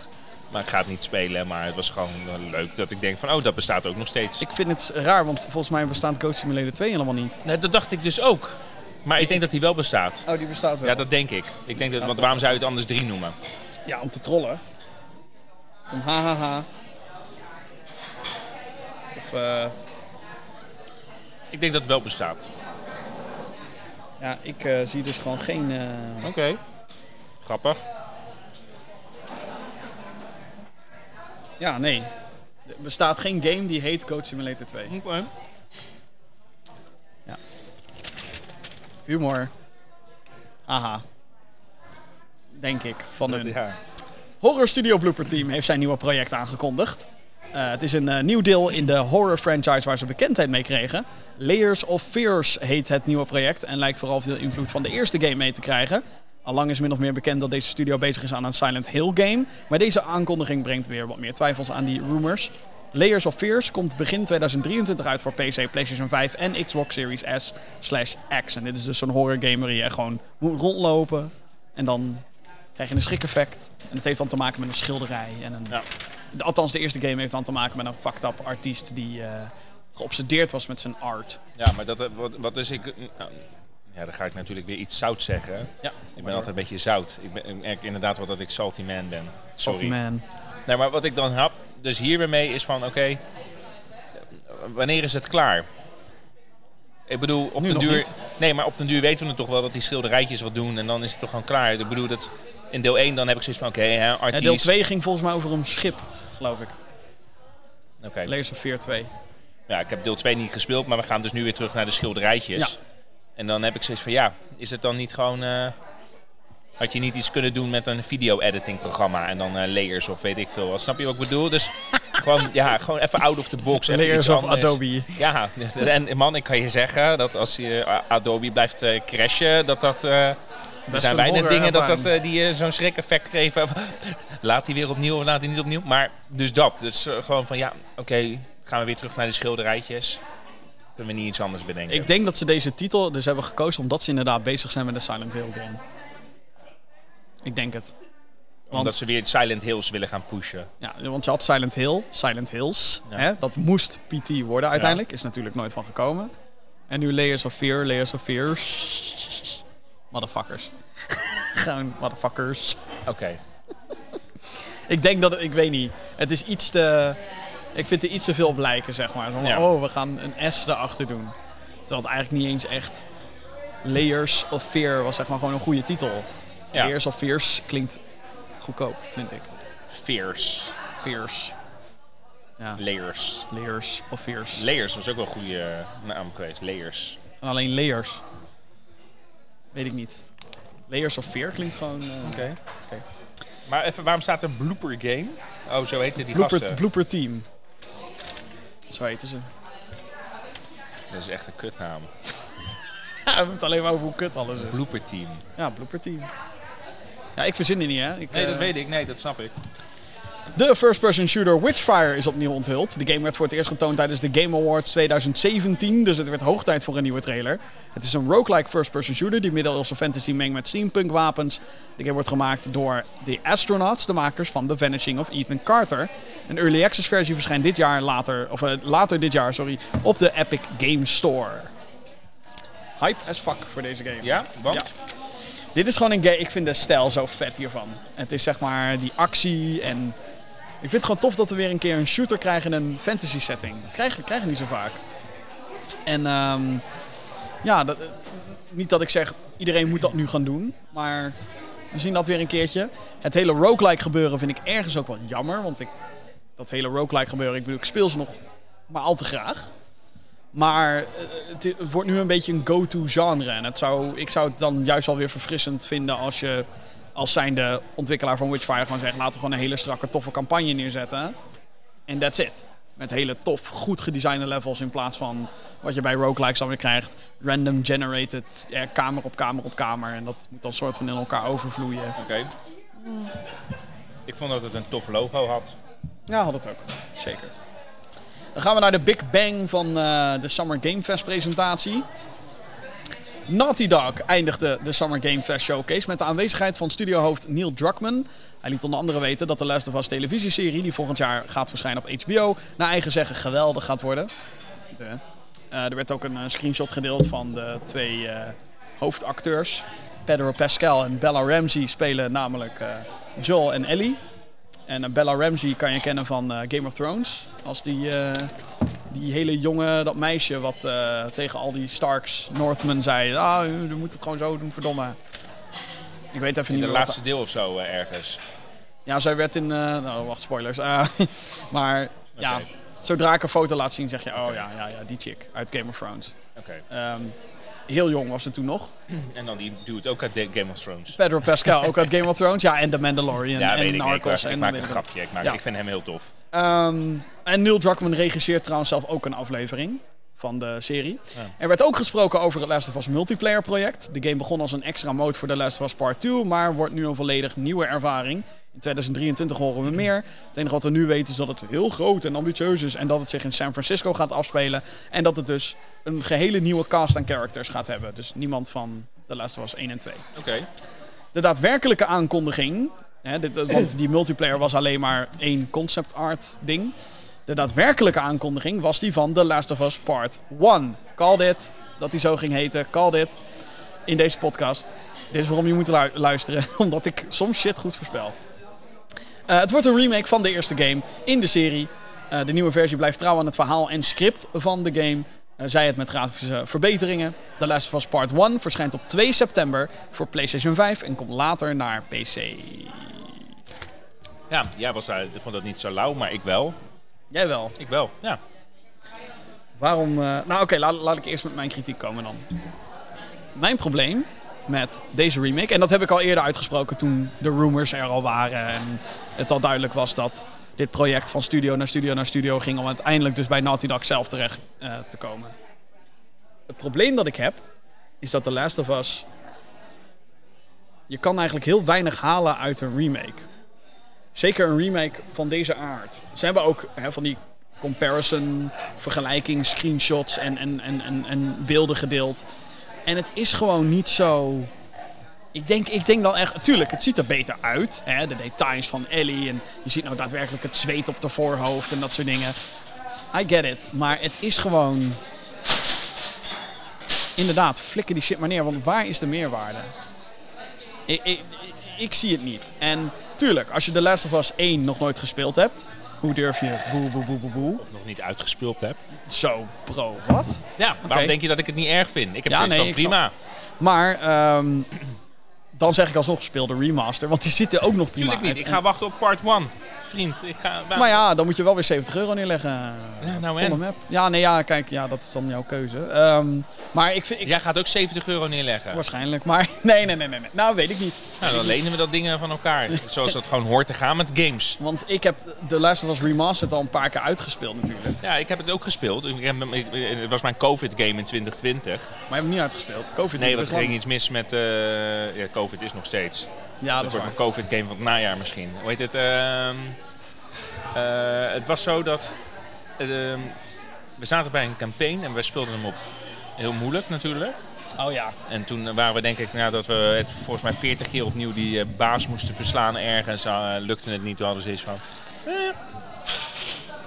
[SPEAKER 3] Maar ik ga het niet spelen, maar het was gewoon eh, leuk dat ik denk van, oh, dat bestaat ook nog steeds.
[SPEAKER 2] Ik vind het raar, want volgens mij bestaat Coach Simulator 2 helemaal niet.
[SPEAKER 3] Nee, dat dacht ik dus ook. Maar ik denk dat die wel bestaat.
[SPEAKER 2] Oh, die bestaat wel.
[SPEAKER 3] Ja, dat denk ik. ik denk dat, want waarom zou je het anders drie noemen?
[SPEAKER 2] Ja, om te trollen. Om hahaha. Of, eh,
[SPEAKER 3] Ik denk dat het wel bestaat.
[SPEAKER 2] ja, ik eh, zie dus gewoon geen... eh,
[SPEAKER 3] Oké. Grappig.
[SPEAKER 2] Ja, nee. Er bestaat geen game die heet Coach Simulator 2.
[SPEAKER 3] Oké.
[SPEAKER 2] Humor. Haha. Denk ik, van hun.
[SPEAKER 3] Ja.
[SPEAKER 2] Horror Studio Blooper Team heeft zijn nieuwe project aangekondigd. Eh, het is een nieuw deel in de horror franchise waar ze bekendheid mee kregen. Layers of Fears heet het nieuwe project en lijkt vooral veel invloed van de eerste game mee te krijgen. Allang is min of meer bekend dat deze studio bezig is aan een Silent Hill game, maar deze aankondiging brengt weer wat meer twijfels aan die rumors. Layers of Fears komt begin 2023 uit voor PC, PlayStation 5 en Xbox Series S slash X. En dit is dus zo'n horror game waar je gewoon moet rondlopen en dan krijg je een schrik-effect. En dat heeft dan te maken met een schilderij. En een,
[SPEAKER 3] Ja.
[SPEAKER 2] althans, de eerste game heeft dan te maken met een fucked up artiest die eh, geobsedeerd was met zijn art.
[SPEAKER 3] Ja, maar dat, eh, wat, wat is ik... nou, ja, dan ga ik natuurlijk weer iets zout zeggen.
[SPEAKER 2] Ja.
[SPEAKER 3] Ik ben altijd een beetje zout. Ik, ben, ik inderdaad wel dat ik salty man ben. Sorry.
[SPEAKER 2] Salty Man.
[SPEAKER 3] Nee, maar wat ik dan heb, dus hier weer mee is van, oké, wanneer is het klaar? Ik bedoel, op
[SPEAKER 2] Nu
[SPEAKER 3] den duur...
[SPEAKER 2] niet.
[SPEAKER 3] Nee, maar op den duur weten we het toch wel dat die schilderijtjes wat doen en dan is het toch gewoon klaar. Ik bedoel, dat in deel 1 dan heb ik zoiets van, oké, hè,
[SPEAKER 2] Ja,
[SPEAKER 3] artiest...
[SPEAKER 2] deel 2 ging volgens mij over een schip, geloof ik.
[SPEAKER 3] Oké.
[SPEAKER 2] Layers of Fear 2.
[SPEAKER 3] Ja, ik heb deel 2 niet gespeeld, maar we gaan dus nu weer terug naar de schilderijtjes.
[SPEAKER 2] Ja.
[SPEAKER 3] En dan heb ik zoiets van, ja, is het dan niet gewoon... eh, had je niet iets kunnen doen met een video-editing programma en dan eh, layers of weet ik veel wat. Snap je wat ik bedoel? Dus gewoon, ja, gewoon even out of the box.
[SPEAKER 2] Layers
[SPEAKER 3] iets
[SPEAKER 2] of
[SPEAKER 3] anders.
[SPEAKER 2] Adobe.
[SPEAKER 3] Ja, en man, ik kan je zeggen dat als je eh, Adobe blijft crashen, dat dat... er zijn weinig dingen dat, dat, die zo'n schrik-effect geven. laat die weer opnieuw of laat die niet opnieuw. Maar dus dat. Dus gewoon van ja, oké, gaan we weer terug naar de schilderijtjes. Kunnen we niet iets anders bedenken?
[SPEAKER 2] Ik denk dat ze deze titel dus hebben gekozen omdat ze inderdaad bezig zijn met de Silent Hill game. Ik denk het.
[SPEAKER 3] Omdat ze weer Silent Hills willen gaan pushen.
[SPEAKER 2] Ja, want je had Silent Hill, Silent Hills.
[SPEAKER 3] Ja.
[SPEAKER 2] Hè? Dat moest PT worden uiteindelijk. Is natuurlijk nooit van gekomen. En nu Layers of Fear, Layers of Fears. Motherfuckers. Gewoon motherfuckers.
[SPEAKER 3] Oké.
[SPEAKER 2] Ik denk dat het, ik weet niet. Het is iets te. Ik vind er iets te veel op lijken, zeg maar. Zo van,
[SPEAKER 3] Ja.
[SPEAKER 2] Oh, we gaan een S erachter doen. Terwijl het eigenlijk niet eens echt. Layers of Fear was zeg maar gewoon een goede titel.
[SPEAKER 3] Ja.
[SPEAKER 2] Layers of Fears klinkt goedkoop, vind ik.
[SPEAKER 3] Fierce.
[SPEAKER 2] Fierce. Ja,
[SPEAKER 3] Layers.
[SPEAKER 2] layers of fierce.
[SPEAKER 3] Layers was ook wel een goede eh, naam geweest. Layers.
[SPEAKER 2] En alleen layers. Weet ik niet. Layers of fear klinkt gewoon... eh,
[SPEAKER 3] Oké.
[SPEAKER 2] Oké.
[SPEAKER 3] Maar even, waarom staat er Blooper Game? Oh, zo heette die
[SPEAKER 2] blooper,
[SPEAKER 3] gasten.
[SPEAKER 2] blooper Team. Zo heten ze.
[SPEAKER 3] Dat is echt een kutnaam.
[SPEAKER 2] Ja, we hebben het alleen maar over hoe kut alles is.
[SPEAKER 3] Blooper Team.
[SPEAKER 2] Ja, blooper Team. Ja, ik verzin die niet, hè. Ik,
[SPEAKER 3] Nee, dat
[SPEAKER 2] eh,
[SPEAKER 3] weet ik. Nee, dat snap ik.
[SPEAKER 2] De first-person shooter Witchfire is opnieuw onthuld. De game werd voor het eerst getoond tijdens de Game Awards 2017, dus het werd hoog tijd voor een nieuwe trailer. Het is een roguelike first-person shooter die middeleeuwse fantasy mengt met steampunk wapens. De game wordt gemaakt door The Astronauts, de makers van The Vanishing of Ethan Carter. Een early access versie verschijnt dit jaar later, of eh, later dit jaar, sorry, op de Epic Game Store. Hype as fuck voor deze game.
[SPEAKER 3] Ja? Want?
[SPEAKER 2] Ja. Dit is gewoon een game. Ik vind de stijl zo vet hiervan. Het is zeg maar die actie en. Ik vind het gewoon tof dat we weer een keer een shooter krijgen in een fantasy setting. Dat krijgen, krijgen we niet zo vaak. En ehm, ja, dat, niet dat ik zeg iedereen moet dat nu gaan doen, maar we zien dat weer een keertje. Het hele roguelike gebeuren vind ik ergens ook wel jammer, want ik, dat hele roguelike gebeuren, ik bedoel, ik speel ze nog maar al te graag. Maar eh, het, het wordt nu een beetje een go-to genre. En het zou, ik zou het dan juist wel weer verfrissend vinden als je als zijnde ontwikkelaar van Witchfire gewoon zegt... laten we gewoon een hele strakke, toffe campagne neerzetten. En that's it. Met hele tof, goed gedesignde levels in plaats van wat je bij roguelikes dan weer krijgt. Random generated, kamer op kamer op kamer. En dat moet dan soort van in elkaar overvloeien.
[SPEAKER 3] Oké. Ik vond dat het een tof logo had.
[SPEAKER 2] Ja, had het ook. Zeker. Dan gaan we naar de Big Bang van eh, de Summer Game Fest presentatie. Naughty Dog eindigde de Summer Game Fest Showcase met de aanwezigheid van studiohoofd Neil Druckmann. Hij liet onder andere weten dat de Last televisieserie, die volgend jaar gaat verschijnen op HBO, naar eigen zeggen geweldig gaat worden. De, eh, er werd ook een eh, screenshot gedeeld van de twee eh, hoofdacteurs. Pedro Pascal en Bella Ramsey spelen namelijk Joel en Ellie. En eh, Bella Ramsey kan je kennen van eh, Game of Thrones. Als die, eh, die hele jonge, dat meisje wat tegen al die Starks, Northmen zei... Ah, u moet het gewoon zo doen, verdomme. Ik weet even
[SPEAKER 3] In
[SPEAKER 2] niet
[SPEAKER 3] het
[SPEAKER 2] meer wat...
[SPEAKER 3] laatste deel of zo ergens.
[SPEAKER 2] Ja, zij werd in... nou, wacht, spoilers. Maar ja, zodra ik een foto laat zien, zeg je... Oh ja, ja, ja, die chick uit Game of Thrones.
[SPEAKER 3] Oké.
[SPEAKER 2] Ehm, heel jong was ze toen nog.
[SPEAKER 3] En dan die dude ook uit de Game of Thrones.
[SPEAKER 2] Pedro Pascal, ook uit Game of Thrones. Ja, en The Mandalorian
[SPEAKER 3] Ja,
[SPEAKER 2] en
[SPEAKER 3] ik. Ik
[SPEAKER 2] Narcos.
[SPEAKER 3] maak, ik
[SPEAKER 2] en
[SPEAKER 3] maak
[SPEAKER 2] weet
[SPEAKER 3] een
[SPEAKER 2] ik
[SPEAKER 3] grapje. Ik, maak,
[SPEAKER 2] Ja.
[SPEAKER 3] ik vind hem heel tof.
[SPEAKER 2] Ehm, en Neil Druckmann regisseert trouwens zelf ook een aflevering van de serie.
[SPEAKER 3] Ja.
[SPEAKER 2] Er werd ook gesproken over het Last of Us multiplayer project. De game begon als een extra mode voor The Last of Us Part 2, maar wordt nu een volledig nieuwe ervaring. In 2023 horen we meer. Het enige wat we nu weten is dat het heel groot en ambitieus is en dat het zich in San Francisco gaat afspelen. En dat het dus een gehele nieuwe cast aan characters gaat hebben. Dus niemand van The Last of Us 1 en 2.
[SPEAKER 3] Oké.
[SPEAKER 2] De daadwerkelijke aankondiging, hè, dit, want die multiplayer was alleen maar één concept art ding. De daadwerkelijke aankondiging was die van The Last of Us Part 1. Call dit, dat die zo ging heten, call dit in deze podcast. Dit is waarom je moet lu- luisteren, omdat ik soms shit goed voorspel. Eh, het wordt een remake van de eerste game in de serie. Eh, de nieuwe versie blijft trouw aan het verhaal en script van de game. Eh, zij het met grafische verbeteringen. The Last of Us Part 1 verschijnt op 2 september voor PlayStation 5 en komt later naar PC.
[SPEAKER 3] Ja, jij was ik vond dat niet zo lauw, maar ik wel.
[SPEAKER 2] Jij wel.
[SPEAKER 3] Ik wel, ja.
[SPEAKER 2] Waarom? nou, oké, laat, laat ik eerst met mijn kritiek komen dan. Mijn probleem met deze remake, en dat heb ik al eerder uitgesproken toen de rumors er al waren en het al duidelijk was dat dit project van studio naar studio naar studio ging om uiteindelijk dus bij Naughty Dog zelf terecht eh, te komen. Het probleem dat ik heb, is dat The Last of Us. Je kan eigenlijk heel weinig halen uit een remake. Zeker een remake van deze aard. Ze hebben ook hè, van die comparison, vergelijking, screenshots en, en, en, en, en beelden gedeeld. En het is gewoon niet zo. Ik denk, ik denk dan echt, tuurlijk, het ziet er beter uit. Hè? De details van Ellie en je ziet nou daadwerkelijk het zweet op de voorhoofd en dat soort dingen. I get it, maar het is gewoon. Inderdaad, flikker die shit maar neer, want waar is de meerwaarde? Ik, ik, ik, zie het niet. En tuurlijk, als je The Last of Us 1 nog nooit gespeeld hebt, hoe durf je boe boe boe boe boe?
[SPEAKER 3] Of nog niet uitgespeeld heb.
[SPEAKER 2] Zo, bro, wat?
[SPEAKER 3] Ja, waarom denk je dat ik het niet erg vind? Ik heb
[SPEAKER 2] Ja, nee,
[SPEAKER 3] prima.
[SPEAKER 2] Maar ehm, dan zeg ik alsnog speel de remaster, want die zitten ook nog prima
[SPEAKER 3] Tuurlijk niet.
[SPEAKER 2] uit.
[SPEAKER 3] Ik ga wachten op part 1. Vriend. Ik ga,
[SPEAKER 2] Maar ja, dan moet je wel weer 70 euro neerleggen.
[SPEAKER 3] Ja, nou en?
[SPEAKER 2] map. Ja, nee, ja, kijk, ja, dat is dan jouw keuze. Ehm, maar ik vind... Ik,
[SPEAKER 3] Jij gaat ook 70 euro neerleggen.
[SPEAKER 2] Waarschijnlijk, maar nee, nee, nee, nee, nee. Nou, weet ik niet.
[SPEAKER 3] Nou, dan lenen we dat dingen van elkaar. Zoals dat gewoon hoort te gaan met games.
[SPEAKER 2] Want ik heb The Last of Us Remastered al een paar keer uitgespeeld natuurlijk.
[SPEAKER 3] Ja, ik heb het ook gespeeld. Ik heb, ik- het was mijn COVID-game in 2020.
[SPEAKER 2] Maar je hebt hem niet uitgespeeld. Covid
[SPEAKER 3] Nee, want
[SPEAKER 2] best
[SPEAKER 3] er ging iets mis met... eh, ja, COVID is nog steeds.
[SPEAKER 2] Ja,
[SPEAKER 3] Dat
[SPEAKER 2] dat is
[SPEAKER 3] wordt
[SPEAKER 2] waar.
[SPEAKER 3] mijn COVID-game van het najaar misschien. Hoe heet het? ehm, eh, het was zo dat... ehm, we zaten bij een campaign en we speelden hem op heel moeilijk natuurlijk.
[SPEAKER 2] Oh ja.
[SPEAKER 3] En toen waren we denk ik nou, dat we het volgens mij 40 keer opnieuw die eh, baas moesten verslaan ergens. eh, lukte het niet. Toen hadden ze iets van... eh,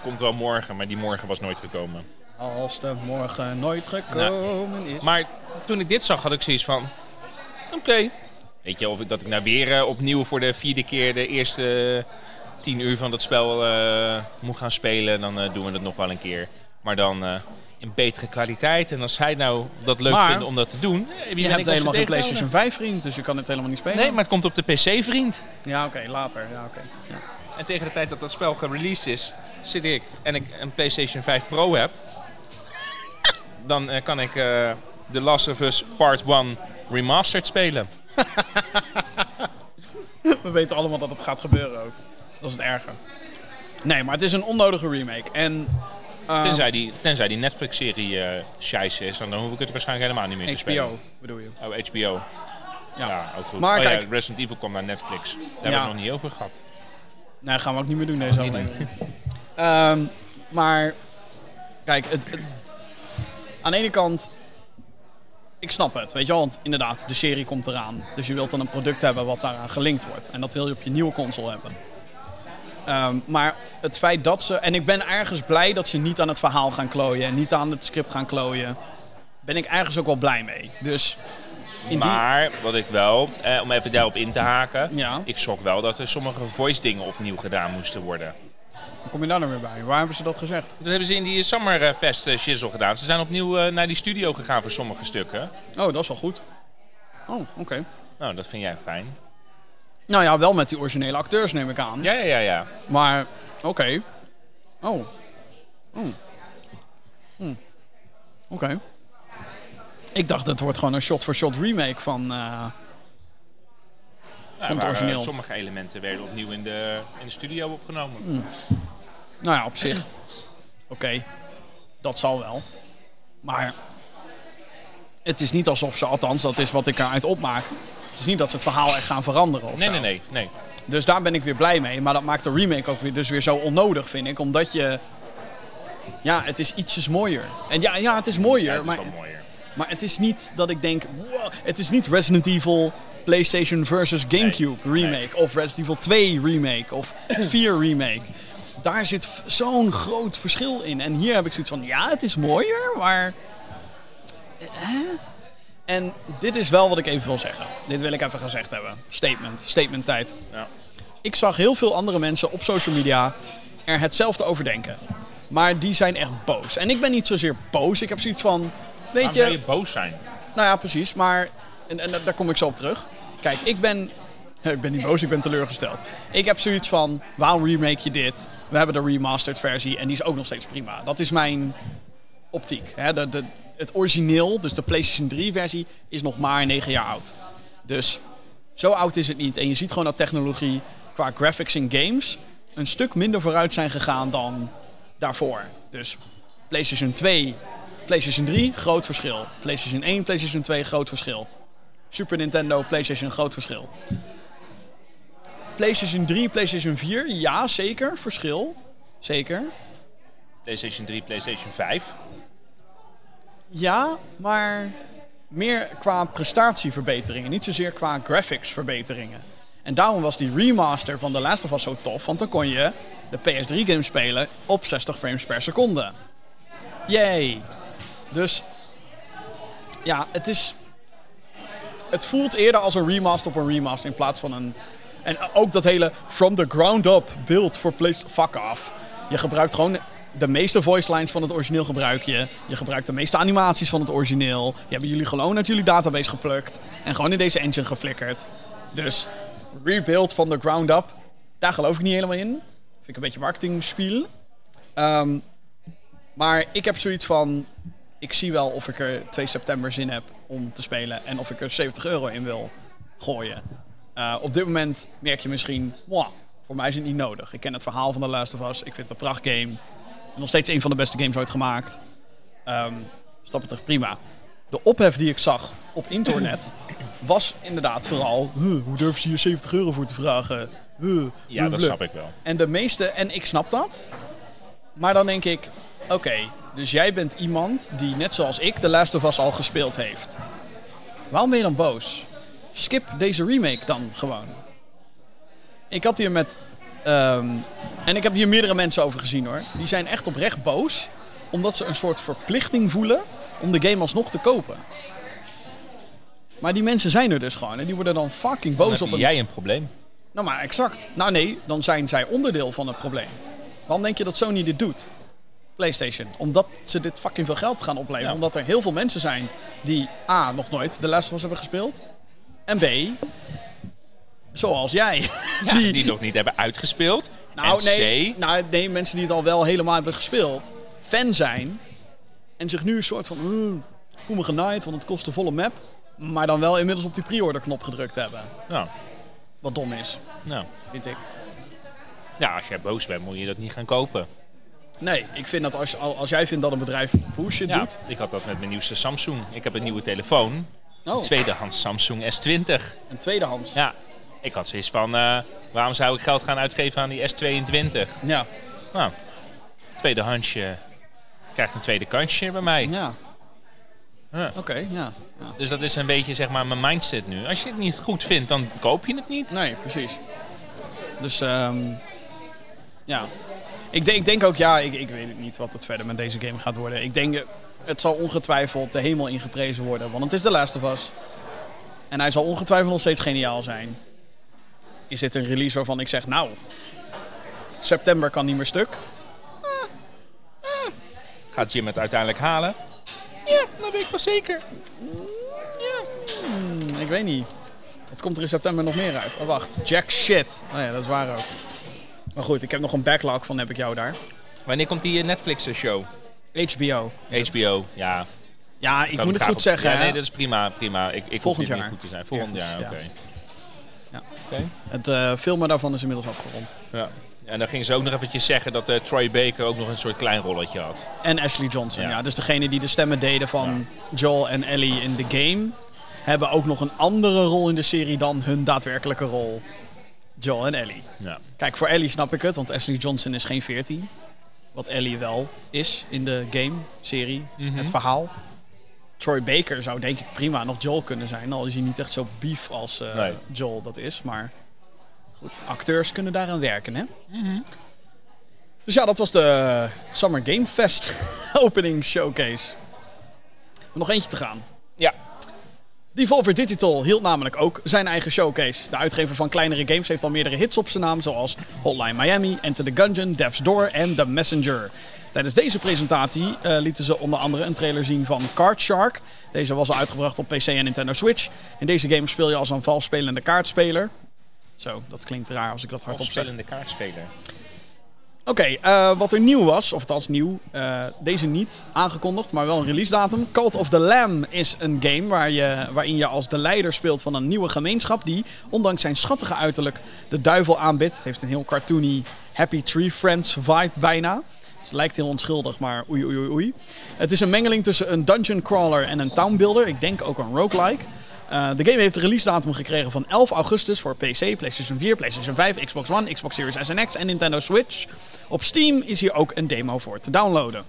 [SPEAKER 3] komt wel morgen, maar die morgen was nooit gekomen.
[SPEAKER 2] Als de morgen nooit gekomen is.
[SPEAKER 3] Maar toen ik dit zag, had ik zoiets van... Oké. Weet je, of ik, dat ik nou weer eh, opnieuw voor de vierde keer de eerste tien uur van dat spel eh, moet gaan spelen, dan eh, doen we dat nog wel een keer. Maar dan in betere kwaliteit. En als hij nou dat leuk
[SPEAKER 2] Maar-
[SPEAKER 3] vindt om dat te doen...
[SPEAKER 2] Je
[SPEAKER 3] ben
[SPEAKER 2] hebt helemaal geen PlayStation 5 vriend, dus je kan het helemaal niet spelen.
[SPEAKER 3] Nee, maar het komt op de PC, vriend.
[SPEAKER 2] Ja, oké, later. Ja, oké. Ja.
[SPEAKER 3] En tegen de tijd dat dat spel gereleased is, zit ik en ik een PlayStation 5 Pro heb, dan kan ik The Last of Us Part 1 Remastered spelen.
[SPEAKER 2] We weten allemaal dat het gaat gebeuren ook. Dat is het erger. Nee, maar het is een onnodige remake. En eh,
[SPEAKER 3] Tenzij die, tenzij die Netflix-serie eh scheisse is, dan hoef ik het waarschijnlijk helemaal niet meer te spelen.
[SPEAKER 2] HBO bedoel je.
[SPEAKER 3] Oh, HBO.
[SPEAKER 2] Ja.
[SPEAKER 3] Ja, ook goed.
[SPEAKER 2] Maar
[SPEAKER 3] oh,
[SPEAKER 2] kijk-
[SPEAKER 3] ja, Resident Evil kwam naar Netflix. Daar hebben we het nog niet over gehad.
[SPEAKER 2] Nee, gaan we ook niet meer doen deze aflevering. Ehm, maar kijk, het, het, aan de ene kant, ik snap het, weet je wel, want inderdaad, de serie komt eraan. Dus je wilt dan een product hebben wat daaraan gelinkt wordt. En dat wil je op je nieuwe console hebben. Ehm, maar het feit dat ze, en ik ben ergens blij dat ze niet aan het verhaal gaan klooien en niet aan het script gaan klooien, ben ik ergens ook wel blij mee. Dus in die,
[SPEAKER 3] Maar wat ik wel, eh, om even daarop in te haken,
[SPEAKER 2] Ja.
[SPEAKER 3] ik schrok wel dat er sommige voice dingen opnieuw gedaan moesten worden.
[SPEAKER 2] Hoe kom je daar nou weer bij? Waar hebben ze dat gezegd?
[SPEAKER 3] Dat hebben ze in die Summerfest eh, shizzle gedaan. Ze zijn opnieuw eh, naar die studio gegaan voor sommige stukken.
[SPEAKER 2] Oh, dat is wel goed. Oh, oké.
[SPEAKER 3] Nou, dat vind jij fijn.
[SPEAKER 2] Nou ja, wel met die originele acteurs neem ik aan.
[SPEAKER 3] Ja, ja, ja, ja.
[SPEAKER 2] Maar, oké. Oh. Oh. Hm. Oké. Ik dacht, het wordt gewoon een shot-for-shot remake van... eh,
[SPEAKER 3] Ja,
[SPEAKER 2] Van het
[SPEAKER 3] waar, eh,
[SPEAKER 2] origineel.
[SPEAKER 3] sommige elementen werden opnieuw in de, in de studio opgenomen.
[SPEAKER 2] Hm. nou ja, op zich. Oké. Dat zal wel. Maar... Het is niet alsof ze, althans, dat is wat ik eruit opmaak. Het is niet dat ze het verhaal echt gaan veranderen of
[SPEAKER 3] Nee,
[SPEAKER 2] zo.
[SPEAKER 3] nee, nee, nee.
[SPEAKER 2] Dus daar ben ik weer blij mee. Maar dat maakt de remake ook weer, dus weer zo onnodig, vind ik. Omdat je... Ja, het is ietsjes mooier. En ja, ja het is mooier.
[SPEAKER 3] Ja, het is
[SPEAKER 2] maar,
[SPEAKER 3] wel
[SPEAKER 2] het,
[SPEAKER 3] mooier.
[SPEAKER 2] maar het is niet dat ik denk... Wow, het is niet Resident Evil PlayStation versus Gamecube remake. Of Resident Evil 2 remake. Of 4 remake. Daar zit zo'n groot verschil in. En hier heb ik zoiets van... Ja, het is mooier, maar... Hè? En dit is wel wat ik even wil zeggen. Dit wil ik even gezegd hebben. Statement. Statement tijd
[SPEAKER 3] Ja.
[SPEAKER 2] ik zag heel veel andere mensen op social media er hetzelfde over denken. Maar die zijn echt boos. En ik ben niet zozeer boos. Ik heb zoiets van, weet
[SPEAKER 3] Waarom zou
[SPEAKER 2] je...
[SPEAKER 3] je boos zijn?
[SPEAKER 2] Nou ja, precies. Maar, en, en daar kom ik zo op terug. Kijk, ik ben... Ik ben niet boos, ik ben teleurgesteld. Ik heb zoiets van, waarom remake je dit? We hebben de remastered versie en die is ook nog steeds prima. Dat is mijn optiek. Hè? Het origineel, dus de PlayStation 3 versie, is nog maar 9 jaar oud. Dus zo oud is het niet. En je ziet gewoon dat technologie qua graphics in games een stuk minder vooruit zijn gegaan dan daarvoor. Dus PlayStation 2, PlayStation 3, groot verschil. PlayStation 1, PlayStation 2, groot verschil. Super Nintendo, PlayStation, groot verschil. PlayStation 3, PlayStation 4, ja, zeker, verschil. Zeker.
[SPEAKER 3] PlayStation 3, PlayStation 5.
[SPEAKER 2] Ja, maar meer qua prestatieverbeteringen, niet zozeer qua graphics verbeteringen. En daarom was die remaster van The Last of Us zo tof, want dan kon je de PS3 game spelen op 60 frames per seconde. Yay! Dus ja, het is. Het voelt eerder als een remaster op een remaster in plaats van een. En ook dat hele from the ground up build voor PlayStation. Fuck off. Je gebruikt gewoon de meeste voice lines van het origineel gebruik je. Je gebruikt de meeste animaties van het origineel. Die hebben jullie gewoon uit jullie database geplukt. En gewoon in deze engine geflikkerd. Dus rebuild van the ground up. Daar geloof ik niet helemaal in. Vind ik een beetje marketing spiel. Ehm, maar ik heb zoiets van, ik zie wel of ik er 2 september zin heb om te spelen en of ik er 70 euro in wil gooien. Uh, op dit moment merk je misschien, wow, voor mij is het niet nodig. Ik ken het verhaal van The Last of Us. Ik vind het een prachtgame. Nog steeds een van de beste games ooit gemaakt. Um, dus dat betreft prima. De ophef die ik zag op internet was inderdaad vooral... Huh, hoe durf je hier 70 euro voor te vragen? Huh,
[SPEAKER 3] ja, dat snap ik wel.
[SPEAKER 2] En de meeste... En ik snap dat. Maar dan denk ik... Oké, dus jij bent iemand die net zoals ik The Last of Us al gespeeld heeft. Waarom ben je dan boos? Skip deze remake dan gewoon. Ik had hier met. Ehm, en ik heb hier meerdere mensen over gezien hoor. Die zijn echt oprecht boos. Omdat ze een soort verplichting voelen om de game alsnog te kopen. Maar die mensen zijn er dus gewoon. En die worden dan fucking boos
[SPEAKER 3] dan
[SPEAKER 2] op een.
[SPEAKER 3] jij een probleem?
[SPEAKER 2] Nou, maar exact. Nou nee, dan zijn zij onderdeel van het probleem. Waarom denk je dat Sony dit doet? PlayStation. Omdat ze dit fucking veel geld gaan opleveren. Omdat er heel veel mensen zijn die A. nog nooit de Last of Us hebben gespeeld. En B. Zoals jij.
[SPEAKER 3] die, die nog niet hebben uitgespeeld.
[SPEAKER 2] Nou,
[SPEAKER 3] en
[SPEAKER 2] nee,
[SPEAKER 3] C.
[SPEAKER 2] nou, nee, mensen die het al wel helemaal hebben gespeeld. Fan zijn. En zich nu een soort van... Uh, voel me genaaid, want het kost een volle map. Maar dan wel inmiddels op die pre-order knop gedrukt hebben.
[SPEAKER 3] Nou.
[SPEAKER 2] Wat dom is.
[SPEAKER 3] Nou.
[SPEAKER 2] Vind ik.
[SPEAKER 3] Ja, als jij boos bent, moet je dat niet gaan kopen.
[SPEAKER 2] Nee, ik vind dat als, als jij vindt dat een bedrijf bullshit
[SPEAKER 3] ja,
[SPEAKER 2] doet...
[SPEAKER 3] ik had dat met mijn nieuwste Samsung. Ik heb een nieuwe telefoon.
[SPEAKER 2] Oh.
[SPEAKER 3] Een tweedehands Samsung S20.
[SPEAKER 2] Een tweedehands?
[SPEAKER 3] Ja. Ik had zoiets van, uh, waarom zou ik geld gaan uitgeven aan die S22?
[SPEAKER 2] Ja.
[SPEAKER 3] Nou, tweedehandsje krijgt een tweede kansje bij mij.
[SPEAKER 2] Ja.
[SPEAKER 3] ja.
[SPEAKER 2] Oké, okay, ja. ja.
[SPEAKER 3] Dus dat is een beetje zeg maar mijn mindset nu. Als je het niet goed vindt, dan koop je het niet.
[SPEAKER 2] Nee, precies. Dus um, ja, ik denk, ik denk ook, ja, ik, ik weet het niet wat het verder met deze game gaat worden. Ik denk, het zal ongetwijfeld de hemel ingeprezen worden, want het is de Last of Us. En hij zal ongetwijfeld nog steeds geniaal zijn. Is dit een release waarvan ik zeg, nou, september kan niet meer stuk?
[SPEAKER 3] Gaat Jim het uiteindelijk halen? Ja, dat weet ik wel zeker.
[SPEAKER 2] Ja. Hmm, ik weet niet. Wat komt er in september nog meer uit? Oh, wacht. Jack shit. Oh ja, dat is waar ook. Maar goed, ik heb nog een backlog van heb ik jou daar.
[SPEAKER 3] Wanneer komt die Netflix-show?
[SPEAKER 2] HBO.
[SPEAKER 3] HBO, ja.
[SPEAKER 2] Ja, ik moet het goed op... zeggen.
[SPEAKER 3] Ja, nee, dat is prima. prima. Ik, ik
[SPEAKER 2] Volgend
[SPEAKER 3] jaar.
[SPEAKER 2] niet
[SPEAKER 3] goed te zijn. Volgend jaar, oké. Okay.
[SPEAKER 2] Ja. Okay. Het uh, filmen daarvan is inmiddels afgerond.
[SPEAKER 3] Ja. En dan gingen ze ook nog eventjes zeggen dat uh, Troy Baker ook nog een soort klein rolletje had.
[SPEAKER 2] En Ashley Johnson, ja. ja. Dus degene die de stemmen deden van ja. Joel en Ellie in de game... hebben ook nog een andere rol in de serie dan hun daadwerkelijke rol. Joel en Ellie.
[SPEAKER 3] Ja.
[SPEAKER 2] Kijk, voor Ellie snap ik het, want Ashley Johnson is geen 14. Wat Ellie wel is in de game-serie, mm -hmm. het verhaal. Troy Baker zou denk ik prima nog Joel kunnen zijn. Al is hij niet echt zo beef als uh, nee. Joel dat is. Maar goed, acteurs kunnen daaraan werken, hè?
[SPEAKER 3] Mm -hmm.
[SPEAKER 2] Dus ja, dat was de Summer Game Fest opening showcase. Nog eentje te gaan.
[SPEAKER 3] Ja.
[SPEAKER 2] Devolver Digital hield namelijk ook zijn eigen showcase. De uitgever van kleinere games heeft al meerdere hits op zijn naam, zoals Hotline Miami, Enter the Gungeon, Death's Door en The Messenger. Tijdens deze presentatie uh, lieten ze onder andere een trailer zien van Card Shark. Deze was al uitgebracht op PC en Nintendo Switch. In deze game speel je als een valspelende kaartspeler. Zo, dat klinkt raar als ik dat hardop zeg.
[SPEAKER 3] Valspelende kaartspeler.
[SPEAKER 2] Oké, uh, wat er nieuw was, of althans nieuw, uh, deze niet aangekondigd, maar wel een release datum. Cult of the Lamb is een game waar je, waarin je als de leider speelt van een nieuwe gemeenschap die, ondanks zijn schattige uiterlijk, de duivel aanbidt. Het heeft een heel cartoony Happy Tree Friends vibe bijna. Het lijkt heel onschuldig, maar oei oei oei. Het is een mengeling tussen een dungeon crawler en een town builder. Ik denk ook een roguelike. Uh, de game heeft de release datum gekregen van 11 augustus voor PC, PlayStation 4, PlayStation 5, Xbox One, Xbox Series S en X en Nintendo Switch. Op Steam is hier ook een demo voor te downloaden.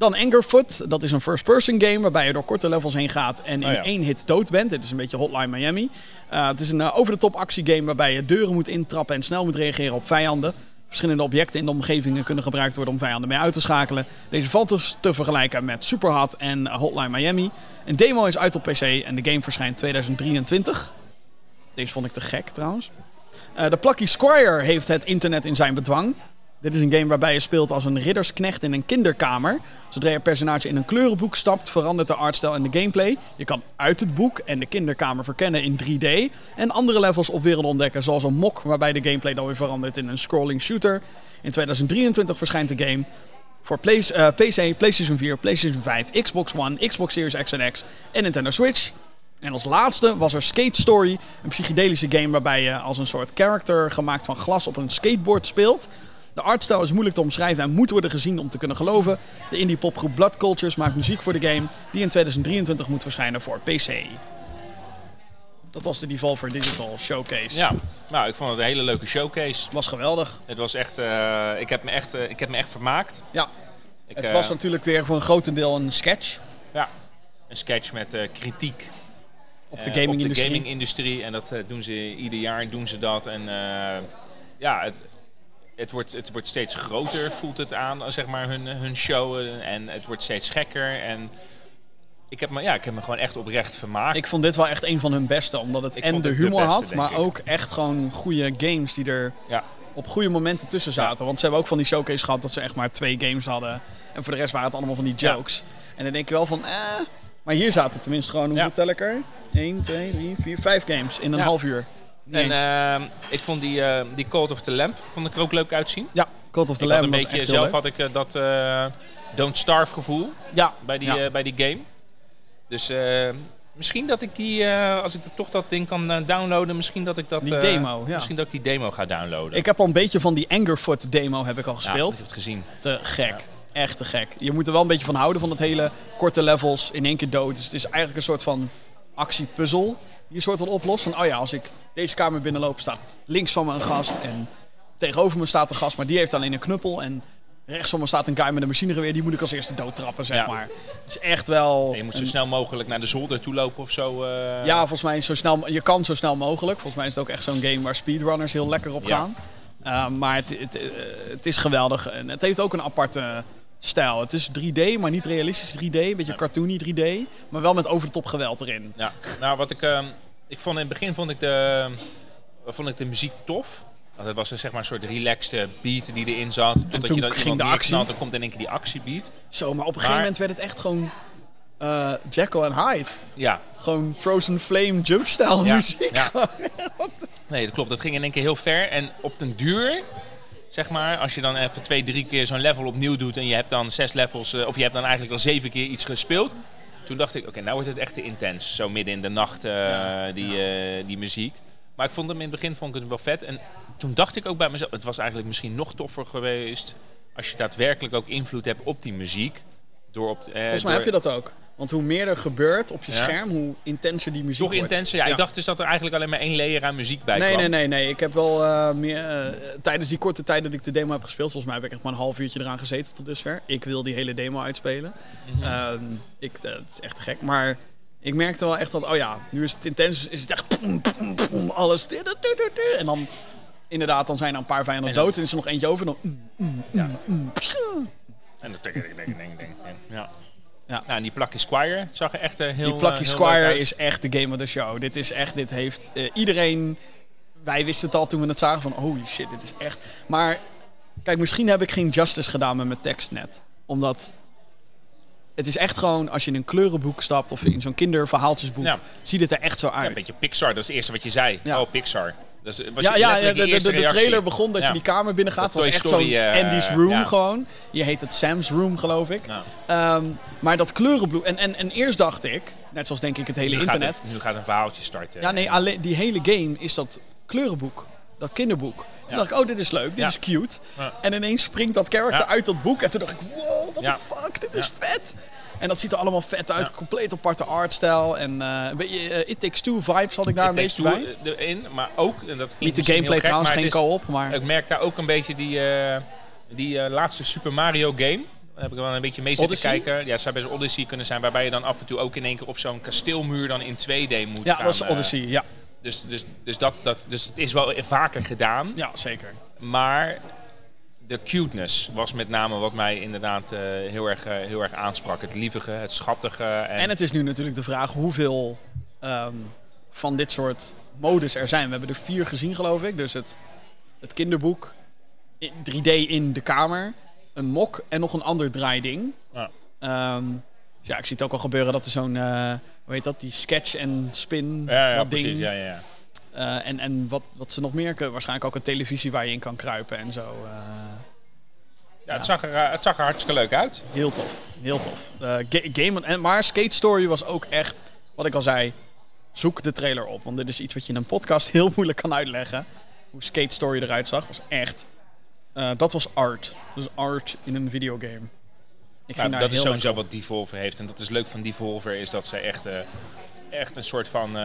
[SPEAKER 2] Dan Angerfoot, dat is een first-person game waarbij je door korte levels heen gaat en in
[SPEAKER 3] Oh ja.
[SPEAKER 2] één hit dood bent. Dit is een beetje Hotline Miami. Uh, het is een uh, over-de-top actiegame waarbij je deuren moet intrappen en snel moet reageren op vijanden. Verschillende objecten in de omgevingen kunnen gebruikt worden om vijanden mee uit te schakelen. Deze valt dus te vergelijken met Superhot en Hotline Miami. Een demo is uit op PC en de game verschijnt 2023. Deze vond ik te gek trouwens. Uh, de Plucky Squire heeft het internet in zijn bedwang. Dit is een game waarbij je speelt als een riddersknecht in een kinderkamer. Zodra je personage in een kleurenboek stapt, verandert de artstijl en de gameplay. Je kan uit het boek en de kinderkamer verkennen in 3D. En andere levels of werelden ontdekken, zoals een mok, waarbij de gameplay dan weer verandert in een scrolling shooter. In 2023 verschijnt de game voor Play- eh, PC, PlayStation 4, PlayStation 5, Xbox One, Xbox Series X en X en Nintendo Switch. En als laatste was er Skate Story, een psychedelische game waarbij je als een soort character gemaakt van glas op een skateboard speelt. De artstijl is moeilijk te omschrijven en moet worden gezien om te kunnen geloven. De indie popgroep Blood Cultures maakt muziek voor de game die in 2023 moet verschijnen voor PC. Dat was de Devolver Digital Showcase.
[SPEAKER 3] Ja, nou, ik vond het een hele leuke showcase.
[SPEAKER 2] Was geweldig.
[SPEAKER 3] Het was echt, eh, ik, heb me echt eh, ik heb me echt vermaakt.
[SPEAKER 2] Ja,
[SPEAKER 3] Ik,
[SPEAKER 2] het
[SPEAKER 3] eh,
[SPEAKER 2] was natuurlijk weer voor een grotendeel een sketch
[SPEAKER 3] ja, een sketch met kritiek
[SPEAKER 2] op de gaming-industrie.
[SPEAKER 3] De gaming-industrie. En dat doen ze ieder jaar doen ze dat. En ja, het, het, wordt, het wordt steeds groter, voelt het aan, zeg maar, hun, hun show. eh, En het wordt steeds gekker. En ik heb me, ja, ik heb me gewoon echt oprecht vermaakt.
[SPEAKER 2] Ik vond dit wel echt een van hun beste, omdat het
[SPEAKER 3] Ik
[SPEAKER 2] en de humor
[SPEAKER 3] beste,
[SPEAKER 2] had, maar
[SPEAKER 3] ik.
[SPEAKER 2] ook echt gewoon goede games die er
[SPEAKER 3] ja,
[SPEAKER 2] op goede momenten tussen zaten. Want ze hebben ook van die showcase gehad dat ze echt maar twee games hadden. En voor de rest waren het allemaal van die
[SPEAKER 3] Ja.
[SPEAKER 2] jokes. En dan denk je wel van, eh... Maar hier zaten tenminste gewoon, hoeveel
[SPEAKER 3] Ja.
[SPEAKER 2] tel ik er? 1, 2, 3, 4, 5 games in een half uur. Niet
[SPEAKER 3] en ehm, ik vond die, eh, die Cult of the Lamp vond ik er ook leuk uitzien.
[SPEAKER 2] ja, Cult of the
[SPEAKER 3] ik had
[SPEAKER 2] Lamb
[SPEAKER 3] een beetje, zelf had ik eh, dat eh, Don't Starve gevoel
[SPEAKER 2] Ja,
[SPEAKER 3] bij die,
[SPEAKER 2] Ja.
[SPEAKER 3] bij die game. Dus misschien dat ik die, als ik toch dat ding kan downloaden, misschien dat ik dat...
[SPEAKER 2] Die demo, ja.
[SPEAKER 3] Misschien dat ik die demo ga downloaden.
[SPEAKER 2] ik heb al een beetje van die Angerfoot demo heb ik al
[SPEAKER 3] Ja,
[SPEAKER 2] gespeeld.
[SPEAKER 3] ik heb het gezien.
[SPEAKER 2] Te gek. Echt te gek. Je moet er wel een beetje van houden, van dat hele korte levels in één keer dood. Dus het is eigenlijk een soort van actiepuzzel je soort van oplost. Van, oh ja, als ik deze kamer binnenloop, staat links van me een gast. En tegenover me staat een gast, maar die heeft alleen een knuppel. En rechts van me staat een guy met een machinegeweer. Die moet ik als eerste doodtrappen, zeg
[SPEAKER 3] Ja.
[SPEAKER 2] maar. Het is echt wel...
[SPEAKER 3] En je moet zo
[SPEAKER 2] een-
[SPEAKER 3] snel mogelijk naar de zolder toe lopen of zo. eh.
[SPEAKER 2] ja, volgens mij is zo snel, je kan zo snel mogelijk. Volgens mij is het ook echt zo'n game waar speedrunners heel lekker op
[SPEAKER 3] Ja.
[SPEAKER 2] gaan. Uh, maar het, het, eh, het is geweldig. En het heeft ook een aparte stijl. Het is 3D, maar niet realistisch 3D. Een beetje cartoony 3D. Maar wel met over de top geweld erin.
[SPEAKER 3] Ja, nou wat ik, ehm, ik vond in het begin vond ik de, vond ik de muziek tof. Want het was een, zeg maar, een soort relaxed beat die erin zat. Totdat
[SPEAKER 2] toen
[SPEAKER 3] je dan
[SPEAKER 2] ging de actie.
[SPEAKER 3] dan komt in één keer die actiebeat.
[SPEAKER 2] Zo, maar op een gegeven moment werd het echt gewoon eh Jekyll en Hyde.
[SPEAKER 3] Ja,
[SPEAKER 2] Gewoon Frozen Flame jumpstyle
[SPEAKER 3] Ja,
[SPEAKER 2] muziek.
[SPEAKER 3] ja. nee, dat klopt. Dat ging in één keer heel ver. En op den duur, zeg maar, als je dan even twee, drie keer zo'n level opnieuw doet en je hebt dan zes levels, eh, of je hebt dan eigenlijk al zeven keer iets gespeeld. Toen dacht ik, oké, nou wordt het echt te intens. Zo midden in de nacht, eh, die, eh, die muziek. Maar ik vond hem in het begin vond ik het wel vet. En toen dacht ik ook bij mezelf, het was eigenlijk misschien nog toffer geweest als je daadwerkelijk ook invloed hebt op die muziek. Door op, eh,
[SPEAKER 2] Volgens mij
[SPEAKER 3] door-
[SPEAKER 2] heb je dat ook. Want hoe meer er gebeurt op je
[SPEAKER 3] Ja.
[SPEAKER 2] scherm, hoe intenser die muziek
[SPEAKER 3] Nog
[SPEAKER 2] wordt.
[SPEAKER 3] intenser. Ja,
[SPEAKER 2] Ja.
[SPEAKER 3] ik dacht dus dat er eigenlijk alleen maar één layer aan muziek bij
[SPEAKER 2] Nee,
[SPEAKER 3] kwam.
[SPEAKER 2] nee, nee, nee. Ik heb wel eh, meer. eh, tijdens die korte tijd dat ik de demo heb gespeeld, volgens mij heb ik echt maar een half uurtje eraan gezeten tot dusver. Ik wil die hele demo uitspelen.
[SPEAKER 3] Mhm.
[SPEAKER 2] Ehm, ik, eh, het is echt gek. Maar ik merkte wel echt dat, oh ja, nu is het intens, is het echt alles. En dan, inderdaad, dan zijn er een paar vijanden
[SPEAKER 3] En dan-
[SPEAKER 2] dood en is er nog eentje over. En dan, mm,
[SPEAKER 3] Ja.
[SPEAKER 2] mm,
[SPEAKER 3] En dat denk ik, denk, denk, denk, denk. Ja.
[SPEAKER 2] Ja.
[SPEAKER 3] Nou, en die Plucky Squire zag er echt eh, heel
[SPEAKER 2] Die Plucky
[SPEAKER 3] eh,
[SPEAKER 2] Squire is echt de game of the show. Dit is echt, dit heeft eh, iedereen. Wij wisten het al toen we het zagen van holy shit, dit is echt. Maar kijk, misschien heb ik geen justice gedaan met mijn tekst net. Omdat het is echt gewoon, als je in een kleurenboek stapt of in zo'n kinderverhaaltjesboek,
[SPEAKER 3] Ja.
[SPEAKER 2] ziet het er echt zo
[SPEAKER 3] Ja,
[SPEAKER 2] uit.
[SPEAKER 3] een beetje Pixar, dat is het eerste wat je zei.
[SPEAKER 2] Ja.
[SPEAKER 3] Oh, Pixar. Was
[SPEAKER 2] ja, ja, ja, de, de, de, trailer begon dat
[SPEAKER 3] Ja.
[SPEAKER 2] je die kamer binnen gaat. Het was echt zo'n
[SPEAKER 3] eh,
[SPEAKER 2] Andy's room
[SPEAKER 3] ja.
[SPEAKER 2] gewoon. Je heet het Sam's room, geloof ik. Ehm, maar dat kleurenbloem. En, en, en eerst dacht ik, net zoals denk ik het hele
[SPEAKER 3] nu, gaat
[SPEAKER 2] internet.
[SPEAKER 3] het, nu gaat een verhaaltje starten.
[SPEAKER 2] Ja, nee, alleen, die hele game is dat kleurenboek. Dat kinderboek. Toen dacht ik, oh, dit is leuk, dit is cute. En ineens springt dat character uit dat boek. En toen dacht ik, wow, what the fuck, dit is vet. En dat ziet er allemaal vet uit.
[SPEAKER 3] Ja.
[SPEAKER 2] Compleet aparte artstijl. En eh, een beetje eh, It Takes Two vibes had ik daar
[SPEAKER 3] Het
[SPEAKER 2] een beetje bij.
[SPEAKER 3] erin, maar ook, en dat
[SPEAKER 2] Niet de gameplay
[SPEAKER 3] gek,
[SPEAKER 2] trouwens,
[SPEAKER 3] maar
[SPEAKER 2] geen co-op. Maar
[SPEAKER 3] Ik merk daar ook een beetje die, eh, die eh, laatste Super Mario game. Daar heb ik wel een beetje mee zitten
[SPEAKER 2] Odyssey?
[SPEAKER 3] kijken. Ja, het zou best Odyssey kunnen zijn, waarbij je dan af en toe ook in één keer op zo'n kasteelmuur dan in 2D moet
[SPEAKER 2] ja,
[SPEAKER 3] gaan.
[SPEAKER 2] dat is
[SPEAKER 3] eh,
[SPEAKER 2] Odyssey. Ja.
[SPEAKER 3] dus, dus, dus, dat, dat, dus het is wel vaker gedaan.
[SPEAKER 2] ja, zeker.
[SPEAKER 3] Maar de cuteness was met name wat mij inderdaad eh, heel, erg, eh, heel erg aansprak. Het lievige, het schattige. En,
[SPEAKER 2] En het is nu natuurlijk de vraag hoeveel ehm, van dit soort modes er zijn. We hebben er vier gezien, geloof ik. Dus het, het kinderboek, in 3D in de kamer, een mok en nog een ander draaiding.
[SPEAKER 3] Ja.
[SPEAKER 2] Ehm, dus ja, ik zie het ook al gebeuren dat er zo'n, eh, hoe heet dat, die sketch en spin,
[SPEAKER 3] Ja, ja,
[SPEAKER 2] dat
[SPEAKER 3] precies.
[SPEAKER 2] ding.
[SPEAKER 3] Ja, ja, ja.
[SPEAKER 2] Eh, en en wat, wat ze nog meer kunnen, waarschijnlijk ook een televisie waar je in kan kruipen en zo. eh,
[SPEAKER 3] Ja, het, zag er, eh, het zag er hartstikke leuk uit.
[SPEAKER 2] heel tof, heel tof. Ga- game, en, maar Skate Story was ook echt, wat ik al zei, zoek de trailer op. Want dit is iets wat je in een podcast heel moeilijk kan uitleggen. Hoe Skate Story eruit zag, was echt, dat was art. Dus art in een videogame. Ik
[SPEAKER 3] Nou, dat is sowieso wat Devolver heeft. En dat is leuk van Devolver, is dat ze echt, echt een soort van...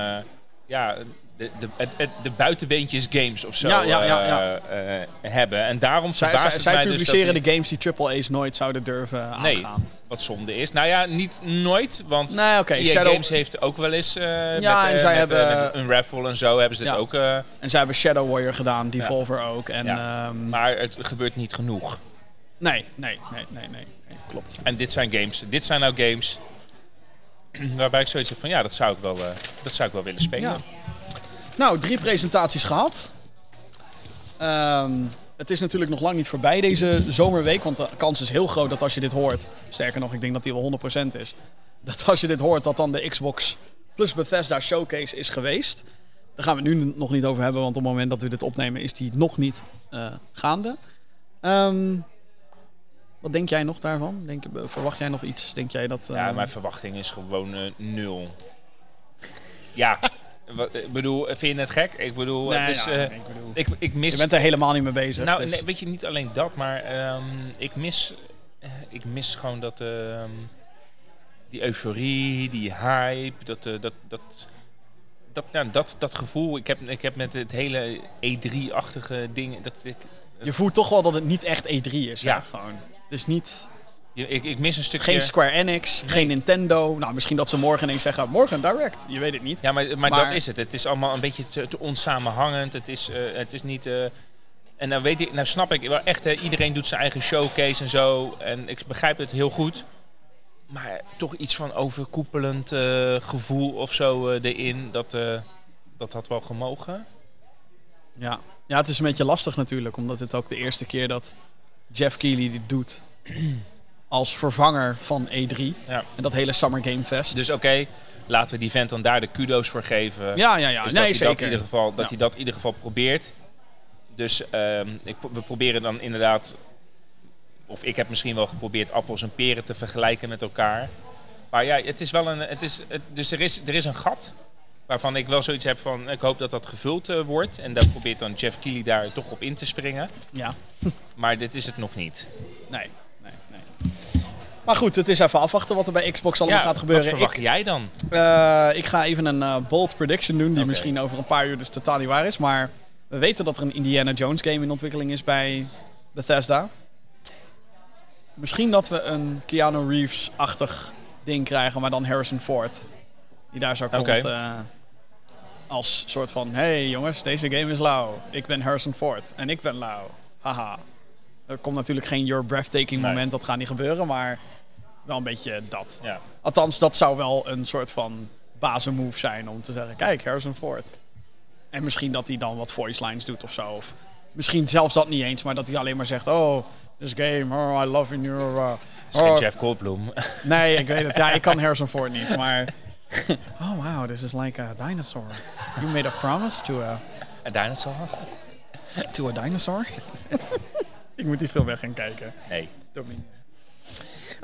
[SPEAKER 3] ja, de, de, de buitenbeentjes games of zo
[SPEAKER 2] Ja, ja, ja, ja.
[SPEAKER 3] eh, eh, hebben. En daarom
[SPEAKER 2] Zij, zij, zij
[SPEAKER 3] dus
[SPEAKER 2] publiceren de games die AAA's nooit zouden durven
[SPEAKER 3] Nee,
[SPEAKER 2] aangaan.
[SPEAKER 3] wat zonde is. Nou ja, niet nooit, want
[SPEAKER 2] Nee, Shadow-
[SPEAKER 3] Games heeft ook wel eens eh
[SPEAKER 2] Ja,
[SPEAKER 3] met,
[SPEAKER 2] en zij
[SPEAKER 3] met,
[SPEAKER 2] hebben-
[SPEAKER 3] met een raffle en zo hebben ze dit ook.
[SPEAKER 2] En zij hebben Shadow Warrior gedaan, Devolver ook. En, ehm,
[SPEAKER 3] maar het gebeurt niet genoeg.
[SPEAKER 2] nee, nee, nee, nee, nee, nee, klopt.
[SPEAKER 3] En dit zijn games. Dit zijn nou games waarbij ik zoiets heb van ja, dat zou ik wel, eh, dat zou ik wel willen spelen.
[SPEAKER 2] Ja. Nou, drie presentaties gehad. Ehm, het is natuurlijk nog lang niet voorbij deze zomerweek. Want de kans is heel groot dat als je dit hoort... Sterker nog, ik denk dat die wel 100% is. Dat als je dit hoort, dat dan de Xbox plus Bethesda Showcase is geweest. Daar gaan we het nu nog niet over hebben. Want op het moment dat we dit opnemen is die nog niet eh, gaande. Ehm, wat denk jij nog daarvan? Denk, verwacht jij nog iets? Denk jij dat...
[SPEAKER 3] Ja,
[SPEAKER 2] eh,
[SPEAKER 3] mijn verwachting is gewoon eh, nul. ja, ik bedoel, vind je het gek? Ik bedoel,
[SPEAKER 2] nee,
[SPEAKER 3] het is,
[SPEAKER 2] ja,
[SPEAKER 3] eh,
[SPEAKER 2] ik bedoel,
[SPEAKER 3] ik, ik mis...
[SPEAKER 2] je bent er helemaal niet mee bezig.
[SPEAKER 3] nou,
[SPEAKER 2] dus-
[SPEAKER 3] nee, weet je, niet alleen dat, maar ehm, ik mis... eh, ik mis gewoon dat... ehm, die euforie, die hype, dat... eh, dat, dat dat, nou, dat, dat gevoel, ik heb, ik heb met het hele E3-achtige ding, dat ik,
[SPEAKER 2] Je voelt toch wel dat het niet echt E3 is. Ja.
[SPEAKER 3] Ja.
[SPEAKER 2] Gewoon. Het is niet...
[SPEAKER 3] je- ik, ik mis een stukje...
[SPEAKER 2] Geen Square Enix, geen Nintendo. Nou, misschien dat ze morgen ineens zeggen, morgen Direct. Je weet het niet.
[SPEAKER 3] Ja, maar, maar,
[SPEAKER 2] Maar-
[SPEAKER 3] dat is het. Het is allemaal een beetje te, te onsamenhangend. Het is, eh, het is niet... eh, en dan weet ik, nou snap ik wel echt, hè, iedereen doet zijn eigen showcase en zo. En ik begrijp het heel goed. Maar toch iets van overkoepelend eh, gevoel of zo erin, dat, dat had wel gemogen.
[SPEAKER 2] Ja. ja, het is een beetje lastig natuurlijk. Omdat het ook de eerste keer dat Jeff Keighley dit doet. Als vervanger van E3.
[SPEAKER 3] Ja.
[SPEAKER 2] En dat hele Summer Game Fest.
[SPEAKER 3] Dus oké, laten we die vent dan daar de kudo's voor geven.
[SPEAKER 2] ja, ja, ja.
[SPEAKER 3] Dus
[SPEAKER 2] nee,
[SPEAKER 3] dat, hij dat, in
[SPEAKER 2] zeker.
[SPEAKER 3] ieder geval, dat
[SPEAKER 2] Ja.
[SPEAKER 3] hij dat in ieder geval probeert. Dus ehm, ik, we proberen dan inderdaad, of ik heb misschien wel geprobeerd appels en peren te vergelijken met elkaar. Maar ja, het is wel een, het is, het, dus er is, er is een gat waarvan ik wel zoiets heb van, ik hoop dat dat gevuld eh, wordt. En daar probeert dan Jeff Keighley daar toch op in te springen.
[SPEAKER 2] Ja,
[SPEAKER 3] Maar dit is het nog niet.
[SPEAKER 2] nee, nee, nee. Maar goed, het is even afwachten wat er bij Xbox allemaal gaat gebeuren.
[SPEAKER 3] Wat verwacht jij dan?
[SPEAKER 2] Eh, ik ga even een eh, bold prediction doen, die misschien over een paar uur dus totaal niet waar is. Maar we weten dat er een Indiana Jones game in ontwikkeling is bij Bethesda. Misschien dat we een Keanu Reeves-achtig ding krijgen, maar dan Harrison Ford. Die daar zo komt
[SPEAKER 3] Oké.
[SPEAKER 2] Als soort van... hey jongens, deze game is lauw. Ik ben Harrison Ford en ik ben lauw. Haha. Er komt natuurlijk geen Your Breathtaking
[SPEAKER 3] Nee.
[SPEAKER 2] moment, dat gaat niet gebeuren, maar wel een beetje dat.
[SPEAKER 3] Ja.
[SPEAKER 2] Althans, dat zou wel een soort van bazenmove zijn om te zeggen: kijk, Harrison Ford. En misschien dat hij dan wat voice lines doet of zo. Of misschien zelfs dat niet eens, maar dat hij alleen maar zegt: Oh, this game, oh, I love you. Uh,
[SPEAKER 3] Het is geen
[SPEAKER 2] oh.
[SPEAKER 3] Jeff Goldblum.
[SPEAKER 2] Nee, ik weet het. Ja, ik kan Harrison Ford niet, maar. Oh wow, this is like a dinosaur. You made a promise to a,
[SPEAKER 3] Een dinosaur?
[SPEAKER 2] to a dinosaur? ik moet die film weg gaan kijken.
[SPEAKER 3] Nee.
[SPEAKER 2] Doe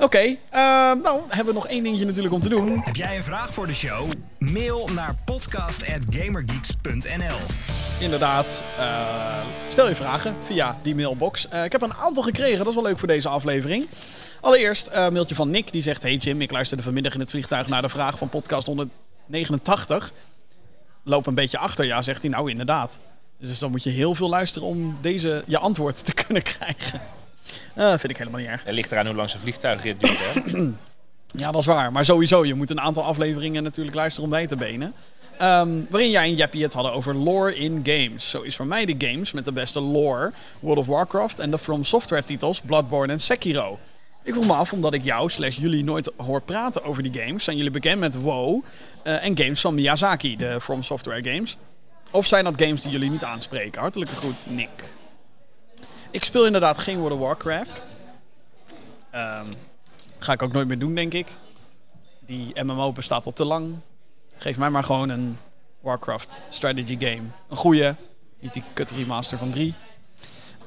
[SPEAKER 2] Oké, eh, nou hebben we nog één dingetje natuurlijk om te doen.
[SPEAKER 1] Heb jij een vraag voor de show? Mail naar podcast.gamergeeks.nl
[SPEAKER 2] Inderdaad, eh, stel je vragen via die mailbox. Eh, ik heb een aantal gekregen, dat is wel leuk voor deze aflevering. Allereerst een mailtje van Nick, die zegt... Hey Jim, ik luisterde vanmiddag in het vliegtuig naar de vraag van podcast 189. Loop een beetje achter, ja, zegt hij. Nou, inderdaad. Dus dan moet je heel veel luisteren om deze je antwoord te kunnen krijgen. Eh, vind ik helemaal niet erg.
[SPEAKER 3] Het ligt eraan hoe lang zijn vliegtuigrit duurt, hè?
[SPEAKER 2] Ja, dat is waar. Maar sowieso, je moet een aantal afleveringen natuurlijk luisteren om bij te benen. Ehm, waarin jij en Jappie het hadden over lore in games. Zo is voor mij de games met de beste lore World of Warcraft en de From Software titels Bloodborne en Sekiro. Ik vroeg me af, omdat ik jou slash jullie nooit hoor praten over die games, zijn jullie bekend met WoW eh, en games van Miyazaki, de From Software games? Of zijn dat games die jullie niet aanspreken? Hartelijke groet, Nick. Ik speel inderdaad geen World of Warcraft. Ehm, ga ik ook nooit meer doen, denk ik. Die MMO bestaat al te lang. Geef mij maar gewoon een Warcraft strategy game. Een goede, niet die kut remaster van 3.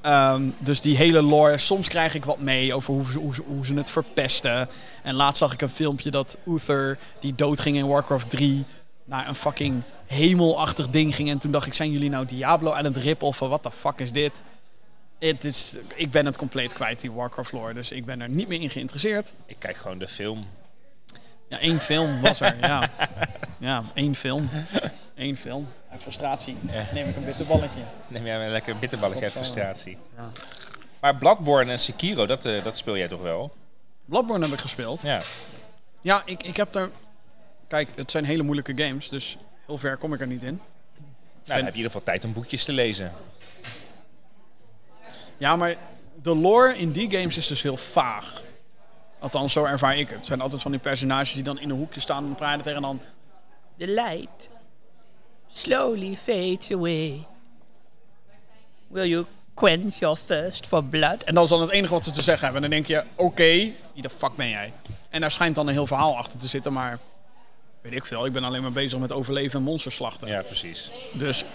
[SPEAKER 2] Ehm, dus die hele lore, soms krijg ik wat mee over hoe ze, hoe, hoe ze het verpesten. En laatst zag ik een filmpje dat Uther, die doodging in Warcraft 3, naar een fucking hemelachtig ding ging. En toen dacht ik, zijn jullie nou Diablo aan het rippen of wat de fuck is dit? Het is, ik ben het compleet kwijt, die Warcraft lore. Dus ik ben er niet meer in geïnteresseerd.
[SPEAKER 3] Ik kijk gewoon de film.
[SPEAKER 2] Ja, één film was er, ja. Ja, één film. Eén film. Uit frustratie
[SPEAKER 3] Ja.
[SPEAKER 2] neem ik een bitterballetje.
[SPEAKER 3] Neem jij een lekker bitterballetje uit frustratie.
[SPEAKER 2] Ja.
[SPEAKER 3] Maar Bloodborne en Sekiro, dat, eh, dat speel jij toch wel?
[SPEAKER 2] Bloodborne heb ik gespeeld.
[SPEAKER 3] Ja.
[SPEAKER 2] Ja, ik, ik heb er... Kijk, het zijn hele moeilijke games, dus heel ver kom ik er niet in.
[SPEAKER 3] Nou, dan heb je in ieder geval tijd om boekjes te lezen.
[SPEAKER 2] Ja, maar de lore in die games is dus heel vaag. Althans, zo ervaar ik het. Het zijn altijd van die personages die dan in een hoekje staan en praten tegen en dan...
[SPEAKER 4] The light slowly fades away. Will you quench your thirst for blood?
[SPEAKER 2] En dat is dan het enige wat ze te zeggen hebben. En dan denk je, oké, wie de fuck ben jij? En daar schijnt dan een heel verhaal achter te zitten, maar... Weet ik veel, ik ben alleen maar bezig met overleven en monsters slachten.
[SPEAKER 3] Ja, precies.
[SPEAKER 2] Dus,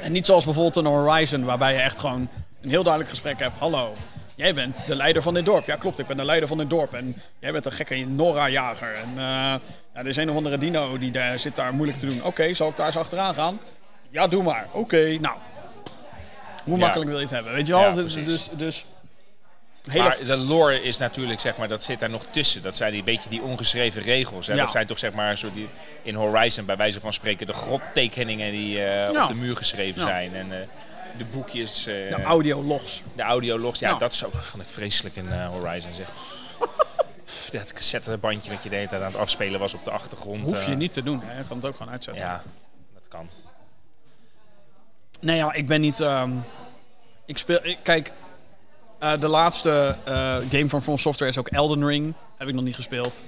[SPEAKER 2] en niet zoals bijvoorbeeld een Horizon, waarbij je echt gewoon een heel duidelijk gesprek hebt. Hallo, jij bent de leider van dit dorp. Ja, klopt, ik ben de leider van dit dorp. En jij bent een gekke Nora-jager. En eh, ja, er is een of andere dino die daar, zit daar moeilijk te doen. Oké, zal ik daar eens achteraan gaan? Ja, doe maar. Oké, nou. Hoe
[SPEAKER 3] Ja.
[SPEAKER 2] makkelijk wil je het hebben? Weet je wel?
[SPEAKER 3] Ja,
[SPEAKER 2] dus, dus, dus hele
[SPEAKER 3] Maar de lore is natuurlijk, zeg maar, dat zit daar nog tussen. Dat zijn die beetje die ongeschreven regels. Hè?
[SPEAKER 2] Ja.
[SPEAKER 3] Dat zijn toch, zeg maar, zo die, in Horizon, bij wijze van spreken, de grottekeningen die eh,
[SPEAKER 2] Ja.
[SPEAKER 3] op de muur geschreven
[SPEAKER 2] Ja.
[SPEAKER 3] zijn. En eh, de boekjes, eh,
[SPEAKER 2] de audiologs.
[SPEAKER 3] de audiologs. Ja,
[SPEAKER 2] Ja.
[SPEAKER 3] dat is ook van een vreselijk in eh, Horizon, zeg. Dat cassettebandje wat je de hele tijd aan het afspelen was op de achtergrond.
[SPEAKER 2] Hoef je
[SPEAKER 3] eh,
[SPEAKER 2] niet te doen. Hè? Je kan het ook gewoon uitzetten.
[SPEAKER 3] Ja, dat kan.
[SPEAKER 2] Nee, ja, ik ben niet. ehm, ik speel. ik- kijk, de laatste game van From Software is ook Elden Ring. Heb ik nog niet gespeeld.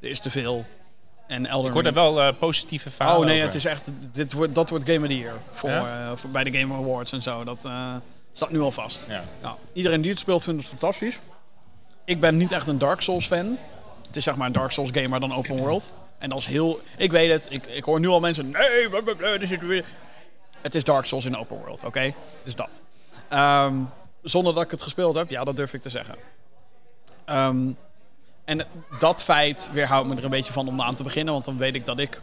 [SPEAKER 2] Er is te veel. En Elden
[SPEAKER 3] Ik hoor daar wel eh, positieve verhalen
[SPEAKER 2] Oh nee,
[SPEAKER 3] over.
[SPEAKER 2] het is echt. Dit wordt, dat wordt Game of the Year. Voor,
[SPEAKER 3] Ja?
[SPEAKER 2] eh, voor, bij de Game Awards en zo. Dat eh, staat nu al vast.
[SPEAKER 3] Ja.
[SPEAKER 2] Nou, iedereen die het speelt vindt het fantastisch. Ik ben niet echt een Dark Souls fan. Het is zeg maar een Dark Souls game, maar dan open world. En dat is heel... Ik weet het, ik, ik hoor nu al mensen... Nee, blablabla, er zit weer... Het is Dark Souls in open world, oké? Het is dat. Ehm, zonder dat ik het gespeeld heb, ja, dat durf ik te zeggen. Ehm, en dat feit weerhoudt me er een beetje van om aan te beginnen. Want dan weet ik dat ik,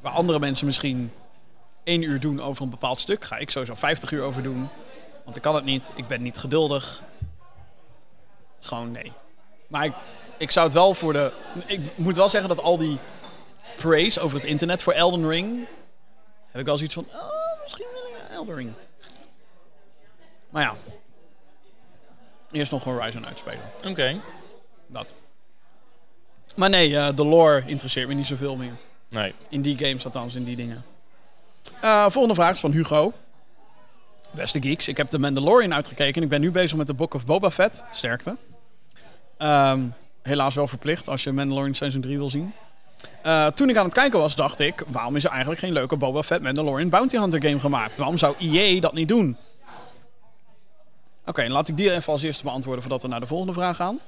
[SPEAKER 2] waar andere mensen misschien één uur doen over een bepaald stuk, ga ik sowieso 50 uur over doen. Want ik kan het niet, ik ben niet geduldig. Het is gewoon nee. Maar ik, ik zou het wel voor de. Ik moet wel zeggen dat al die praise over het internet voor Elden Ring. heb ik wel zoiets van. Oh, misschien wil ik Elden Ring. Maar ja. Eerst nog Horizon uitspelen.
[SPEAKER 3] Oké.
[SPEAKER 2] Dat. Maar nee, eh, de lore interesseert me niet zoveel meer.
[SPEAKER 3] Nee.
[SPEAKER 2] In die games, althans, in die dingen. Eh, volgende vraag is van Hugo. Beste geeks, ik heb de Mandalorian uitgekeken en ik ben nu bezig met de Book of Boba Fett. Sterkte. Ehm, helaas wel verplicht als je Mandalorian Season 3 wil zien. Eh, toen ik aan het kijken was, dacht ik... waarom is er eigenlijk geen leuke Boba Fett Mandalorian Bounty Hunter game gemaakt? Waarom zou EA dat niet doen? Oké, laat ik die even als eerste beantwoorden voordat we naar de volgende vraag gaan.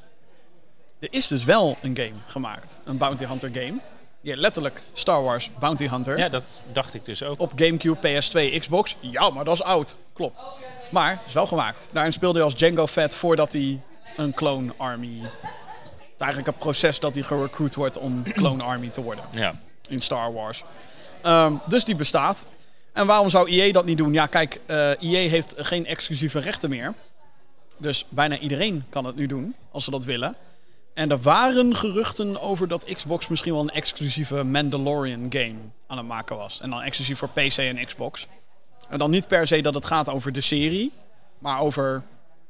[SPEAKER 2] Er is dus wel een game gemaakt. Een Bounty Hunter game. Heet letterlijk Star Wars Bounty Hunter.
[SPEAKER 3] Ja, dat dacht ik dus ook.
[SPEAKER 2] Op Gamecube, PS2, Xbox. Ja, maar dat is oud. Klopt. Maar is wel gemaakt. Daarin speelde hij als Django Fett voordat hij een clone army... Het eigenlijk een proces dat hij gerecruit wordt om clone army te worden
[SPEAKER 3] Ja.
[SPEAKER 2] in Star Wars. Ehm, dus die bestaat. En waarom zou EA dat niet doen? Ja, kijk, EA heeft geen exclusieve rechten meer. Dus bijna iedereen kan het nu doen, als ze dat willen. En er waren geruchten over dat Xbox misschien wel een exclusieve Mandalorian game aan het maken was. En dan exclusief voor PC en Xbox. En dan niet per se dat het gaat over de serie, maar over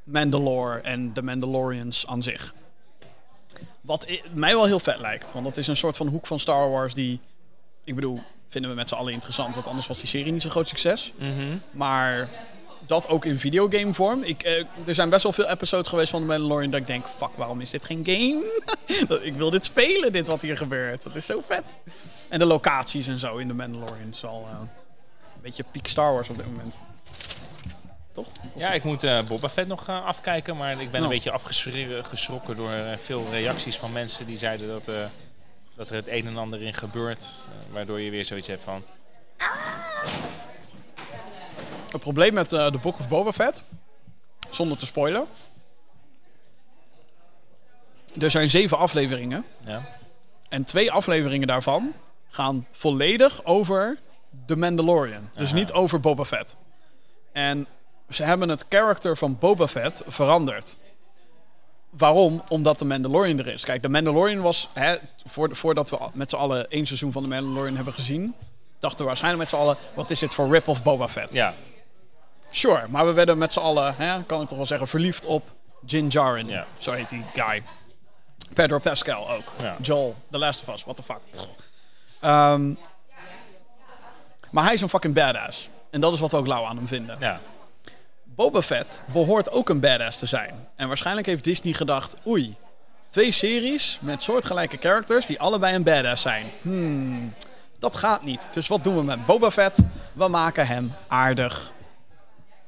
[SPEAKER 2] Mandalore en de Mandalorians aan zich. Wat mij wel heel vet lijkt, want dat is een soort van hoek van Star Wars die, ik bedoel, vinden we met z'n allen interessant, want anders was die serie niet zo'n groot succes. Maar dat ook in videogame vorm. Ik, eh, er zijn best wel veel episodes geweest van The Mandalorian dat ik denk, fuck, waarom is dit geen game? Ik wil dit spelen, dit wat hier gebeurt. Dat is zo vet. En de locaties en zo in The Mandalorian is wel eh, een beetje peak Star Wars op dit moment. toch?
[SPEAKER 3] Ja, ik moet eh Boba Fett nog afkijken, maar ik ben
[SPEAKER 2] Nou.
[SPEAKER 3] een beetje afgeschrokken door veel reacties van mensen die zeiden dat, dat er het een en ander in gebeurt. waardoor je weer zoiets hebt van,
[SPEAKER 2] Het probleem met eh The Book of Boba Fett, zonder te spoilen. Er zijn zeven afleveringen.
[SPEAKER 3] ja,
[SPEAKER 2] En twee afleveringen daarvan gaan volledig over The Mandalorian. Dus
[SPEAKER 3] Aha.
[SPEAKER 2] niet over Boba Fett. En ze hebben het karakter van Boba Fett veranderd. Waarom? Omdat de Mandalorian er is. Kijk, de Mandalorian was, hè, voor, voordat we met z'n allen één seizoen van de Mandalorian hebben gezien, dachten we waarschijnlijk met z'n allen, wat is dit voor rip-off Boba Fett?
[SPEAKER 3] ja,
[SPEAKER 2] Sure, maar we werden met z'n allen, hè, kan ik toch wel zeggen, verliefd op Jin Djarin.
[SPEAKER 3] Ja.
[SPEAKER 2] Zo heet die guy. Pedro Pascal ook.
[SPEAKER 3] Ja.
[SPEAKER 2] Joel, The Last of Us, what the fuck. Ehm, maar hij is een fucking badass. En dat is wat we ook lauw aan hem vinden.
[SPEAKER 3] ja.
[SPEAKER 2] Boba Fett behoort ook een badass te zijn. En waarschijnlijk heeft Disney gedacht, oei, twee series met soortgelijke characters die allebei een badass zijn. Hmm, dat gaat niet. Dus wat doen we met Boba Fett? We maken hem aardig.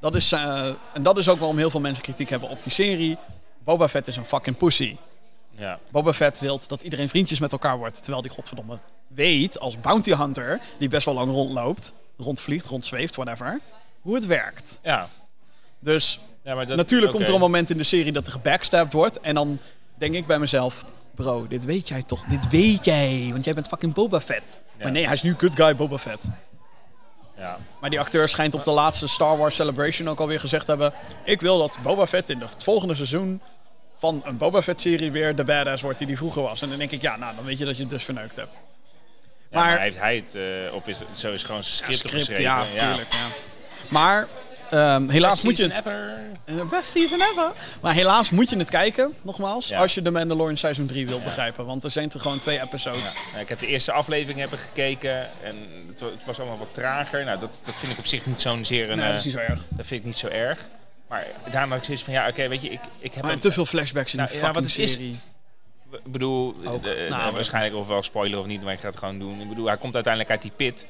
[SPEAKER 2] Dat is, eh, en dat is ook waarom heel veel mensen kritiek hebben op die serie. Boba Fett is een fucking pussy.
[SPEAKER 3] ja.
[SPEAKER 2] Boba Fett wil dat iedereen vriendjes met elkaar wordt. Terwijl die godverdomme weet, als bounty hunter, die best wel lang rondloopt, rondvliegt, rondzweeft, whatever, hoe het werkt.
[SPEAKER 3] ja.
[SPEAKER 2] Dus
[SPEAKER 3] ja maar dat,
[SPEAKER 2] natuurlijk komt er een moment in de serie dat er gebackstabbed wordt. En dan denk ik bij mezelf, bro, dit weet jij toch? Dit weet jij, want jij bent fucking Boba Fett.
[SPEAKER 3] Ja.
[SPEAKER 2] Maar nee, hij is nu good guy Boba Fett.
[SPEAKER 3] Ja.
[SPEAKER 2] Maar die acteur schijnt op de laatste Star Wars Celebration ook alweer gezegd te hebben... Ik wil dat Boba Fett in het volgende seizoen van een Boba Fett-serie weer de badass wordt die die vroeger was. En dan denk ik, ja, nou, dan weet je dat je het dus verneukt hebt.
[SPEAKER 3] Ja, maar,
[SPEAKER 2] Maar-
[SPEAKER 3] heeft hij het, eh, of is het, zo is gewoon script,
[SPEAKER 2] Script,
[SPEAKER 3] opgeschreven?
[SPEAKER 2] ja, tuurlijk. Ja. Maar ehm, helaas
[SPEAKER 3] Best
[SPEAKER 2] moet je het...
[SPEAKER 3] ever.
[SPEAKER 2] Eh, Best season ever. Maar helaas moet je het kijken, nogmaals,
[SPEAKER 3] Ja.
[SPEAKER 2] als je de Mandalorian seizoen 3 wil begrijpen. Want er zijn er gewoon twee episodes.
[SPEAKER 3] Ja. Nou, ik heb de eerste aflevering hebben gekeken en het, het was allemaal wat trager. Nou, dat, dat vind ik op zich niet zo'n zeer een,
[SPEAKER 2] Nee, dat is
[SPEAKER 3] eh,
[SPEAKER 2] niet zo erg.
[SPEAKER 3] dat vind ik niet zo erg. Maar daarna ik zoiets van, ja, oké, weet je, ik, ik heb
[SPEAKER 2] Maar
[SPEAKER 3] een-
[SPEAKER 2] te veel flashbacks in
[SPEAKER 3] Nou,
[SPEAKER 2] die
[SPEAKER 3] ja,
[SPEAKER 2] fucking
[SPEAKER 3] wat het is-
[SPEAKER 2] serie.
[SPEAKER 3] Ik bedoel,
[SPEAKER 2] Ook.
[SPEAKER 3] eh, eh,
[SPEAKER 2] Nou,
[SPEAKER 3] waarschijnlijk of wel spoiler of niet, maar ik ga het gewoon doen. Ik bedoel, hij komt uiteindelijk uit die pit.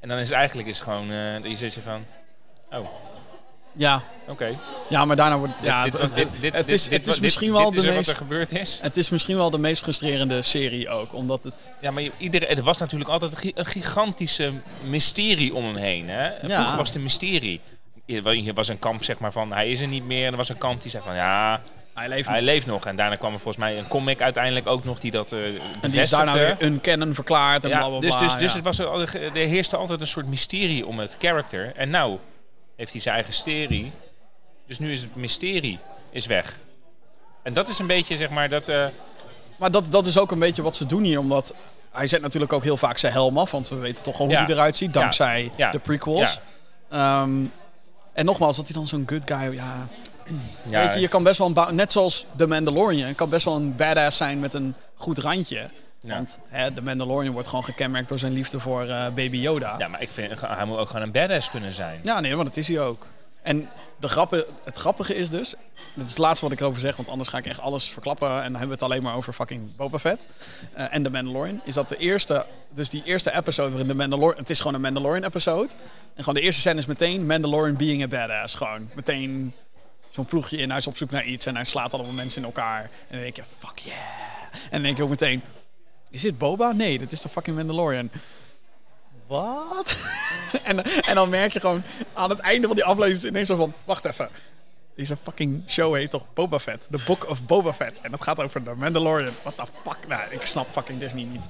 [SPEAKER 3] En dan is het eigenlijk is gewoon, dat je hebt van, oh,
[SPEAKER 2] Ja.
[SPEAKER 3] oké.
[SPEAKER 2] ja, maar daarna wordt het... Ja,
[SPEAKER 3] dit, dit, dit, dit,
[SPEAKER 2] het is,
[SPEAKER 3] dit-
[SPEAKER 2] het is
[SPEAKER 3] dit-
[SPEAKER 2] misschien
[SPEAKER 3] dit
[SPEAKER 2] wel de
[SPEAKER 3] er wat er
[SPEAKER 2] meest...
[SPEAKER 3] gebeurd is.
[SPEAKER 2] Het is misschien wel de meest frustrerende serie ook, omdat het...
[SPEAKER 3] Ja, maar iedereen, er was natuurlijk altijd een gi- een gigantische mysterie om hem heen. Hè? Vroeger was het een mysterie. Er was een kamp zeg maar van, hij is er niet meer. En er was een kamp die zei van, ja,
[SPEAKER 2] Hij leeft
[SPEAKER 3] hij
[SPEAKER 2] nog.
[SPEAKER 3] leeft nog. En daarna kwam er volgens mij een comic uiteindelijk ook nog die dat eh
[SPEAKER 2] En die is daarna weer een canon verklaard en
[SPEAKER 3] Ja,
[SPEAKER 2] bla bla bla.
[SPEAKER 3] dus dus, dus
[SPEAKER 2] ja.
[SPEAKER 3] het was, er, er heerste altijd een soort mysterie om het character. En nou heeft hij zijn eigen serie. Dus nu is het mysterie is weg. En dat is een beetje zeg maar dat... eh,
[SPEAKER 2] Maar dat, dat is ook een beetje wat ze doen hier, omdat... Hij zet natuurlijk ook heel vaak zijn helm af, want we weten toch al hoe hij eruit ziet, dankzij
[SPEAKER 3] Ja.
[SPEAKER 2] de prequels. Ehm, en nogmaals, dat hij dan zo'n good guy... Ja, Weet je, je kan best wel een... Net zoals The Mandalorian, kan best wel een badass zijn met een goed randje.
[SPEAKER 3] Ja.
[SPEAKER 2] Want hè, de Mandalorian wordt gewoon gekenmerkt door zijn liefde voor eh, Baby Yoda.
[SPEAKER 3] ja, maar ik vind hij moet ook gewoon een badass kunnen zijn.
[SPEAKER 2] Ja, nee, maar dat is hij ook. En de grappen, het grappige is dus, dat is het laatste wat ik erover zeg, want anders ga ik echt alles verklappen en dan hebben we het alleen maar over fucking Boba Fett eh, en de Mandalorian. Is dat de eerste, dus die eerste episode waarin de Mandalorian, het is gewoon een Mandalorian episode. En gewoon de eerste scène is meteen Mandalorian being a badass. Gewoon meteen zo'n ploegje in, hij is op zoek naar iets en hij slaat allemaal mensen in elkaar. En dan denk je, fuck yeah. En dan denk je ook meteen, is dit Boba? Nee, dit is de fucking Mandalorian. Wat? en, en dan merk je gewoon aan het einde van die aflevering ineens zo van... Wacht even. Deze fucking show heet toch Boba Fett? The Book of Boba Fett. En dat gaat over de Mandalorian. What the fuck? Nou, ik snap fucking Disney niet.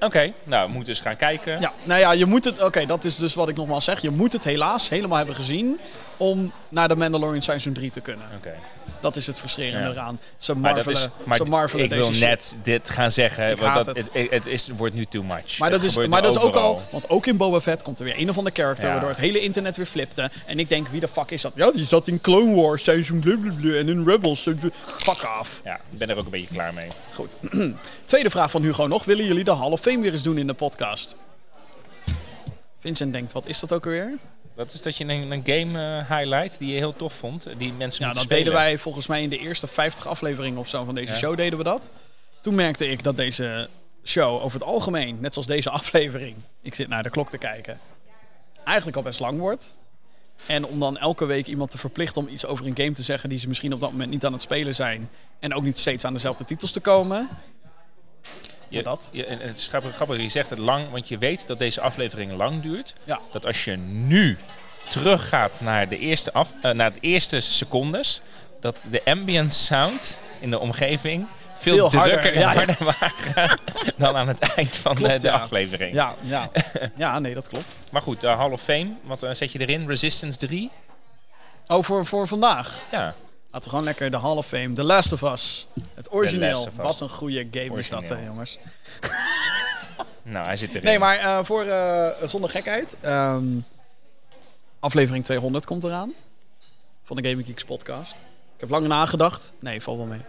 [SPEAKER 3] Oké, nou, we moeten dus gaan kijken.
[SPEAKER 2] Ja, nou ja, je moet het... Oké, dat is dus wat ik nogmaals zeg. Je moet het helaas helemaal hebben gezien... om naar de Mandalorian seizoen 3 te kunnen.
[SPEAKER 3] Oké.
[SPEAKER 2] Dat is het frustrerende
[SPEAKER 3] Ja.
[SPEAKER 2] eraan. Ze
[SPEAKER 3] Maar, dat
[SPEAKER 2] marvelen,
[SPEAKER 3] is, maar
[SPEAKER 2] ze marvelen
[SPEAKER 3] ik
[SPEAKER 2] deze
[SPEAKER 3] wil
[SPEAKER 2] shit.
[SPEAKER 3] net dit gaan zeggen,
[SPEAKER 2] Ik
[SPEAKER 3] want dat,
[SPEAKER 2] het.
[SPEAKER 3] het, het, is, het wordt nu too much.
[SPEAKER 2] Maar dat is, maar dat is ook al, want ook in Boba Fett komt er weer een of andere character
[SPEAKER 3] Ja.
[SPEAKER 2] waardoor het hele internet weer flipte. En ik denk, wie de fuck is dat? Ja, die zat in Clone Wars seizoen blablabla en in Rebels. Fuck af.
[SPEAKER 3] Ja, ik ben er ook een beetje klaar mee.
[SPEAKER 2] Goed. Tweede vraag van Hugo nog. Willen jullie de Hall of Fame weer eens doen in de podcast? Vincent denkt, wat is dat ook alweer?
[SPEAKER 3] Dat is dat je een, een game eh, highlight die je heel tof vond, die mensen
[SPEAKER 2] Ja, dat
[SPEAKER 3] spelen.
[SPEAKER 2] deden wij volgens mij in de eerste 50 afleveringen of zo van deze
[SPEAKER 3] Ja.
[SPEAKER 2] show deden we dat. Toen merkte ik dat deze show over het algemeen, net zoals deze aflevering, ik zit naar de klok te kijken, eigenlijk al best lang wordt. En om dan elke week iemand te verplichten om iets over een game te zeggen die ze misschien op dat moment niet aan het spelen zijn. En ook niet steeds aan dezelfde titels te komen. Ja, dat.
[SPEAKER 3] Je, en het is grappig, grappig, je zegt het lang, want je weet dat deze aflevering lang duurt.
[SPEAKER 2] Ja.
[SPEAKER 3] Dat als je nu teruggaat naar de eerste, af, eh, naar het eerste secondes, dat de ambient sound in de omgeving veel,
[SPEAKER 2] Veel harder,
[SPEAKER 3] drukker en
[SPEAKER 2] ja, ja.
[SPEAKER 3] harder waren dan aan het eind van
[SPEAKER 2] Klopt,
[SPEAKER 3] de, de
[SPEAKER 2] ja.
[SPEAKER 3] aflevering.
[SPEAKER 2] Ja, ja. ja, nee, dat klopt.
[SPEAKER 3] Maar goed, de Hall of Fame, wat eh, zet je erin? Resistance 3?
[SPEAKER 2] Oh, voor, voor vandaag.
[SPEAKER 3] Ja,
[SPEAKER 2] Laten we gewoon lekker de Hall of Fame. The Last of Us. Het origineel. Wat een goede game is dat, hè, jongens.
[SPEAKER 3] nou hij zit erin.
[SPEAKER 2] Nee, maar eh, voor, eh, zonder gekheid. ehm, aflevering 200 komt eraan. Van de Gaming Geeks podcast. Ik heb lang nagedacht. Nee, valt wel mee.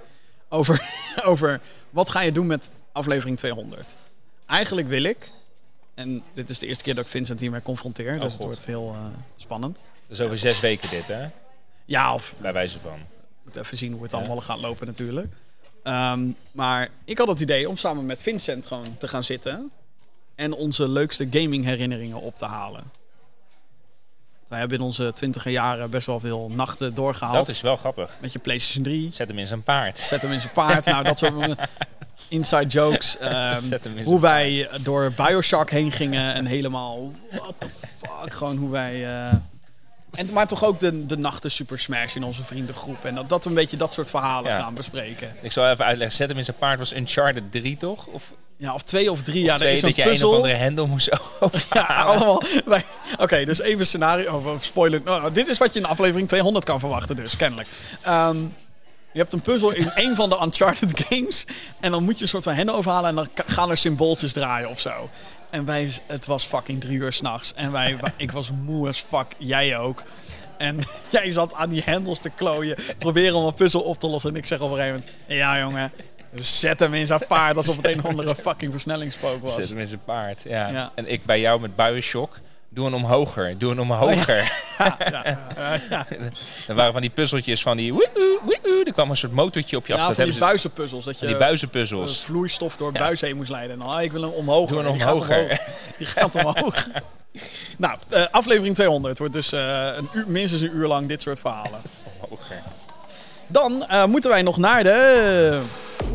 [SPEAKER 2] Over, over wat ga je doen met aflevering 200. Eigenlijk wil ik... En dit is de eerste keer dat ik Vincent hiermee confronteer. dus het
[SPEAKER 3] Oh,
[SPEAKER 2] wordt heel eh, spannend.
[SPEAKER 3] Is over zes weken dit, hè?
[SPEAKER 2] Ja, of
[SPEAKER 3] Bij wijze van.
[SPEAKER 2] Moet even zien hoe het allemaal gaat lopen natuurlijk. Ehm, maar ik had het idee om samen met Vincent gewoon te gaan zitten en onze leukste gaming herinneringen op te halen. Wij hebben in onze twintiger jaren best wel veel nachten doorgehaald.
[SPEAKER 3] Dat is wel grappig.
[SPEAKER 2] Met je PlayStation 3.
[SPEAKER 3] Zet hem in zijn paard.
[SPEAKER 2] Zet hem in zijn paard. nou, dat soort inside jokes. ehm, hoe wij door Bioshock heen gingen en helemaal... What the fuck? Gewoon hoe wij... eh, en, maar toch ook de, de nachten Super Smash in onze vriendengroep. En dat, dat we een beetje dat soort verhalen
[SPEAKER 3] Ja.
[SPEAKER 2] gaan bespreken.
[SPEAKER 3] Ik zal even uitleggen. Zet hem in zijn paard was Uncharted 3, toch? Of,
[SPEAKER 2] Ja, of twee of drie.
[SPEAKER 3] of
[SPEAKER 2] ja, er
[SPEAKER 3] twee,
[SPEAKER 2] is
[SPEAKER 3] dat je een of andere hendel moest
[SPEAKER 2] Ja,
[SPEAKER 3] overhalen.
[SPEAKER 2] allemaal. Oké, dus even scenario. Oh, spoiler. Nou, nou, dit is wat je in aflevering 200 kan verwachten, dus kennelijk. Ehm, je hebt een puzzel in een van de Uncharted games. En dan moet je een soort van hen overhalen. En dan gaan er symbooltjes draaien of zo. En wij, het was fucking drie uur s'nachts. En wij, ik was moe as fuck. Jij ook. En jij zat aan die hendels te klooien. Proberen om een puzzel op te lossen. En ik zeg op een gegeven moment: Ja, jongen. Zet hem in zijn paard alsof het een of andere fucking versnellingspook was.
[SPEAKER 3] Zet hem in zijn paard, ja.
[SPEAKER 2] Ja.
[SPEAKER 3] En ik bij jou met buienshock. Doe een omhoger, doe een omhoger.
[SPEAKER 2] Ja, ja, ja, ja.
[SPEAKER 3] Er waren van die puzzeltjes van die... Er kwam een soort motortje op je af.
[SPEAKER 2] Ja,
[SPEAKER 3] Dat
[SPEAKER 2] van die buizenpuzzels. Dat je
[SPEAKER 3] die buizenpuzzels.
[SPEAKER 2] vloeistof door buizen heen moest leiden. Ah, ik wil hem omhoog.
[SPEAKER 3] Doe een
[SPEAKER 2] Die gaat
[SPEAKER 3] omhoger.
[SPEAKER 2] omhoog. Die gaat omhoog. nou, eh, aflevering 200 wordt dus eh, een uur, minstens een uur lang dit soort verhalen.
[SPEAKER 3] Omhoger.
[SPEAKER 2] Dan eh, moeten wij nog naar de...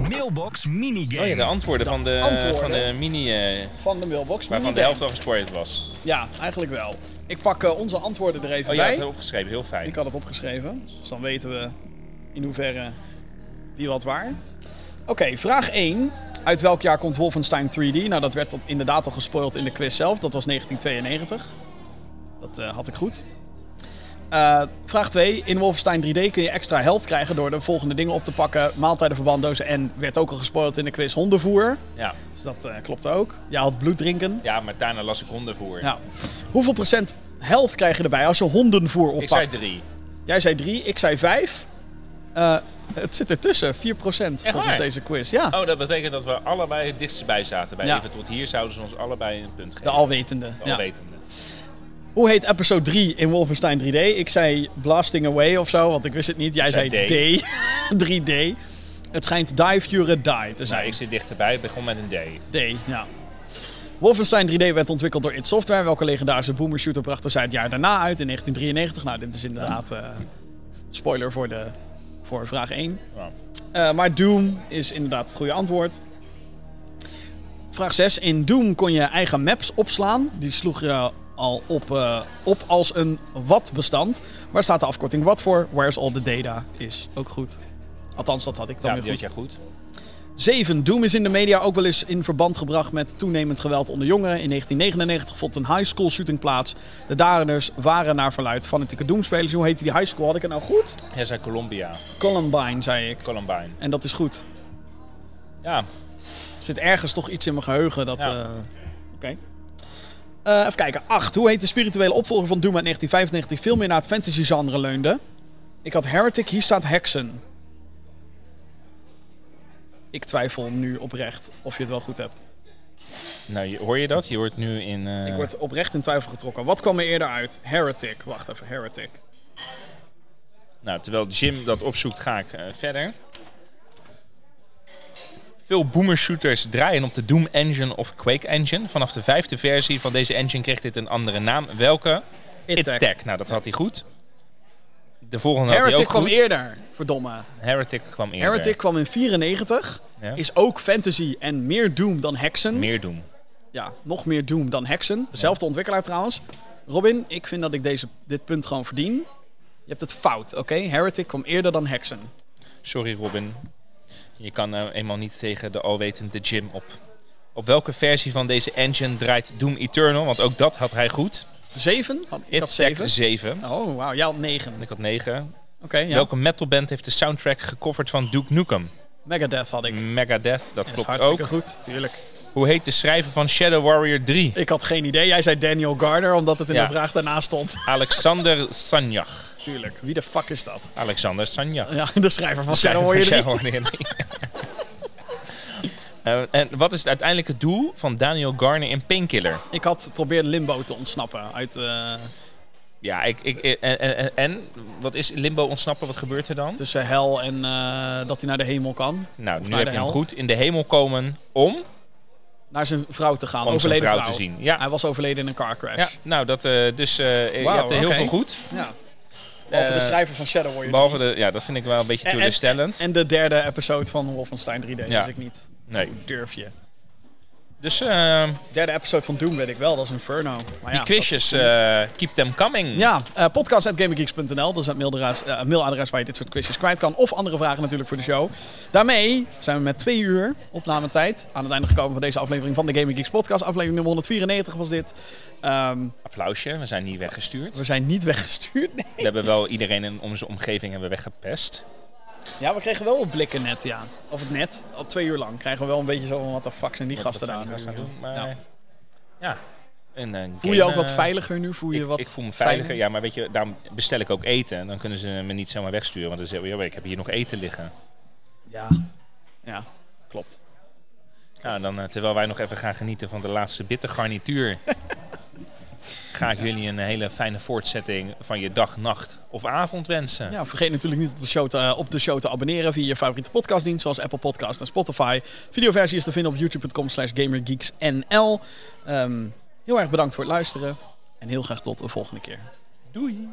[SPEAKER 1] Mailbox minigame.
[SPEAKER 3] Oh ja, de antwoorden, van, de,
[SPEAKER 2] antwoorden.
[SPEAKER 3] van de mini... eh,
[SPEAKER 2] Van de mailbox.
[SPEAKER 3] waarvan de helft al gespoord was.
[SPEAKER 2] Ja, eigenlijk wel. Ik pak eh, onze antwoorden er even
[SPEAKER 3] Oh
[SPEAKER 2] bij.
[SPEAKER 3] dat heb ik opgeschreven. Heel fijn.
[SPEAKER 2] Ik had het opgeschreven. Dus dan weten we in hoeverre wie wat waar. Oké, vraag 1. Uit welk jaar komt Wolfenstein 3D? Nou, dat werd tot inderdaad al gespoild in de quiz zelf. Dat was 1992. Dat eh, had ik goed. Eh, vraag 2. In Wolfenstein 3D kun je extra health krijgen door de volgende dingen op te pakken. Maaltijden, verbanddozen en werd ook al gespoild in de quiz hondenvoer.
[SPEAKER 3] Ja.
[SPEAKER 2] Dus dat eh, klopt ook. Ja, had bloed drinken.
[SPEAKER 3] ja, maar daarna las ik hondenvoer.
[SPEAKER 2] Ja. Hoeveel procent health krijg je erbij als je hondenvoer oppakt?
[SPEAKER 3] ik zei drie.
[SPEAKER 2] Jij zei 3, ik zei 5. het zit ertussen, 4% volgens
[SPEAKER 3] waar?
[SPEAKER 2] deze quiz. Ja,
[SPEAKER 3] Oh, dat betekent dat we allebei het dichtst bij zaten. Bij
[SPEAKER 2] Ja.
[SPEAKER 3] even tot hier zouden ze ons allebei een punt
[SPEAKER 2] de
[SPEAKER 3] geven.
[SPEAKER 2] alwetende.
[SPEAKER 3] De
[SPEAKER 2] Ja. Hoe heet episode 3 in Wolfenstein 3D? Ik zei Blasting Away of zo, want ik wist het niet. Jij zei D. 3D. Het schijnt Die Fure Die te
[SPEAKER 3] Nou,
[SPEAKER 2] zijn.
[SPEAKER 3] ik zit dichterbij. Het begon met een D.
[SPEAKER 2] D, ja. Wolfenstein 3D werd ontwikkeld door id Software. Welke legendarische boomer shooter brachten zij het jaar daarna uit in 1993? Nou, dit is inderdaad eh, spoiler voor, de, voor vraag 1.
[SPEAKER 3] Ja.
[SPEAKER 2] Eh, maar Doom is inderdaad het goede antwoord. Vraag 6. In Doom kon je eigen maps opslaan. Die sloeg je al op, eh, op als een WAT-bestand. Waar staat de afkorting WAT voor? Where's all the data is ook goed. Althans, dat had ik dan
[SPEAKER 3] Ja,
[SPEAKER 2] weer goed.
[SPEAKER 3] jij goed.
[SPEAKER 2] 7. Doom is in de media ook wel eens in verband gebracht met toenemend geweld onder jongeren. In 1999 vond een high school shooting plaats. De daders waren naar verluid fanatieke Doom-spelers. Hoe heette die high school? Had ik het nou goed?
[SPEAKER 3] Jij zei Columbia.
[SPEAKER 2] Columbine, zei ik.
[SPEAKER 3] Columbine.
[SPEAKER 2] En dat is goed.
[SPEAKER 3] Ja,
[SPEAKER 2] Er zit ergens toch iets in mijn geheugen dat...
[SPEAKER 3] Ja.
[SPEAKER 2] eh, Oké. Eh, even kijken. 8. Hoe heet de spirituele opvolger van Doom uit 1995 die veel meer naar het fantasy-genre leunde? Ik had Heretic, hier staat Hexen. Ik twijfel nu oprecht of je het wel goed hebt.
[SPEAKER 3] nou hoor je dat? Je hoort nu in... eh,
[SPEAKER 2] Ik word oprecht in twijfel getrokken. Wat kwam er eerder uit? Heretic. Wacht even, Heretic.
[SPEAKER 3] Nou, terwijl Jim dat opzoekt, ga ik eh, verder. Veel boomer shooters draaien op de Doom Engine of Quake Engine. Vanaf de vijfde versie van deze engine kreeg dit een andere naam. Welke? It
[SPEAKER 2] Tech.
[SPEAKER 3] Tech. Nou, dat had hij goed. De volgende had hij
[SPEAKER 2] Heretic
[SPEAKER 3] ook
[SPEAKER 2] kwam
[SPEAKER 3] goed.
[SPEAKER 2] eerder, verdomme.
[SPEAKER 3] Heretic kwam eerder.
[SPEAKER 2] Heretic kwam in 94.
[SPEAKER 3] Ja.
[SPEAKER 2] Is ook fantasy en meer Doom dan Hexen.
[SPEAKER 3] Meer doen.
[SPEAKER 2] Ja, nog meer Doom dan Hexen. Dezelfde ontwikkelaar trouwens. Robin, ik vind dat ik deze, dit punt gewoon verdien. Je hebt het fout, oké? Heretic kwam eerder dan Hexen.
[SPEAKER 3] Sorry Robin. Je kan nou eenmaal niet tegen de alwetende Jim op. Op welke versie van deze engine draait Doom Eternal? Want ook dat had hij goed.
[SPEAKER 2] Zeven? Had- Ik had zeven.
[SPEAKER 3] 7.
[SPEAKER 2] Oh, wauw. Jij had negen.
[SPEAKER 3] Ik had 9.
[SPEAKER 2] Oké, ja.
[SPEAKER 3] Welke metalband heeft de soundtrack gecoverd van Duke Nukem?
[SPEAKER 2] Megadeth had ik.
[SPEAKER 3] Megadeth, dat klopt
[SPEAKER 2] hartstikke
[SPEAKER 3] ook.
[SPEAKER 2] goed, tuurlijk.
[SPEAKER 3] Hoe heet de schrijver van Shadow Warrior 3?
[SPEAKER 2] Ik had geen idee. Jij zei Daniel Gardner, omdat het in
[SPEAKER 3] Ja.
[SPEAKER 2] de vraag daarna stond.
[SPEAKER 3] Alexander Sanjach.
[SPEAKER 2] Tuurlijk. Wie de fuck is dat?
[SPEAKER 3] Alexander Sanjach.
[SPEAKER 2] Ja, de schrijver van Shadow
[SPEAKER 3] van
[SPEAKER 2] Warrior 3.
[SPEAKER 3] Shadow Warrior 3. Eh, en wat is het uiteindelijke doel van Daniel Garner in Painkiller?
[SPEAKER 2] Ik had geprobeerd Limbo te ontsnappen uit... eh,
[SPEAKER 3] Ja, ik, ik, en, en, en- en wat is Limbo ontsnappen? Wat gebeurt er dan?
[SPEAKER 2] tussen hel en eh, dat hij naar de hemel kan.
[SPEAKER 3] Nou, nu heb je hem goed. In de hemel komen om,
[SPEAKER 2] Naar zijn vrouw te gaan.
[SPEAKER 3] om zijn
[SPEAKER 2] overleden
[SPEAKER 3] vrouw
[SPEAKER 2] vrouw.
[SPEAKER 3] te zien. Ja,
[SPEAKER 2] Hij was overleden in een car crash.
[SPEAKER 3] ja nou, dat, eh, dus eh, je
[SPEAKER 2] Wauw,
[SPEAKER 3] hebt er heel veel goed.
[SPEAKER 2] Ja. Behalve de
[SPEAKER 3] Eh,
[SPEAKER 2] schrijver van Shadow Warrior 3.
[SPEAKER 3] Behalve de, ja, dat vind ik wel een beetje
[SPEAKER 2] En- en-
[SPEAKER 3] teleurstellend.
[SPEAKER 2] En de derde episode van Wolfenstein 3D
[SPEAKER 3] Ja.
[SPEAKER 2] wist ik niet.
[SPEAKER 3] Nee.
[SPEAKER 2] Durf je.
[SPEAKER 3] Dus eh,
[SPEAKER 2] Derde episode van Doom weet ik wel, dat is Inferno. Maar
[SPEAKER 3] die
[SPEAKER 2] ja,
[SPEAKER 3] quizjes, eh, keep them coming.
[SPEAKER 2] Ja, uh, podcast.gamergeeks.nl. Dat is het mailadres, eh, mailadres waar je dit soort quizjes kwijt kan. Of andere vragen natuurlijk voor de show. Daarmee zijn we met twee uur opnametijd aan het einde gekomen van deze aflevering van de Gaming Geeks podcast. Aflevering nummer 194 was dit. Ehm,
[SPEAKER 3] Applausje, we zijn niet weggestuurd.
[SPEAKER 2] we zijn niet weggestuurd. Nee.
[SPEAKER 3] We hebben wel iedereen in onze omgeving hebben weggepest.
[SPEAKER 2] Ja, we kregen wel wat blikken net, ja. Of het net, al twee uur lang krijgen we wel een beetje zo van wat de fuck zijn die
[SPEAKER 3] Wat-
[SPEAKER 2] gasten daar aan doen.
[SPEAKER 3] Maar
[SPEAKER 2] Ja.
[SPEAKER 3] ja. En, eh,
[SPEAKER 2] Voel je
[SPEAKER 3] game,
[SPEAKER 2] ook wat veiliger nu? Voel je
[SPEAKER 3] ik,
[SPEAKER 2] wat
[SPEAKER 3] ik voel me veiliger, ja, maar weet je, daarom bestel ik ook eten. En dan kunnen ze me niet zomaar wegsturen. Want dan zeggen we, ja, ik heb hier nog eten liggen.
[SPEAKER 2] Ja. Ja, klopt.
[SPEAKER 3] Ja, dan, eh, terwijl wij nog even gaan genieten van de laatste bitter garnituur. ga ik jullie een hele fijne voortzetting van je dag, nacht of avond wensen.
[SPEAKER 2] Ja, vergeet natuurlijk niet op de, show te, op de show te abonneren via je favoriete podcastdienst, zoals Apple Podcast en Spotify. Videoversie is te vinden op youtube.com slash gamergeeksnl. Ehm, heel erg bedankt voor het luisteren en heel graag tot de volgende keer.
[SPEAKER 3] Doei!